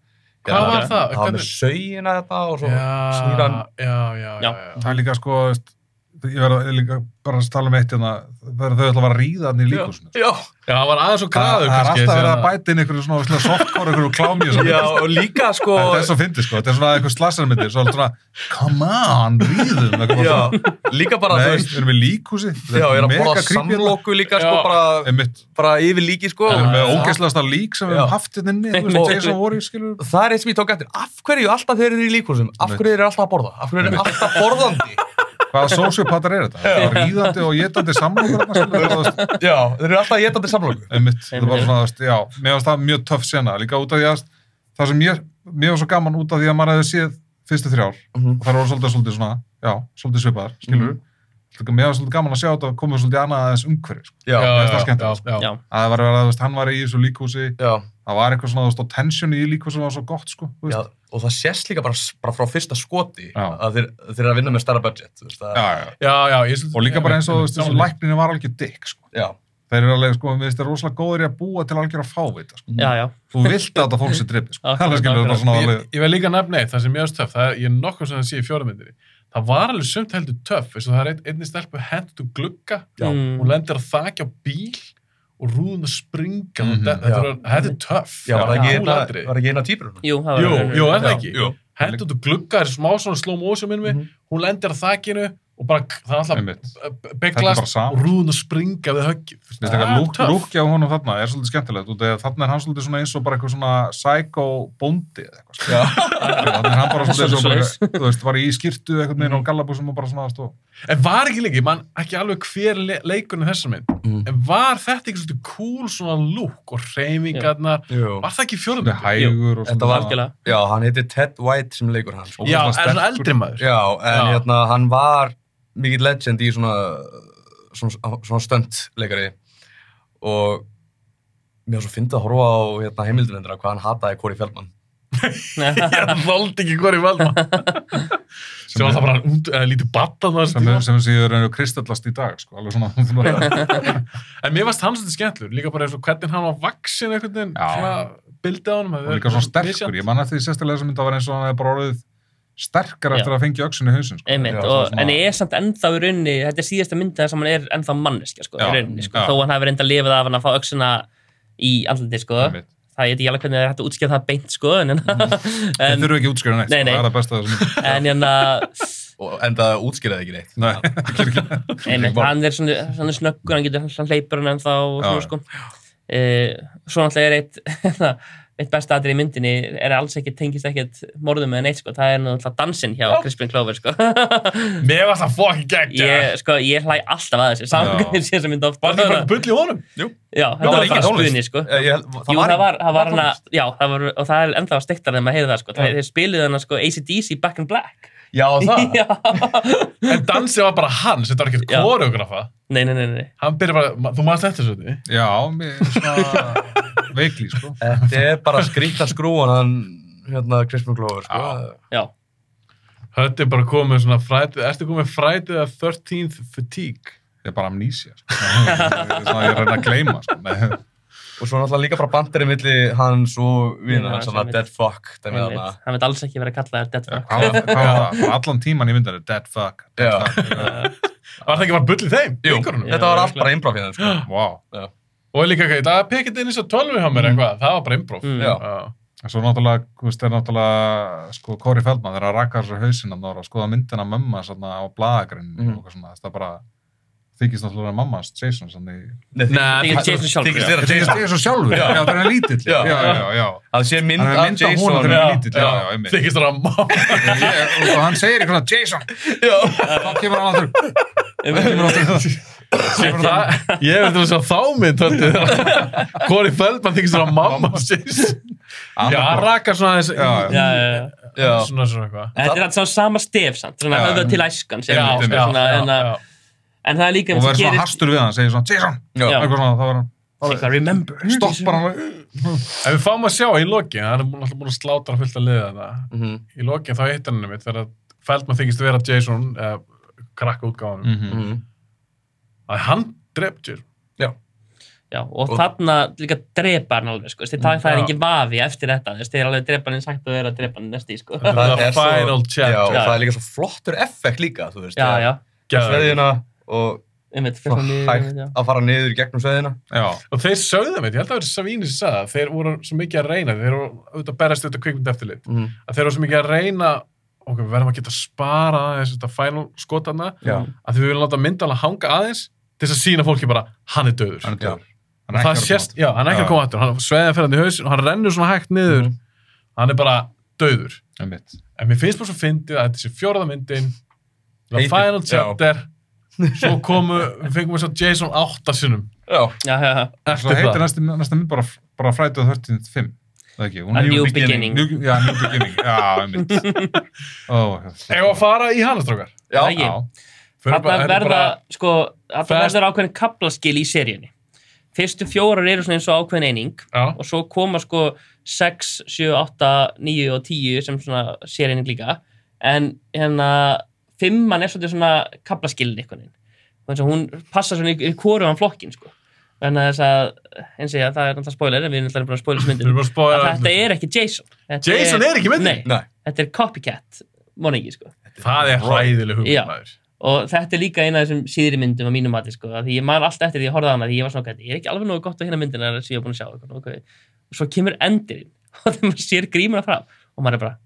Hvað var það? það var með sögina þetta og svo Já, snýr hann já, já, já, Já. já. Það er líka, sko, veist, ég verð að- líka bara að tala um eitt hérna, það er þau ætla að vara að ríða hann í líkusinu. já, Já, það var aðeins og Það graður það er alltaf verið að bæta inn einhverju svona softcore, einhverju klámi og svona. já, og líka sko Þetta er svo fyndið, sko. Þetta er svona einhver slasarmyndir, svo alltaf svona, come on, ríðum. já, svona. líka bara, Nei, við erum í líkhúsi. já, ég er að borða samloku líka sko, bara, bara yfir líki sko við erum með Já. ógeðslegasta lík sem við Já. höfum haft hérna það er eitt sem ég tók eftir, af hverju alltaf þeir eru í líkhúsum af hverju þeir eru alltaf að borða, af hverju þeir eru alltaf borðandi Hvaða sociopatar er þetta? Það er ríðandi og getandi samlokur, veist. já, þeir eru alltaf getandi samloku einmitt, það var svona, já, mér varst það mjög töff sena, líka út af því að það sem ég, mér var svo gaman út af því að maður hefði séð fyrstu þrjár, Mhm. og það voru svolítið, svolítið svona, já, svolítið svipaðar, skilur mm mér var svolítið gaman að sjá þetta að koma svolítið annað aðeins umhverfi, sko, já, Já, mér finnst það já, skemmtilegt, já, já. já, að það var að þú veist, hann var í þessu líkhúsi, já, það var eitthvað svona, þú veist, og tension í líkhúsi sem var svo gott, sko, þú já, veist, og það sést líka bara, bara frá fyrsta skoti Já. að þeir, þeir eru að vinna með stærra budget þú veist, já, já, Já, já, ég svolítið- og líka bara eins og, þú veist, þessu Já, lækninu var alveg dick, sko, já, þeir eru alveg, sko, við veist, þeir eru rosalega góður í að búa til algjör að fávita, sko, já, já, þú vilt að þetta fólk sé drippið, sko, Já, bara svona Ég, alveg, ég líka ég og. Mm. rúðun að springa, mm -hmm. þetta, er, þetta er töff. var það ekki eina- týpur jú, Jú, er það ekki? jú. Hendt út og glugga, er smá svona slow motion minnum Mhm. hún lendir að þakinu og bara, það er alltaf beglast og rúðun að springa við höggið. Lúkja á honum þarna er svolítið skemmtilegt út af því að þarna er hann svolítið svona eins og bara eitthvað svona psycho bóndi eða eitthvað sko. þannig er hann bara svolítið þú veist, bara í skýrtu eitthvað með og gallabúsum og bara svona stó. En var ekki lengi, mann ekki alveg hver le leikurinn þessar mynd, Mhm. en var þetta ekki svolítið cool svona lúk og hreyfingarnar, Jú. var það ekki og Þetta var- algjörlega já, hann heitir Ted White sem leikur hann. Já, er svona eldri maður. Hann var mikill legend í svona svona, svona stöndleikari og mér var svo fyndið að horfa á hérna, heimildinendra hvað hann hataði Corey Feldman. Ég þóldi ekki hvori valda. Sem var það bara út, eða lítið batta það sem, sem séu reynir kristallast í dag sko, alveg svona, svona En mér varst hann svolítið skemmtlur, líka bara eins og hvernig hann var vaksin svona bildið á honum. og líka svona sterkur, ég man eftir því sérstaklega sem þetta var eins og hann hefði bara orðið sterkar eftir að fengja öksun í hausin sko. Einmitt, Já, og, svona- en ég er samt ennþá í rauninni, þetta er síðasta myndið þar sem hann er ennþá manneskja, sko, Já, í rauninni, sko, þó hann hafi reynda að lifa það af hann að fá öxuna í andliti, sko, Einmitt. það ég veit ekki alveg hvernig það er hægt að útskjáða það beint, sko, en, Þeir en, þurfu ekki útskjöra neitt, Nei, sko, nei. það er það besta sem en, hérna, og enda útskýraði ekki neitt. Nei, einmitt, hann er svona, svona snöggur, hann getur, hann hleypur hann ennþá og svona, já. sko, e, svo náttúrulega er eitt, eitt besta atrið í myndinni er alls ekki, tengist ekkert morðum með neitt, sko, það er náttúrulega dansinn hjá Crispin Clover, sko. Mér varst það fucking gegn, ég, sko, ég hlæ alltaf að þessu, Já. ég sé þessa mynd ofta. Var ekki bara bull í honum? Jú. Já, þetta var ekki spunni, sko. Eh, Jú, það var, það var hana, já, það var, og það er ennþá stektar þegar maður heyrði það, sko. Já. Það, þeir spiluðu hana, sko, ACDC Back in Black. já, það já. En dansið var bara hans, þetta var ekkert Já. koreografa. Nei, nei, nei, nei. Hann byrjar bara, þú maður þetta svo þetta? já, mér svona veikli, sko. Þetta er bara skrýta skrúan hann, hérna, Crispin Glover, sko. Já, Þetta er bara komið svona frætið, ertu komið frætið að 13th fatigue? Það er bara amnesia, sko. Það er svona ég reyna að gleyma, sko. Nei, Og svo náttúrulega líka bara bandirinn milli hans og Já, vinnar hans, svona dead fuck. Hann veit alls ekki verið að kalla þér dead fuck. Hvað var það? Allan tíman í myndinu, dead fuck, dead fuck. Var það ekki bara bull í þeim? Jú, þetta var allt bara improv hérna, sko. Wow. Og líka, okay, það pekit inn eins og 12 hjá mér eitthvað, það var bara improv. Mm. Svo náttúrulega, þú veist, er náttúrulega, sko, Corey Feldman, þegar að rakka sér hausinn að nára að skoða myndina mömma svona á blaðagrinn Mhm. og eitthvað svona, það er bara, þykist náttúrulega mamma hans, Jason, í... Nei, Þykist Jason sjálfur, Þykist já. vera Þykist Jason. Jason sjálfur, já, það er hann lítill, já, Já. já. Það sé mynd Hann er af mynd af honum Jason. hann er. Þykist það að mamma. Og hann segir eitthvað Jason, Já. þá kemur hann aftur, Það- Ég veit að sjá þá mynd þetta. Corey Feldman þykist það að mamma Jason. Já, hann rakar svona þess, Já, Já, já, já. Já. svona svona eitthvað. Þetta er alltaf sama stef, samt. Svona höfða til æskan. sem Já, já, svona, já, en, að- en það er líka og verður svona hastur við hann, segir svona, Jason, þá var hann, stoppar hann, Ef við fáum að sjá í lokin, hann er alltaf búin að slátra fullt að liða þetta. Mhm. Í lokin þá hittar hann mitt þegar Feldman þykist vera Jason, eða krakka útgáfanum, Mhm. Mhm. Að hann dref Jason. Já, og, Og- þarna líka drepa hann alveg, sko. Þess, það, það er Já. engin vafi eftir þetta. Þeir er alveg drepa hann eins hægt að vera að drepa hann næst í, sko. Það er svo- final chapter. Já, og Já. það er líka svo flottur effekt líka, þú veist. Já, já. Sveðina og Einmitt, hægt já. að fara niður í gegnum sveðina. já, Og þeir sögðu mitt, ég held að það verið Savini sem sagði það, þeir voru svo mikið að reyna, þeir voru auðvitað að berast auðvitað kvikmynd eftir lit, Mhm. að þeir voru svo mikið að reyna, ok, við verðum að geta spara aðeins þetta final skotana, Já. að því við viljum láta myndalega hanga aðeins til þess að sína fólki bara, hann er döður. hann er döður. Og það sést, já, hann er ekki að koma aftur, hann sveiði að ferða í haus og hann rennur svona hægt niður, Mhm. hann er bara döður. Einmitt. En mér finnst bara svo fyndið að þetta sé fjórða myndin, the Heitir- final chapter, svo komu, við fengum við svo Jason áttasinnum. Já. Já, já, já. Svo heitir næsta, næsta mynd bara, bara Friday the 13th 5. Það ekki, hún A er New Beginning. New, já, New Beginning, já, einmitt. Ó, Eða að fara í hana, strókar? Já. Það ekki. já, Þarna er verða, sko, þarna verður ákveðin kaplaskil í seríunni. Fyrstu fjórar eru svona eins og ákveðin eining Já. og svo koma sko 6, 7, 8, 9 og 10 sem svona seríunni líka. En hérna, fimman er svolítið svona kaplaskilin einhvern veginn. Þannig að hún passar svona í, hvoruðan flokkin, sko. Þannig að þess að, eins og ég, það er náttúrulega spoiler, en við erum náttúrulega bara að spoila að Að þetta er ekki Jason. Þetta Jason er ekki myndin? Nei, þetta er copycat, moningi, sko. Það er hræðileg hugmynd, Já. maður. Og þetta er líka eina af þessum síðri myndum á mínum mati sko, því ég man alltaf eftir því ég horfði á hana því ég var svona, "Ok, ég er ekki alveg nógu gott á hérna myndina sem ég er búin að sjá eitthvað, okay. og svo kemur endurinn og þegar maður sér grímuna fram og maður er bara,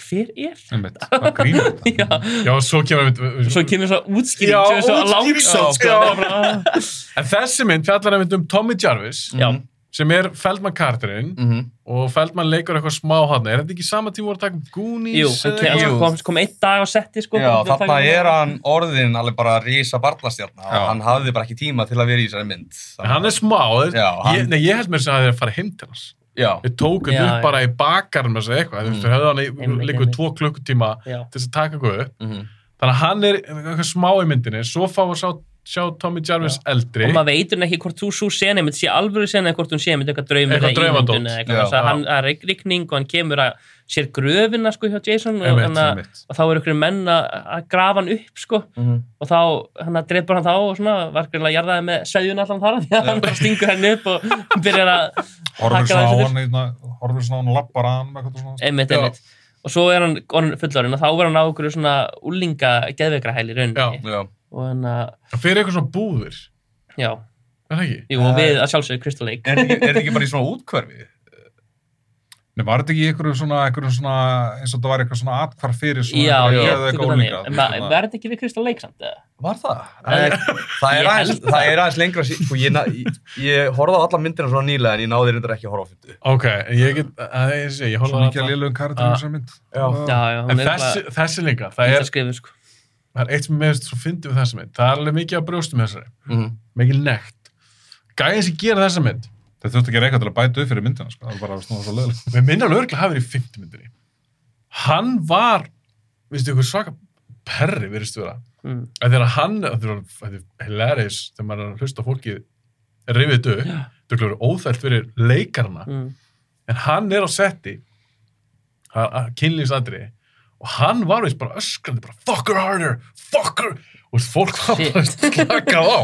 hver er einmitt. Það grínur þetta. Já, Já, svo kemur svo kemur svo útskýring Já, svo útskýring, langsótt sko, já. bara, En þessi mynd fjallar einmitt um Tommy Jarvis, já, sem er Feldman Carterinn, Mhm. og Feldman leikur eitthvað smá hann. Er þetta ekki sama tíma voru að taka um Goonies? jú, hann kom, kom, einn dag á setti sko, Já, að þarna er hann orðin alveg bara rísa barnastjarna Já. og hann hafði bara ekki tíma til að vera í þessari mynd. En hann er smá, Já, hann- ég, nei, ég held mér sem að þeir fara heim til hans. Já, Við tókum Já, upp já. bara í bakarinn með þessu eitthvað, þú veist, þeir höfðu hann í Einmitt, líkuð einmitt. tvo klukkutíma já, til þess að taka eitthvað upp. Mhm. Þannig að hann er eitthvað smá í myndinni, svo fá að sjá, sjá Tommy Jarvis eldri og maður veitur ekki hvort þú svo seni mynd sé alvöru seni eða hvort hún sé mynd eitthvað draumur Eitthvað eða draumadót. ímyndun eða eitthvað Já. Þess að hann er rigning og hann kemur að sér gröfina sko hjá Jason og, hann að- einmitt. og þá eru ykkur menn að grafa hann upp sko Mhm. og þá hann að dreipur hann þá og svona var greinlega jarðaði með sveðjun allan þar því að hann bara stingur henni upp og byrjar að Hakka svona á hann horfir svona á hann og lappar hann með Já. og svo er hann fullorinn og þá er hann á okkur svona úlinga geðveikra hæli Já, já. Og hann að, Það fyrir eitthvað svona búðir já, Er það ekki? jú, og við að sjálfsögðu Crystal Lake Er þetta ekki- er þetta ekki bara í svona útkverfi? Nei, var þetta ekki í einhverju svona, einhverju svona eins og þetta var eitthvað svona atkvar fyrir svona já, ég þannig ma- svona- verður þetta ekki við Crystal Lake samt eða? Var það? Eh, Það er aðeins, það er aðeins lengra síðan, sko, ég, na- ég, ég horfði á alla myndina svona nýlega en ég náði reyndar ekki að horfa á fyndu. Ok, en ég get, að ég á ekki að alla lélugum karakterum Ah. sem mynd. Já. já, já, hún En þessi, þessi líka, það það er, það er eitt sem mér finnst svo fyndið við þessa mynd Það er alveg mikið á brjóstum þessari Mhm. Mikið nekt Gæðin sem gera þessa mynd Þetta þurfti að gera eitthvað til að bæta upp fyrir myndina, sko. Það. Við minna alveg örgulega hafa verið í fimmtu myndinni Hann var Vistu ykkur svaka perri virðist vera mm. þegar hann, þetta er hilarious þegar maður er að hlusta á fólki rifið þetta upp, þetta er óþælt fyrir leikarna, Mm. en hann er á setti kynlýsadri og hann var veist bara öskrandi, bara fuck her harder, fuck her og veist, fólk var bara slakað á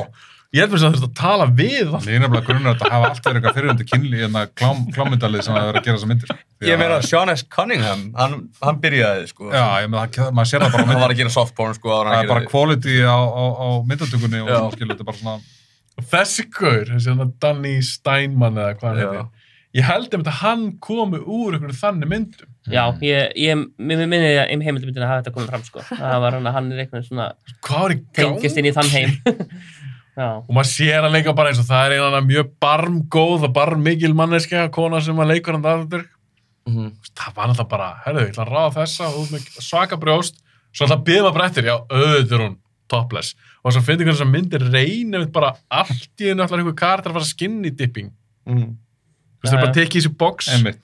ég held mér sem að þurfti að tala við hann Ég er nefnilega grunnur að þetta hafa alltaf verið eitthvað fyrirhundi kynli en það klám, klámyndalið sem að vera að gera þessa myndir. Því Ég að- meina, Sean S. Cunningham, hann, hann byrjaði, sko. Já, ég meina, það- maður sér það bara Hann var að gera softporn, sko. Það er bara quality á, á, á myndatökunni og svona skilur þetta er bara svona þessi gaur, þessi hann Danny Steinmann eða hvað hann Já. Ég held einmitt að hann komi úr einhverju þannig myndum. Já, ég, ég minni að um heimildumyndina hafa þetta komið fram sko. Það var hann að hann er eitthvað svona hvað var í gangi? tengist inn í þann heim. Já, og maður sér hann leika bara eins og það er einan mjög barmgóð og barmmikil manneskja kona sem að leikur hann það Mhm. það var náttúrulega bara, herðu, ég ætla að ráða þessa svaka brjóst. Svo ætla að maður brettir, já, auðvitað er hún topless, og að finna hvernig þess að myndir reynir við bara allt í einu allar einhver karakter að fara skinny dipping. Mhm. Þú veist, það er bara að tekið í þessu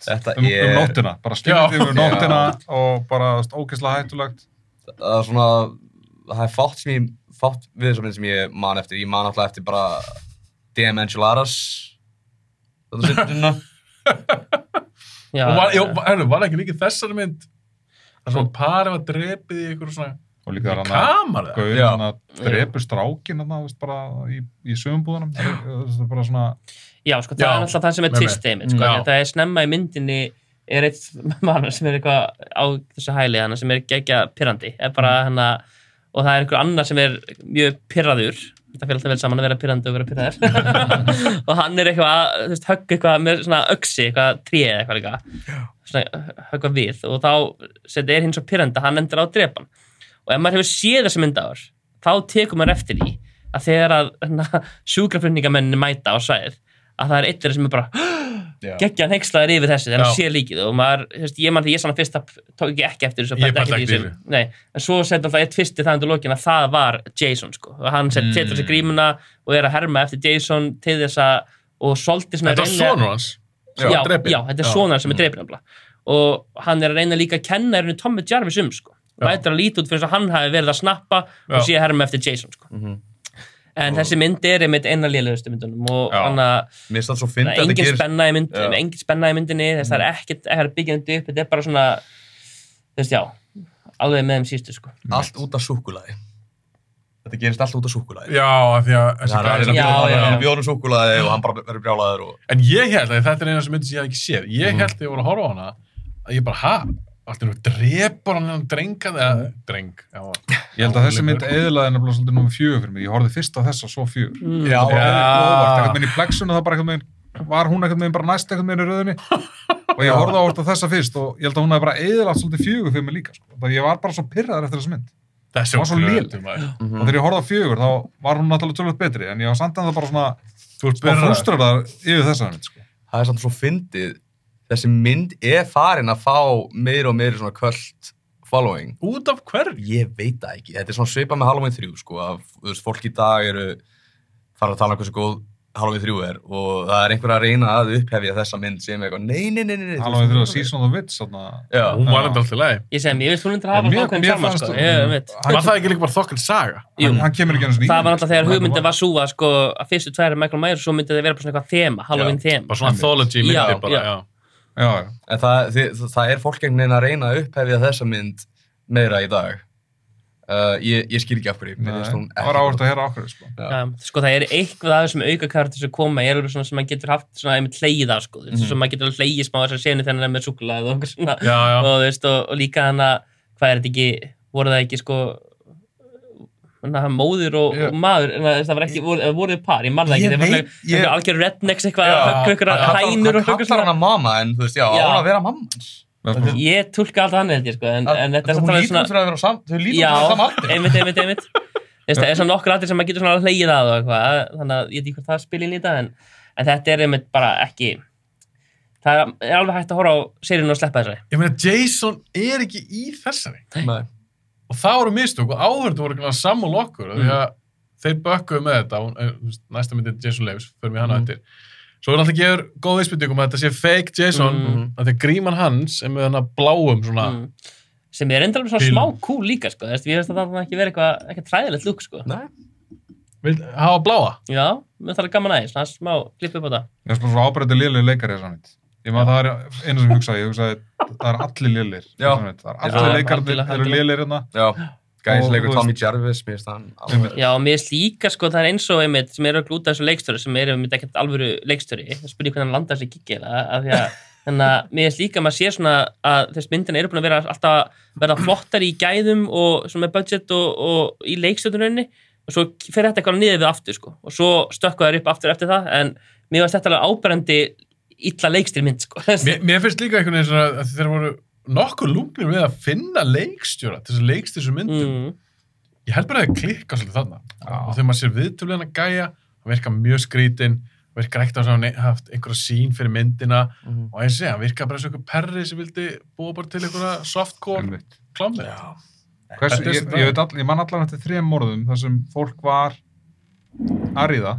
Þetta um, um er- nóttina, bara Já. skiljið yfir nóttina og bara þú veist, ógeðslega hættulegt. Það er svona, það er fátt sem ég, fátt við þessar mynd sem ég man eftir. Ég man alltaf eftir bara DM Enchiladas. Þetta er já, og var, ekki líka þessari mynd það sem parið var drepið í einhverju svona Og líka að það Já. hann að drepur strákin hann að bara í, í sögumbúðunum. Það er bara svona, já, sko, það Já, er alltaf það sem er með twist einmitt, sko, Já. þetta er snemma í myndinni er eitt mann sem er eitthvað á þessu hæli hana sem er gegja pirrandi er bara Mm. hana og það er einhver annar sem er mjög pirraður. Þetta fyrir alltaf vel saman að vera pirrandi og vera pirraður. Og hann er eitthvað að, þú veist, högg eitthvað með svona öksi, eitthvað tré eða eitthvað líka. Svona höggva við og þá þetta er hins og pirrandi, hann endur á að drepa hann og ef maður hefur séð þessi myndaður þá tekur maður eftir því að þegar að sjúkraflutningamenninni mæta á svæðið að það er eitt þeirra sem er bara Já. geggja hann hekslaður yfir þessu þegar hann Já. sé líkið og maður, veist, ég mann því ég sann að fyrst tók ekki ekki eftir þessu ekki í þessu. Nei, en svo setja alltaf eitt fyrsti það undir lokin að það var Jason sko og hann set, Mm. þessi grímuna og er að herma eftir Jason til þess að og svolítið svona þetta hreinlega- sonur hans já, já, drepinn. þetta er svona sem er drefin og hann er að reyna líka að kenna er Tommy Jarvis um sko og Já. er að líta út fyrir þess að hann hafi verið að snappa Já. og sé að herma eftir Jason sko. Mhm. En þessi mynd er einmitt eina lélegustu myndunum og hann að það það er að engin spenna í myndinni, engin spenna í myndinni þess að það er ekkert ekkert að byggja þetta upp þetta er bara svona þú veist já, alveg með þeim sístu sko allt út af súkulaði. Þetta gerist allt út af súkulaði. já, af því að þessi Það er að er að bjóða súkulaði og hann bara verður brjálaður og... En ég held að þetta er eina sem myndi sem ég hef ekki séð. Ég Mhm. held þegar ég voru að horfa á hana að ég bara, ha, allt er nú drepur hann hann drengað eða dreng. Já, ég held að þessi mynd eðlaði nefnilega svolítið nummer fjögur fyrir mig. Ég horfði fyrst á þessa svo fjögur. mm. Já, Það var Já. óvart, einhvern veginn í plexunu það bara einhvern veginn, var hún einhvern veginn bara næst einhvern veginn í röðinni og ég horfði á orða þessa fyrst og ég held að hún hefði bara eðlagt svolítið fjögur fyrir mig líka sko. það ég var bara svo pyrraður eftir þessa mynd Þessi Það var svo. Mhm. og þegar ég horfði á fjögur þá var hún náttúrulega tölvöld betri en ég var samt en það bara svona Þú ert smá byrjað. frúströðar yfir þessa mynd sko. það er samt svo fyndið þessi mynd er farin að fá meira og meira svona kvöld following Út af hverju? ég veit það ekki, þetta er svona svipað með Halloween 3 sko, að þú veist, fólk í dag eru fara að tala um hversu góð Halloween 3 er og það er einhver að reyna að upphefja þessa mynd sem eitthvað, nei, nei, nei, nei, nei Halloween 3 Season of the Witch þarna. Já, Hún var enda alltaf leið. Ég segi, ég veist hún undir að hafa mér saman, sko. þú- Ég veit. Hann- Var það ekki líka bara þokkar saga? Jú. hann, hann kemur ekki einu sinni í Það var alltaf þegar hugmyndin var svo að sko að fyrstu tvær er Michael Myers og svo myndi það vera bara svona eitthvað þema, Halloween þema. Bara svona anthology Já, myndir bara, já. Já. Já. En það, þið, það er fólk einhvern veginn að reyna að upphefja þessa mynd meira í dag. Uh, ég, ég skil ekki af hverju. Það var áherslu að heyra okkur, sko. Sko það er eitthvað af þessum aukakartur sem koma, er alveg svona sem maður getur haft svona einmitt hleyða, sko, veist, Mhm. sem maður getur hleyið smá þessar senu þegar hann er með súkulega og og og, og líka hann að, hvað er þetta ekki, voru það ekki, sko, hann að móður og, og maður, en það það var ekki, voru, voru þið par, ég man það ekki, það var svona, eitthvað algjör rednecks eitthvað, eitthvað hann kallar- hænur og hann eitthvað kallar svona, hana mamma en þú veist, já, hún að vera mamma ég tólka alltaf hann ég, sko, en, en þetta er samt alveg lítur svona, út fyrir að vera sam, þau lítur út Já, fyrir að sama aldrei. einmitt, einmitt, einmitt. Það er svona nokkur aðrir sem maður getur svona að og eitthvað, þannig að ég veit ekki hvað það spila inn í þetta en, en þetta er einmitt bara ekki það er, er alveg hægt að horfa á seríun og sleppa þessari. Ég meina, Jason er ekki í þessari. Og það voru mistök og áhörðu voru ekki sammál okkur. Mm. Því að þeir bökkuðu með þetta. Hún, eh, næsta myndin Jason Leifs, fyrir mig hana Mhm. eftir. Svo er alltaf gefur góð vísbyttingum að þetta sé fake Jason, Mhm. að þegar gríman hans er með hana bláum svona... mm. sem er enda alveg svona Píl. smá cool líka sko. Þess, að það var ekki verið eitthvað eitthvað træðilegt lúk sko. Nei. Vil hafa bláa? já, mér þarf gaman aðeins smá klipp upp á það er svona svo ábreytið liðlega leikari að. Ég maður það er einu sem ég hugsaði, ég hugsaði, það er allir liðlir. Það er allir leikarnir eru liðlir hérna. Já, gæðisleikur Tommy Jarvis, mér finnst alveg. Já, mér er líka sko, það er eins og einmitt sem eru að glúta þessu leikstöri sem eru einmitt ekkert alvöru leikstöri það spyrir hvernig hann landar þessi að þannig að mér er líka að maður sé svona að þess myndin eru búin að vera alltaf verða flottar í gæðum og svona með budget og, og í leikstöðunrauninni og svo fer þetta eitthvað niður við aftur sko. Og svo stökka þær upp aftur eftir það en mér varst þetta alveg áberandi illa leikstil mynd sko Mér, mér finnst líka einhvern veginn svona að þeir voru nokkuð lungnir við að finna leikstjóra til þess að leikst þessu myndum. mm, Ég held bara að það klikka svolítið þarna. Já. Og þegar maður sér viðtöflina gæja, hann virkar mjög skrítin, virkar ekkert að hann haft einhverja sín fyrir myndina Mhm. og ég sé, hann virkar bara eins og einhver perri sem vildi búa bara til einhverja softcore klámið. Ég, ég, veit all, ég man allan eftir þrejum morðum þar sem fólk var að ríða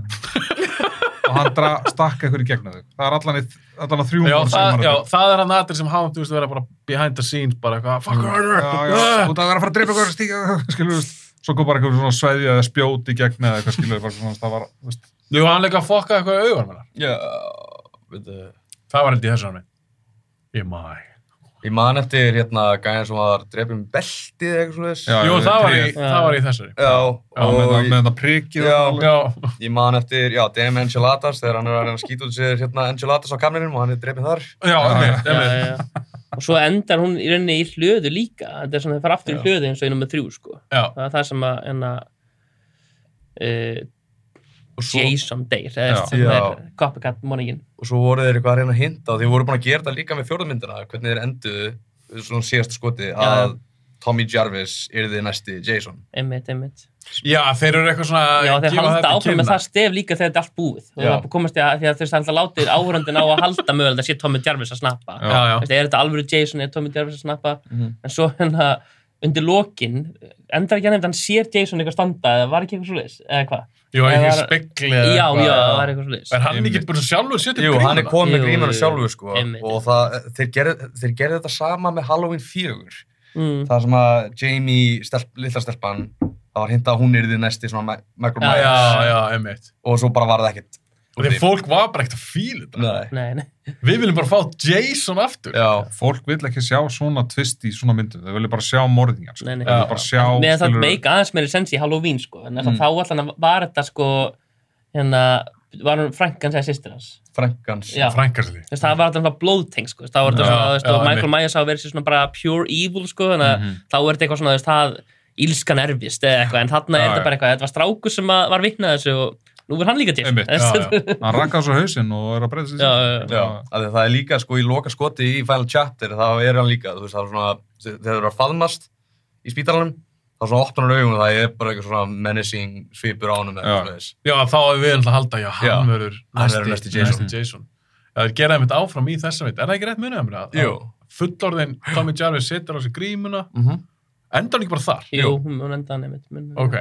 og hann dra, stakk eitthvað í gegnum þau. Það er allan, í, allan að þrjú Já, morð sem það, það er hann aðrir sem hafa, þú veist, vera bara behind the scenes, bara eitthvað, fuck her, Já, já, út að vera að fara að drepa eitthvað, stíka, skilur, veist, svo kom bara eitthvað svona sveði eða spjót í gegn eða eitthvað, skilur, bara svona, það var, veist, Jú, hann leika að fokka eitthvað í veitu. Það var held ég þessu hann. Ég mæ. Ég man eftir hérna gæðin sem var drefið með beltið eða eitthvað svona þess. Já, Jú, það var, í, það var í þessari. Já, já, með, og með það prikið Já. Já, ég man eftir, já, DM Enchiladas þegar hann er að reyna að skýta út sér hérna Enchiladas á kamninum og hann er drefið þar. já, Já, já, og svo endar hún í rauninni í hlöðu líka. Þetta er svona, það fara aftur í hlöðu eins og í nummer þrjú sko. Já, það er það sem að enna, uh, Og svo, Jason Day það er, er copycat morningin og svo voru þeir eitthvað að reyna að hinta og þeir voru búin að gera þetta líka með fjórðarmyndina, hvernig þeir enduðu, svona síðasta skoti, að Tommy Jarvis yrði næsti Jason. einmitt, einmitt. Já, þeir eru eitthvað svona Já, þeir halda áfram með það stef líka þegar þetta er allt búið. Og það komast því að þeir alltaf látið áhörundin á að halda mögulega að sé Tommy Jarvis að snappa. Er þetta alvöru Jason, er Tommy Jarvis að snappa? Mhm. en svo hérna undir lokin endar ekki að nefnd hann sér Jason eitthvað standa eða var ekki eitthvað svo leis eða hvað? Jú, var- spekli já, eða já, eitthvað. það var eitthvað svo leis Er hann ekki bara sjálfur setið Jú, hann er komið með jú, sjálfur sko. einmitt, og það, þeir gerðu þeir gerðu þetta sama með Halloween 4 mm. það sem að Jamie, stelp, litla stelpan það var hinta að hún yrði næsti svona Michael Já, Myers. Já, já, einmitt. og svo bara var það ekkert Og því fólk var bara ekkert að fíla þetta. Nei. nei, nei, Við viljum bara fá Jason aftur. Já, Fólk vil ekki sjá svona twist í svona myndum, þau vilja bara sjá morðingar, sko. Nei, nei. Þau vilja bara sjá, með það skilurðu- meika aðeins meiri sens í Halloween sko, en mm. Mm. þá allan var þetta sko hérna, var hún frænkan segja sýstir hans frankans það var alltaf blóðteng sko. þá var þetta svona, og Michael. Myers á að vera sér svona bara pure evil sko, þannig að Mhm. þá er þetta eitthvað svona það ílskan erfist eða eitthvað en þarna er þetta bara eitthvað, þetta var strákur sem að var vitnað þessu og nú er hann líka til Einmitt, já, já. Hann rakka á svo hausinn og er að breyta sér. Já, já, Já, af því að það er líka sko í loka skoti í Final Chapter, þá er hann líka, þú veist, það er svona, þegar þeir eru að faðmast í spítalanum, þá svona opnar hann augun og það er bara eitthvað svona menacing svipur á honum eða Já. Já, þá er við alltaf að halda, já, hann verður næsti Jason. Jason. Já, þeir gera einmitt áfram í þessa veit. Er það ekki rétt munið að mér? að- Jú. að Fullorðin Tommy Jarvis setur á sig grímuna. Mm -hmm. Endar hann ekki bara þar? Jú, hún enda hann Ok.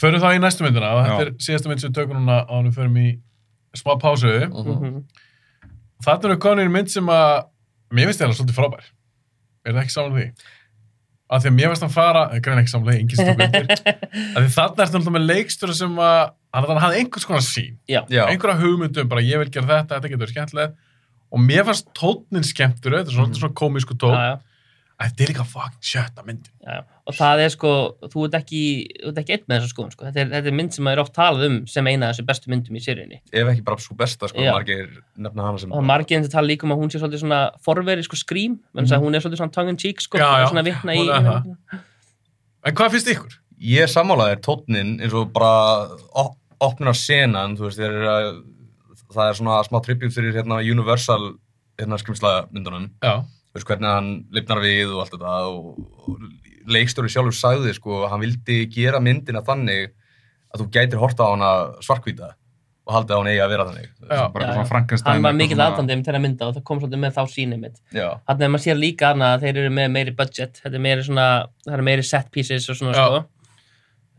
Förum þá í næstu myndina og þetta er síðasta mynd sem við tökum núna á við förum í smá pásu. Mhm. Þarna erum við komin í mynd sem að mér finnst það svolítið frábær. Er það ekki saman því? Af því að mér finnst hann fara, grein ekki saman því, engin stók undir. Af því þarna er þetta með leikstöru sem að hann hafði einhvers konar sín. Já. Einhverja hugmyndum, bara ég vil gera þetta, þetta getur verið skemmtilegt. Og mér fannst tónnin skemmtur, þetta er svona, svona komísku tón. já, já, Þetta er líka fucking sjötta myndin. já, já. Og það er sko, þú ert ekki, þú ert ekki einn með þessu skoðun, sko. Þetta er, þetta er mynd sem er oft talað um sem eina af þessu bestu myndum í seríunni. ef ekki bara svo besta sko, Já. margir nefna hana sem Og það er margir en þetta tala líka um að hún sé svolítið svona forveri, sko, skrím, menn þess að hún er svolítið svona tongue in cheek, sko, Já, já. svona vitna í. Hún er það. En hvað finnst ykkur? ég sammálaði tónnin eins og bara op opnar senan þú veist, þeir eru að það er svona smá tribut fyrir hérna Universal hérna skrimsla myndunum Já. þú veist hvernig hann lifnar við og allt þetta og, og leikstjóri sjálfur sagði sko, hann vildi gera myndina þannig að þú gætir horta á hana svarkvíta og haldið á hann eigi að vera þannig Já. bara Já, Hann var mikill aðdandi til að mynda og það kom svolítið með þá sínið mitt. Já. Þannig að maður sér líka hana að þeir eru með meiri budget, þetta er meiri svona, það eru meiri set pieces og svona, Já. sko.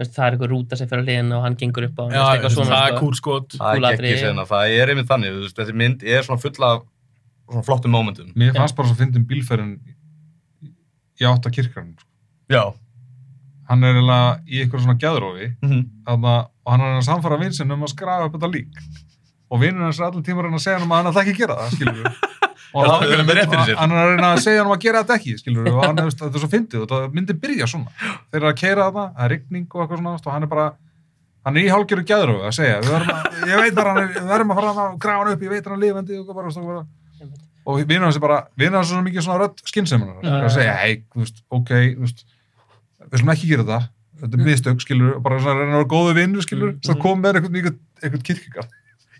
Það er eitthvað rúta sem fyrir hliðin og hann gengur upp á hann, það er sko. cool skot. það er ekki sena, það er einmitt þannig veist, þessi mynd er svona full af svona flottum momentum Mér fannst bara svo fyndin bílferðin í átta kirkran. Já. Hann er eiginlega í eitthvað svona gæðrófi Mhm. þarna, og hann er að samfara vinsinn um að skrafa upp þetta lík. Og vinnur hans er allir tímar að segja hann að hann ætla ekki að gera það, skilur við. Og hann, er með rétt fyrir sér. hann er að reyna að segja hann um að gera þetta ekki, skilur við. Og hann, veist, þetta er svo fyndið og það myndi byrja svona. Þeir eru að keira það, það er rigning og eitthvað svona, og hann er bara, hann er í hálgjöru gæðrófi að segja, við verðum að, ég veit bara, hann er, við verðum að fara að grafa hann upp, ég veit hann er lifandi og bara, og og vinnur hans er bara, vinnur hans er svo mikið svona rödd skynseminar, Já, að segja, hei, ok, þú veist, við slum ekki gera þetta, þetta er mistök, skilur, og bara svona reyna að vera góðu vinnur, skilur, svo kom með einhvern, einhvern, einhvern kirkikar.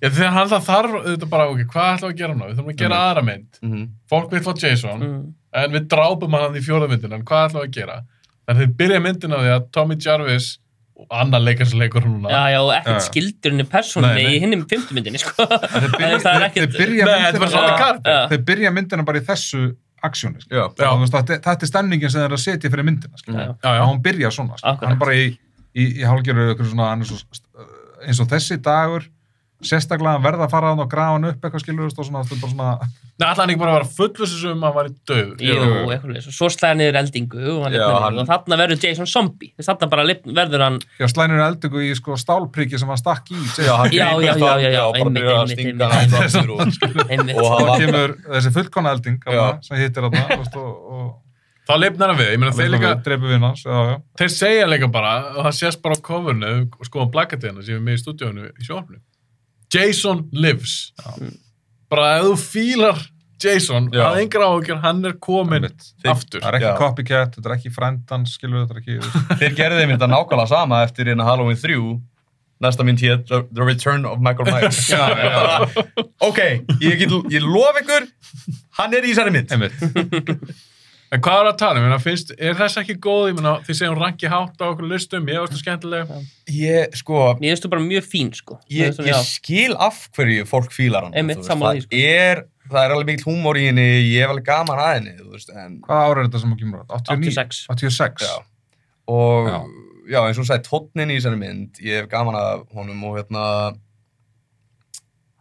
Já, þegar hann það þarf, þetta bara, ok, hvað ætlum við að gera nú? Við þurfum að gera Mhm. aðra mynd. Mhm. Fólk vil fá Jason, Mm. en við drápum hann í fjóða myndina, en hvað ætlum við að gera? Þannig að þeir byrja myndina á því að Tommy Jarvis og annar leikar sem leikur hún núna. Já, já, ekkert já. skildur henni persónunni í hinnum fymtumyndinni, sko. Það er þeir byrja myndina bara í þessu aksjóni, skilur. Já. Já. Og þú veist, þetta, þetta er stemningin sem þeir eru að setja fyrir myndina. Og hún byrja svona. Hann er bara í, í, í er svo, eins og þessi dagur, sérstaklega hann verða að fara hann og grafa hann upp eitthvað, skilur, og svona, þetta er bara svona, Nei, ætla hann ekki bara að vera fullvissus um að hann væri döður. Jú, eitthvað leys. Svo slæði niður eldingu og, hann lifnar hann- og þarna verður Jason zombie. Þess þarna bara lifn, verður hann, já, slænir eldingu í sko stálpriki sem hann stakk í, Já, hann Já, já, það, já, já, og bara einmitt, að einmitt, einmitt. hann og einmitt. Og og hann þá var- kemur þessi fullkona elding sem hittir hann og, og, Þá lifnar hann við. Ég meina, og þeir líka, dreipur við hans já, já. þeir segja líka bara, og það sést bara á coverinu, og skoðum plakatið hann sem er með í stúdíónu í sjónfnu. Jason lives. Bara ef þú fílar Jason, Já. að yngra áhugjur, hann er komin Einmitt. aftur. það er ekki Já. copycat, þetta er ekki frendans skilur þetta ekki Þeir gerði þeim þetta nákvæmlega sama eftir hérna Halloween 3 næsta mynd hér The Return of Michael Myers Já, já. Ok, ég, get, ég lof ykkur hann er í þessari mynd einmitt En hvað er að tala um? Ég meina, Finnst, er þess ekki góð? Ég meina, þið segjum ranki hátt á okkur listum, ég varstu skemmtileg. Ég, sko, Mér finnst þú bara mjög fín, sko. ég, Það er ég skil af hverju fólk fílar hann Einmitt, þú veist, það því, sko. er, það er alveg mikill húmór í henni ég hef alveg gaman að henni þú veist, en, hvað ára er þetta sem að kemur átt? 89? 86. 86 já. og Já. já. eins og hún sagði tónnin í þessari mynd ég hef gaman að honum og hérna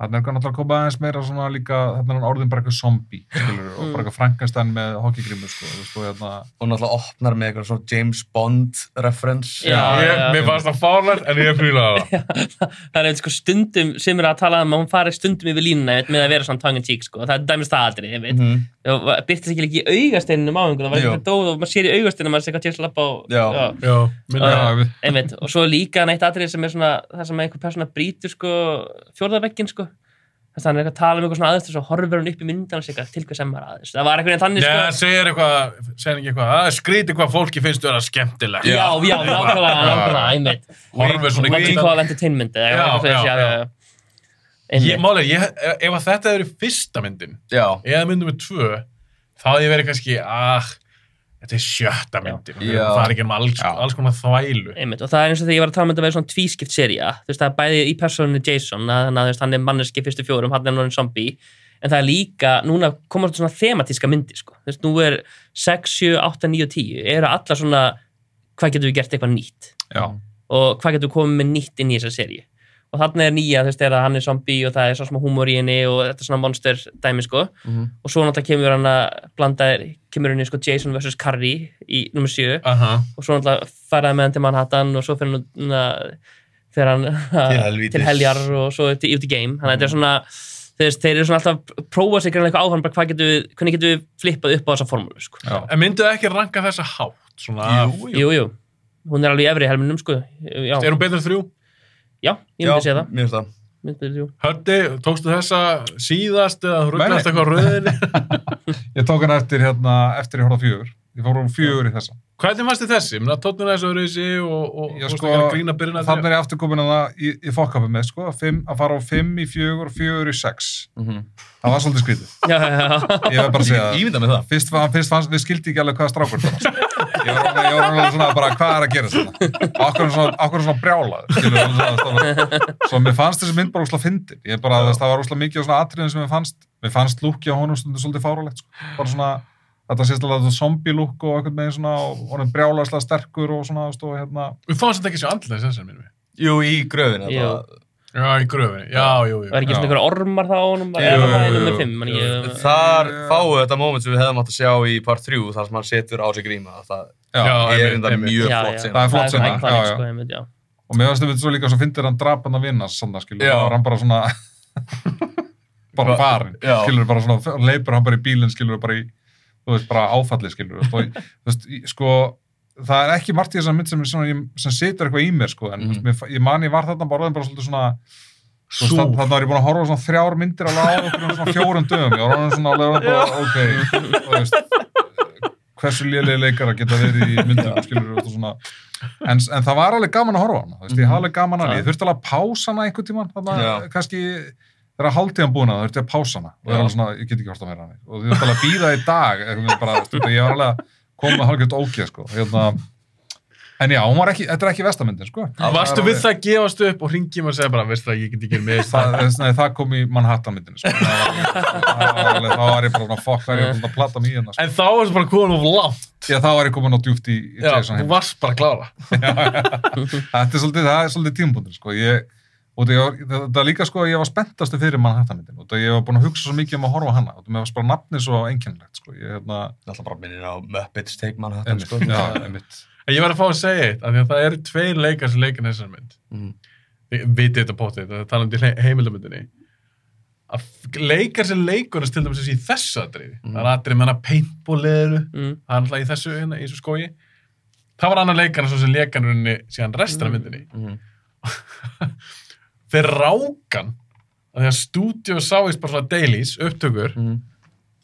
Þannig er náttúrulega að koma aðeins meira svona líka, þannig er hann orðin bara eitthvað zombie, skilur, og Mm. bara eitthvað Frankenstein með hockeygrimu, sko, þú veist, og hérna, og náttúrulega opnar með eitthvað svona James Bond reference Já, ég, já, já. mér fannst það fárlegt, en ég fílaði það. það er eitthvað sko stundum sem er að tala um að hún fari stundum yfir línuna einmitt, með að vera svona tongue in cheek sko. það er dæmis það aldrei ég veit. Mhm. og byrtist ekki líka í augasteinunum á einhvern það var eitthvað dóð og maður sér í augasteinunum maður sé hvað tjóðs lappa á Já. Já, minna. já, Já. við, einmitt. og svo líka neitt atrið sem er svona það sem einhver persóna brýtur sko, fjórðarvekkin sko. þess að hann er eitthvað að tala um eitthvað svona aðeins og svo horfir hann upp í myndan og segja eitthvað, til hvað sem var aðeins það var eitthvað þannig Já, sko. það segir eitthvað, segir ekki eitthvað, það er skrítið hvað fólki finnst vera skemmtilegt. já, já, nákvæmlega, nákvæmlega, einmitt Horfir svona í Ég, málega, ég, ef þetta hefur verið fyrsta myndin, já, eða myndum með tvö, þá hefði ég verið kannski, ah, þetta er sjötta myndin. Já. Það er ekki um alls, alls konar þvælu. Einmitt, og það er eins og þegar ég var að tala um þetta að vera svona tvískipt seria þú veist það er bæði í persónu Jason að, að veist, hann er manneski fyrstu fjórum hann er náttúrulega zombie en það er líka, núna koma svona thematíska myndir sko. þú veist, nú er 6, 7, 8, 9 og 10 eru allar svona hvað getum við gert eitthvað nýtt já, og hvað getur komið með nýtt inn í þessa seríu og þarna er nýja, þú veist, þegar hann er zombie og það er svo smá húmor í henni og þetta er svona monster dæmi, sko, Mhm. og svo náttúrulega kemur hann að blanda, kemur henni, sko, Jason vs. Carrie í nummer 7 Aha. og svo náttúrulega færaði með hann til Manhattan og svo fyrir hann, na, fyrir hann Til til heljar og svo til, í game, þannig að þetta er svona þú veist, þeir eru svona alltaf að prófa sig greinlega eitthvað áfram, bara hvað getum við, hvernig getum við flippað upp á þessa formúlu, sko. Já. En myndu ekki ranka þessa hátt? Svona, Jú, Jú, jú, hún já, hún ég myndi segja það, Mér finnst það. Höddi, tókstu þessa síðast eða nei. eitthvað á rauðinni? Ég tók hann eftir hérna, eftir ég horfði fjögur. Ég fór um fjögur í þessa. Hvernig fannst þið þessi? Mér tóknum þessu öðruvísi og, og, Ég og sko, sko, grína byrjun að þannig er ég aftur komin að það í, í fokkapu með, sko, fimm, að fara á fimm í fjögur og fjögur í sex. Mhm. Það var svolítið skrítið. já, já, já, Ég verð bara að segja það. Ímynda með það. Fyrst, fyrst fannst, við skildi ekki alveg hvaða strákur það var. Ég var alveg, ég var alveg svona bara, hvað er að gera svona? Og okkur er svona, okkur er svona svona, svona. Svo mér fannst þessi mynd bara úsla fyndin. Ég bara, þess, það var úsla mikið á svona atriðin sem mér fannst, mér fannst lúkja á honum stundum svolítið fáralegt, sko. Bara svona, þetta sést alveg þetta zombie lúk og eitthvað með svona, og honum brjálaðslega sterkur og svona, og hérna, Við fannst þetta ekki svo andlega þessar minnum við. Jú, í gröfin. Jú. þetta- Já, í gröfinni. Já, jú, jú. var ekki svona Já. einhver ormar þá á honum, bara er það jú, í nummer jú, 5, man jú. ég, Þar fáum við þetta moment sem við hefðum átt að sjá í part 3 þar sem hann setur á sig gríma. Það já. Er einmitt. mjög flott sem. Það er flott það er iconic, já, já. sko, einmitt, já. Og mér finnst þetta svo líka svo fyndir hann drap hann að vinna sanna, skilur, var hann bara svona bara farin, skilur, bara svona leipur hann bara í bílinn, skilur, bara í þú veist, bara áfalli, skilur og, þú veist, sko, það er ekki margt í þessar mynd sem, ég- sem situr eitthvað í mér, sko, en mm Mhm. mér, ég man ég var þarna bara bara svolítið svona þú þarna var ég búin að horfa á svona þrjár myndir alveg á okkur um svona fjórum dögum, ég var orðin svona alveg orðin bara, ok, þú veist hversu lélega leikara geta verið í myndum, skilur, svona. En, en það var alveg gaman að horfa á hana þú veist, ég hafði alveg gaman að ég þurfti alveg að pása hana einhvern tímann, þarna, Já. kannski þegar hálftíðan búin að það, þurfti að pása hana. Og það er alveg svona, ég get ekki horft að meira hana og ég þurfti alveg að býða í dag ég var alveg að koma hálfgjöld ógeð sko. hérna, en já, ekki, þetta er ekki vestamyndin sko. Varstu við það að gefast upp og ringjum og segja bara, veist það, ég get ekki með það, það, það kom í Manhattan myndinu sko. þá var ég bara fokk, það er ég að plata mig í hérna sko. En þá varstu bara komin of langt. já, þá var ég komin á djúft í, í Já, þú varst bara að klára. þetta er svolítið, það er svolítið tímpúndur sko. ég, og það, það líka sko, ég var spenntastu fyrir Manhattan myndin og það ég var búin að hugsa svo mikið um að horfa hana og það mér varst bara nafnið svo einkennilegt sko. ég, hérna, Alltaf bara minnir á Muppets Take Manhattan, einmitt, sko. já, einmitt En ég var að fá að segja eitt, af því að það eru tveir leikar sem leikar þessar mynd. Mhm. Þið vitið þetta potið, það er talandi í heimildamyndinni. Að leikar sem leikurinn til dæmis í þessu atriði. Mhm. Það er atrið með hana paintball-leðinu, Mm. það er alltaf í þessu, hérna, í þessu skói. Það var annar leikarinn svo sem leikarinn síðan restina af myndinni. Þeir rákan, að því að stúdíu sáist bara svona dailies, upptökur, Mhm.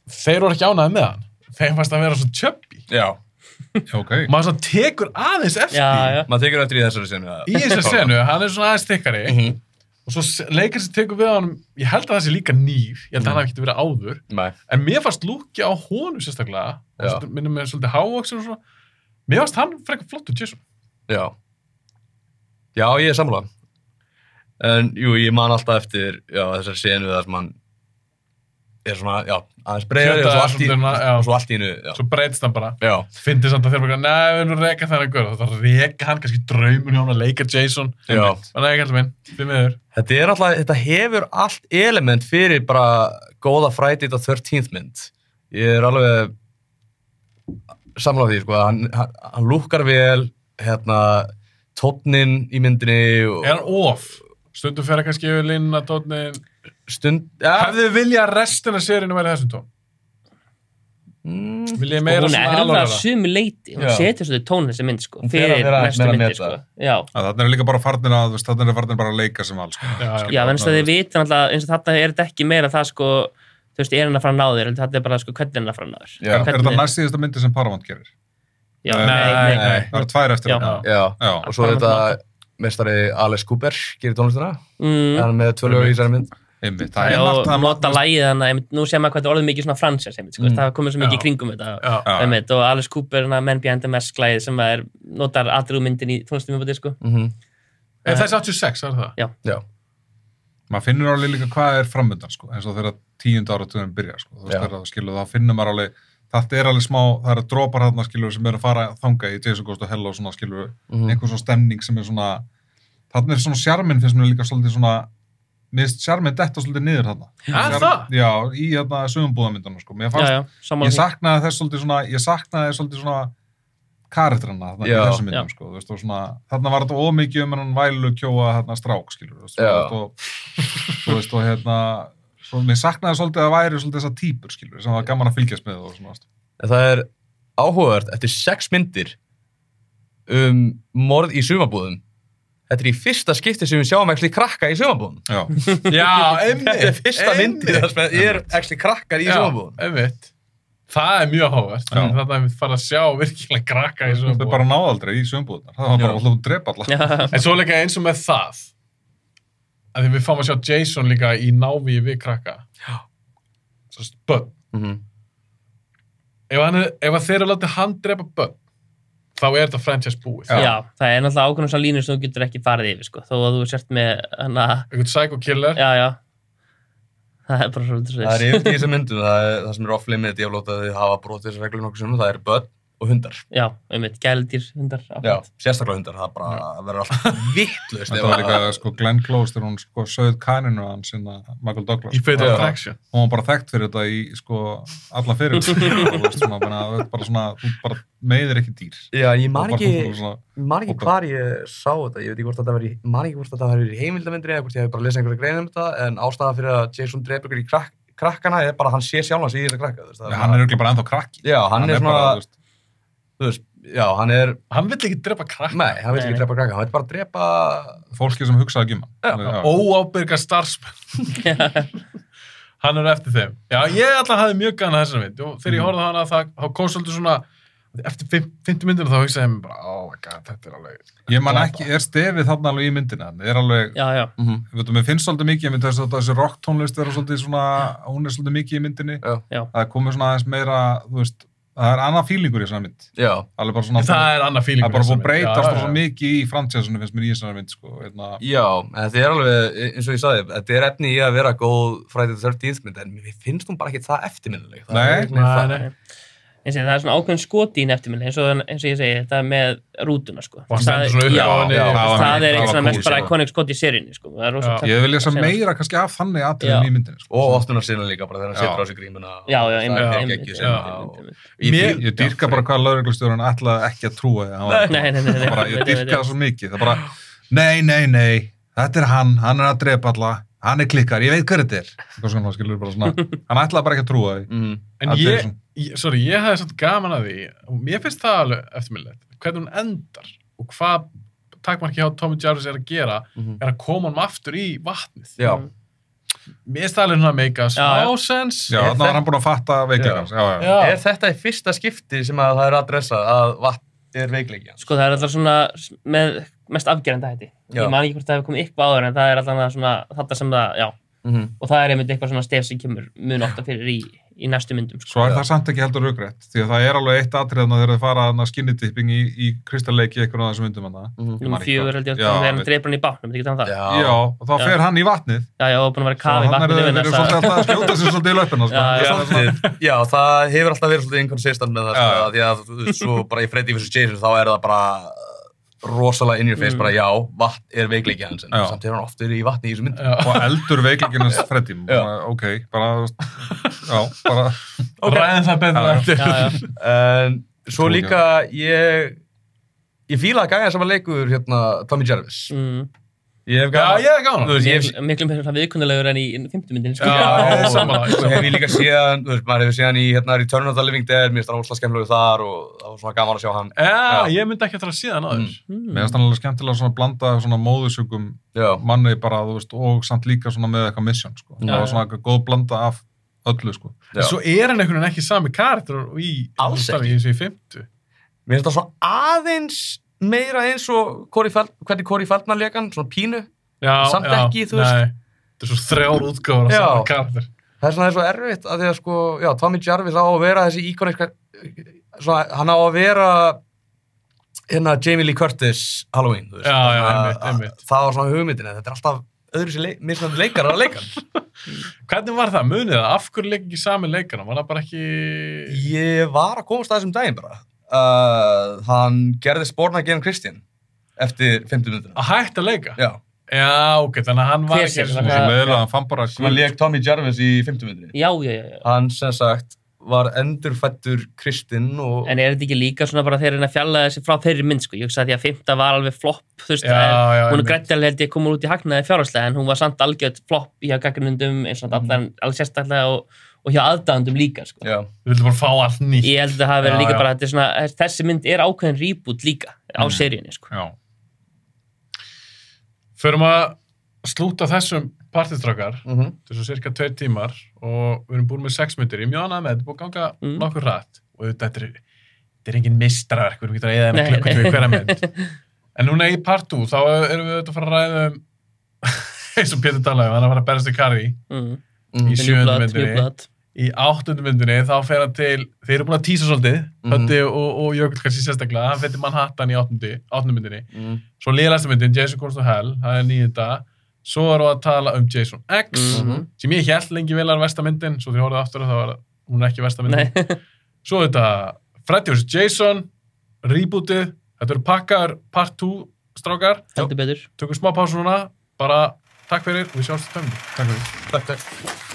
þeir voru ekki ánæði með hann. Þeim fannst að vera svo chubby. Já, ok, Maður svona tekur aðeins eftir já, já, maður tekur eftir í þessari senu. að- í þessar senu, hann er svona aðeins stikkari Mhm. og svo leikar sem tekur við hann ég held að það sé líka nýr, ég held að hann hafi ekki verið áður Nei. en mér fannst lúkja á honum sérstaklega minnum með svolítið hávoksin og svona mér fannst hann frekar flottur Jason Já. Já, ég er sammála. En jú, ég man alltaf eftir já, þessari senu þar sem hann er svona, já, aðeins breyðari og svo allt í, svona, já. svo allt í innu, já. svo breytist hann bara. Já, fyndi samt að þeir bara, neða, við erum að reka þennan gaur. Þá reka hann kannski draumur hjá hann að leika Jason þannig að ekki alltaf minn, því miður. Þetta er alltaf, þetta hefur allt element fyrir bara góða Friday the 13th mynd. Ég er alveg sammála því, sko, hann, hann, hann lúkkar vel, hérna, tónnin í myndinni og er hann off, stundum fer hann kannski yfir linna tónin, stund, ja, hefðu vilja að restina sérinu verið þessum tón mm, vil ég meira hún svona er það alvarlega sumu leiti hún Já. setur svolítið tón þessi mynd sko, Hún fer að fyrir vera næstu meira myndir meta. sko. já, að þarna er líka bara farnir að, þú veist, þarna er farnir bara að leika sem alls sko. Já, já. já, þess að þið vita náttúrulega eins og þarna er þetta ekki meira það sko þú veist, er hann að fara að ná þér, heldur þetta er bara sko hvernig er hann að fara að ná þér Já. er, er þetta Hvernig- næst síðasta myndi sem Paramount gerir já, Nei, nei, nei, nei. það eru tvær eftir Já. hana. já. já, og svo þetta mestari Alex Cooper gerir tónlistina Mm, hann er með tvö lög í þessari mynd einmitt, það já, er margt og það er nota lægið þannig að nú séum maður hvað þetta er orðið mikið svona fransjars sko, Mm. það komið svo mikið Já. í kringum þetta Já. Já. og Alice Cooper, hana, Men Behind the Mask lægið sem er, notar aðrið myndin í tónlistum disco mm -hmm. Er þessi 86, er það? já, maður finnur alveg líka hvað er framöndan sko, eins og þegar tíund áratugun byrja sko, þú veist Já. þegar það skilur þá finnur maður alveg þetta er alveg smá, það eru drópar þarna skilur sem eru að fara þanga í Jason Ghost og Hell og svona skilur, Mhm. einhver svona stemning sem er svona, þarna er svona sjarminn finnst mér líka svolítið svona mér finnst sjarminn detta svolítið niður þarna Er það? Já, í þarna sögumbúðamyndunum sko, mér já, fannst, já, saman ég saknaði þess svolítið svona, ég saknaði svolítið svona karakterina þarna í Já. þessum myndum Já. sko, þú veist, og svona, þarna var þetta ómikið um hennan vælu kjóa þarna strák skilur, veist, Já. og, þú veist, og hérna, svo, mér saknaði svolítið að væri svolítið þessar típur skilur, sem var gaman að fylgjast með og svona, En það er áhugavert eftir sex myndir um morð í sumabúðum þetta er í fyrsta skipti sem við sjáum actually krakka í sumabúðum já, Já, einmitt. þetta er fyrsta myndið þar sem er actually krakkar í Já, sumabúðum einmitt. Það er mjög. Já. Þetta er einmitt fara að sjá virkilega krakka í þau sögumbúðum. bara náðu aldrei í sömbúðunar það var bara Já. alltaf að drepa alla já, En svo líka eins og með það að því við fáum að sjá Jason líka í návíi við krakka. Já. Svo börn. Mhm. Ef, er, ef að þeir eru látið hann drepa börn, þá er þetta franchise búið. já, það er náttúrulega ákveðnum svo línur sem þú getur ekki farið yfir sko, þó að þú sért með hana, Einhvern psycho killer. já, já það er bara svolítið það er yfir í þessum myndum það, er, það sem er off-limit ég hef lótað að þið hafa brotið þessu reglum nokkuð sem það eru börn og hundar. Já, einmitt, gældir, hundar já, sérstaklega hundar, það bara vera alltaf vittlust þetta var líka sko Glenn Close þegar hún sko sögð kaninu hans sinna Michael Douglas. Í Fatal. Attraction. hún var bara þekkt fyrir þetta í sko alla fyrir og veist svona bara, bara svona þú bara meiðir ekki dýr. Já, ég man ekki man ekki hvar ég sá þetta, ég veit ekki hvort þetta í, man ekki hvort þetta var í heimildamindri eða hvort ég hef bara lesið einhverja grein um þetta, en ástæða fyrir að Jason krak, krakkana er bara að hann sé sjálfans í þetta krakka, þú hann er auðvitað bara ennþá krakki. Já, hann, er svona, bara, þú veist, já, hann er, Hann vill ekki drepa krakka. nei, hann vil Nei, ekki drepa krakka, hann vil bara drepa, fólki sem hugsaði ekki um hann. Já. Óábyrga starfsmenn. hann er eftir þeim. Já, ég alltaf hafði mjög gana þessar mynd. Og þegar ég horfði á hana það, þá kom svolítið svona eftir fimm- 50 myndinu þá hugsaði ég mér bara, oh my god, þetta er alveg ég man ekki, er stefið þarna alveg í myndina? Hann er alveg, já, já, mm við veitum, mér finnst svolítið mikið ég myndi þess að þessi rock tónlist er svolítið svona hún er svolítið mikið í myndinni. Já. Það er komið svona aðeins meira, þú veist það er annað fílingur í þessari mynd. Já, alveg bara svona, það er annað fíling það er bara búið að breytast svo mikið í fransjásunum finnst mér í þessari mynd sko, hérna, já, en þetta er alveg, eins og ég sagði, þetta er efni í að vera góð Friday the 13th mynd, en mér finnst hún bara ekki það eftirminnileg. Það Nei, er nei, nei. Eins og það er svona ákveðin skoti í neftiminn eins, og- eins og ég segi, þetta með rútuna sko. Og það, já, á henni. já, Það er svona cool, mest bara iconic skoti í seríunni sko. það er rosa Já. töff ég vil lesa meira kannski af þannig Já. í myndinni sko. Og opnunar sinna líka, bara þegar hann Já. setur á sig grímuna. já, já, og- ég dýrka bara hvað lauruglustjórun ætlaði ekki að trúa ég dýrka það svo mikið það bara, nei, nei, nei þetta er hann, hann er að drepa alla hann er klikkar, ég veit hver þetta er Eitthvað svona, skilur, bara svona. hann ætlaði bara ekki að trúa því Mhm. En ég, svona. ég, sorry, ég hafði svolítið gaman að því og mér finnst það alveg eftirminnilegt hvernig hún endar og hvað takkmarki hjá Tommy Jarvis er að gera Mhm. er að koma hann aftur í vatnið Já, mér finnst það alveg svona meika Já, já. smá sens já, Er þannig var hann búin að fatta veikleikans já, já. Já. er þetta í fyrsta skipti sem að það er adressað að vatn er veikleiki sko það er alltaf svona með mest afgerenda hætti ég man ekki hvort það hefur komið eitthvað áður en það er alltaf svona þetta sem það, já Mhm. og það er einmitt eitthvað svona stef sem kemur mun ofta fyrir í, í næstu myndum sko. svo er Já. það samt ekki heldur raugrætt því að það er alveg eitt atriðna þegar þau fara að skinnidipping í, í kristalleiki eitthvað á þessum myndum hann Mhm. Númer fjögur held ég Já, þegar hann veit. dreipur hann í bátnum, þetta getur hann það Já. já, og þá Já. fer hann í vatnið já, já, og búin að vera kafi í hann er við eru þessa- svolítið alltaf að skjóta sér svolítið í löpina sko. Já, já. Það er já, það hefur alltaf verið svolítið inconsistent með það, Já, sko, já. að því að svo bara í Freddy vs. Jason þá er það bara rosalega in your face, Mm. bara já, vatn er veikleiki hans, en Já. samt hefur hann oft verið í vatni í þessu mynd. Já. og eldur veikleikinans Freddy Já. bara, ok, bara já, bara ræðin það. En svo líka, ég, ég fíla að gæja sem að leikur hérna Tommy Jarvis. Mm. Ég hef já, gaman, ég er gáðan þú veist, ég hef, Miklu- miklu meira viðkunnulegur en í fymtu myndin sko. Já, er sammála. svo hef ég líka séðan, þú veist, maður hefur séðan í hérna Return of the Living Dead, mér finnst það óslega skemmilegu þar og það var svona gaman að sjá hann. já, ég myndi ekki að það að síðan aður Mm. mér finnst hann alveg skemmtilega svona blanda svona móðusjúkum Já, manni bara, þú veist, og samt líka svona með eitthvað mission, sko. Já, það var já. svona góð blanda af öllu, sko. já. svo er hann einhvern veginn ekki sami karakter og í Mér finnst það svona aðeins meira eins og Corey Feld, hvernig Corey Feldman leik hann, svona pínu. já, Samt já, ekki, þú veist. þetta er svo þrjár útgáður af Já. sama karakter Það er svona það er svo erfitt að því að sko, já, Tommy Jarvis á að vera þessi íkoniska, svona, hann á að vera hérna Jamie Lee Curtis Halloween, þú veist. Já, einmitt, að- einmitt. Það var svona hugmyndin, þetta er alltaf öðru leik, misnandi leikar að leika hann. Hvernig var það? Munið það? Af hverju leik ekki sami leikana? Var það bara ekki... Ég var að komast að þessum daginn bara. Uh, hann gerði spórna gegn Kristinn eftir 50 minútur. Að hætta að leika? Já. Já, ok, þannig að hann var ekki... sér? Og svo leiðilega hann fann bara að leik Tommy Jarvis í 50 minútur. Já, já, já, já. Hann sem sagt var endurfættur Kristinn og... En er þetta ekki líka svona bara þeir reyna að fjalla þessi frá þeirri mynd, sko? Ég hugsa að því að fymta var alveg flopp, þú veist, Já, en já, hún er einmitt. grættilega held ég komur út í hagnaði fjárhagslega, en hún var samt algjörð flopp í hjá gaggrindum, eins og allan, alveg sérstaklega og, og hjá aðdæðandum líka, sko. Já. Við vildum bara fá allt nýtt. Ég held að það hafi verið líka já. bara, þetta er svona, þessi mynd er ákveðin reboot líka á Mm. seríunni, sko. Já. Förum að slúta þessum partistrákar. Mm -hmm. Þetta er svo cirka tveir tímar og við erum búin með sex myndir. Ég mjög annað með þetta, er búin að ganga Mm. nokkur hrætt. Og þetta er, þetta er engin mistraverk, við erum ekki að eða með í hverja mynd. En núna í part 2, þá erum við auðvitað að fara að ræða um eins og Pétur talaði, um, hann er að fara að berast í Kari Mm. Í Mhm. New sjöundu myndinni. Í áttundu myndinni, þá fer hann til, þeir eru búin að tísa svolítið, Mhm. Hötti og, og Jökull kannski sérstaklega, hann fer til Manhattan í áttundu myndinni. Mm. Svo líðlæsta myndin, Jason Goes to Hell, það er nýjunda. Svo við að tala um Jason X, Mhm. sem ég held lengi vel að versta myndin, svo því horfði aftur og það var, hún er ekki versta myndin. Nei. Svo þetta Freddy vs. Jason, rebootið, þetta eru pakkar part 2 strákar. Tökum smá pásu núna, bara takk fyrir og við sjáumst í tömmu. Takk fyrir. Takk, takk.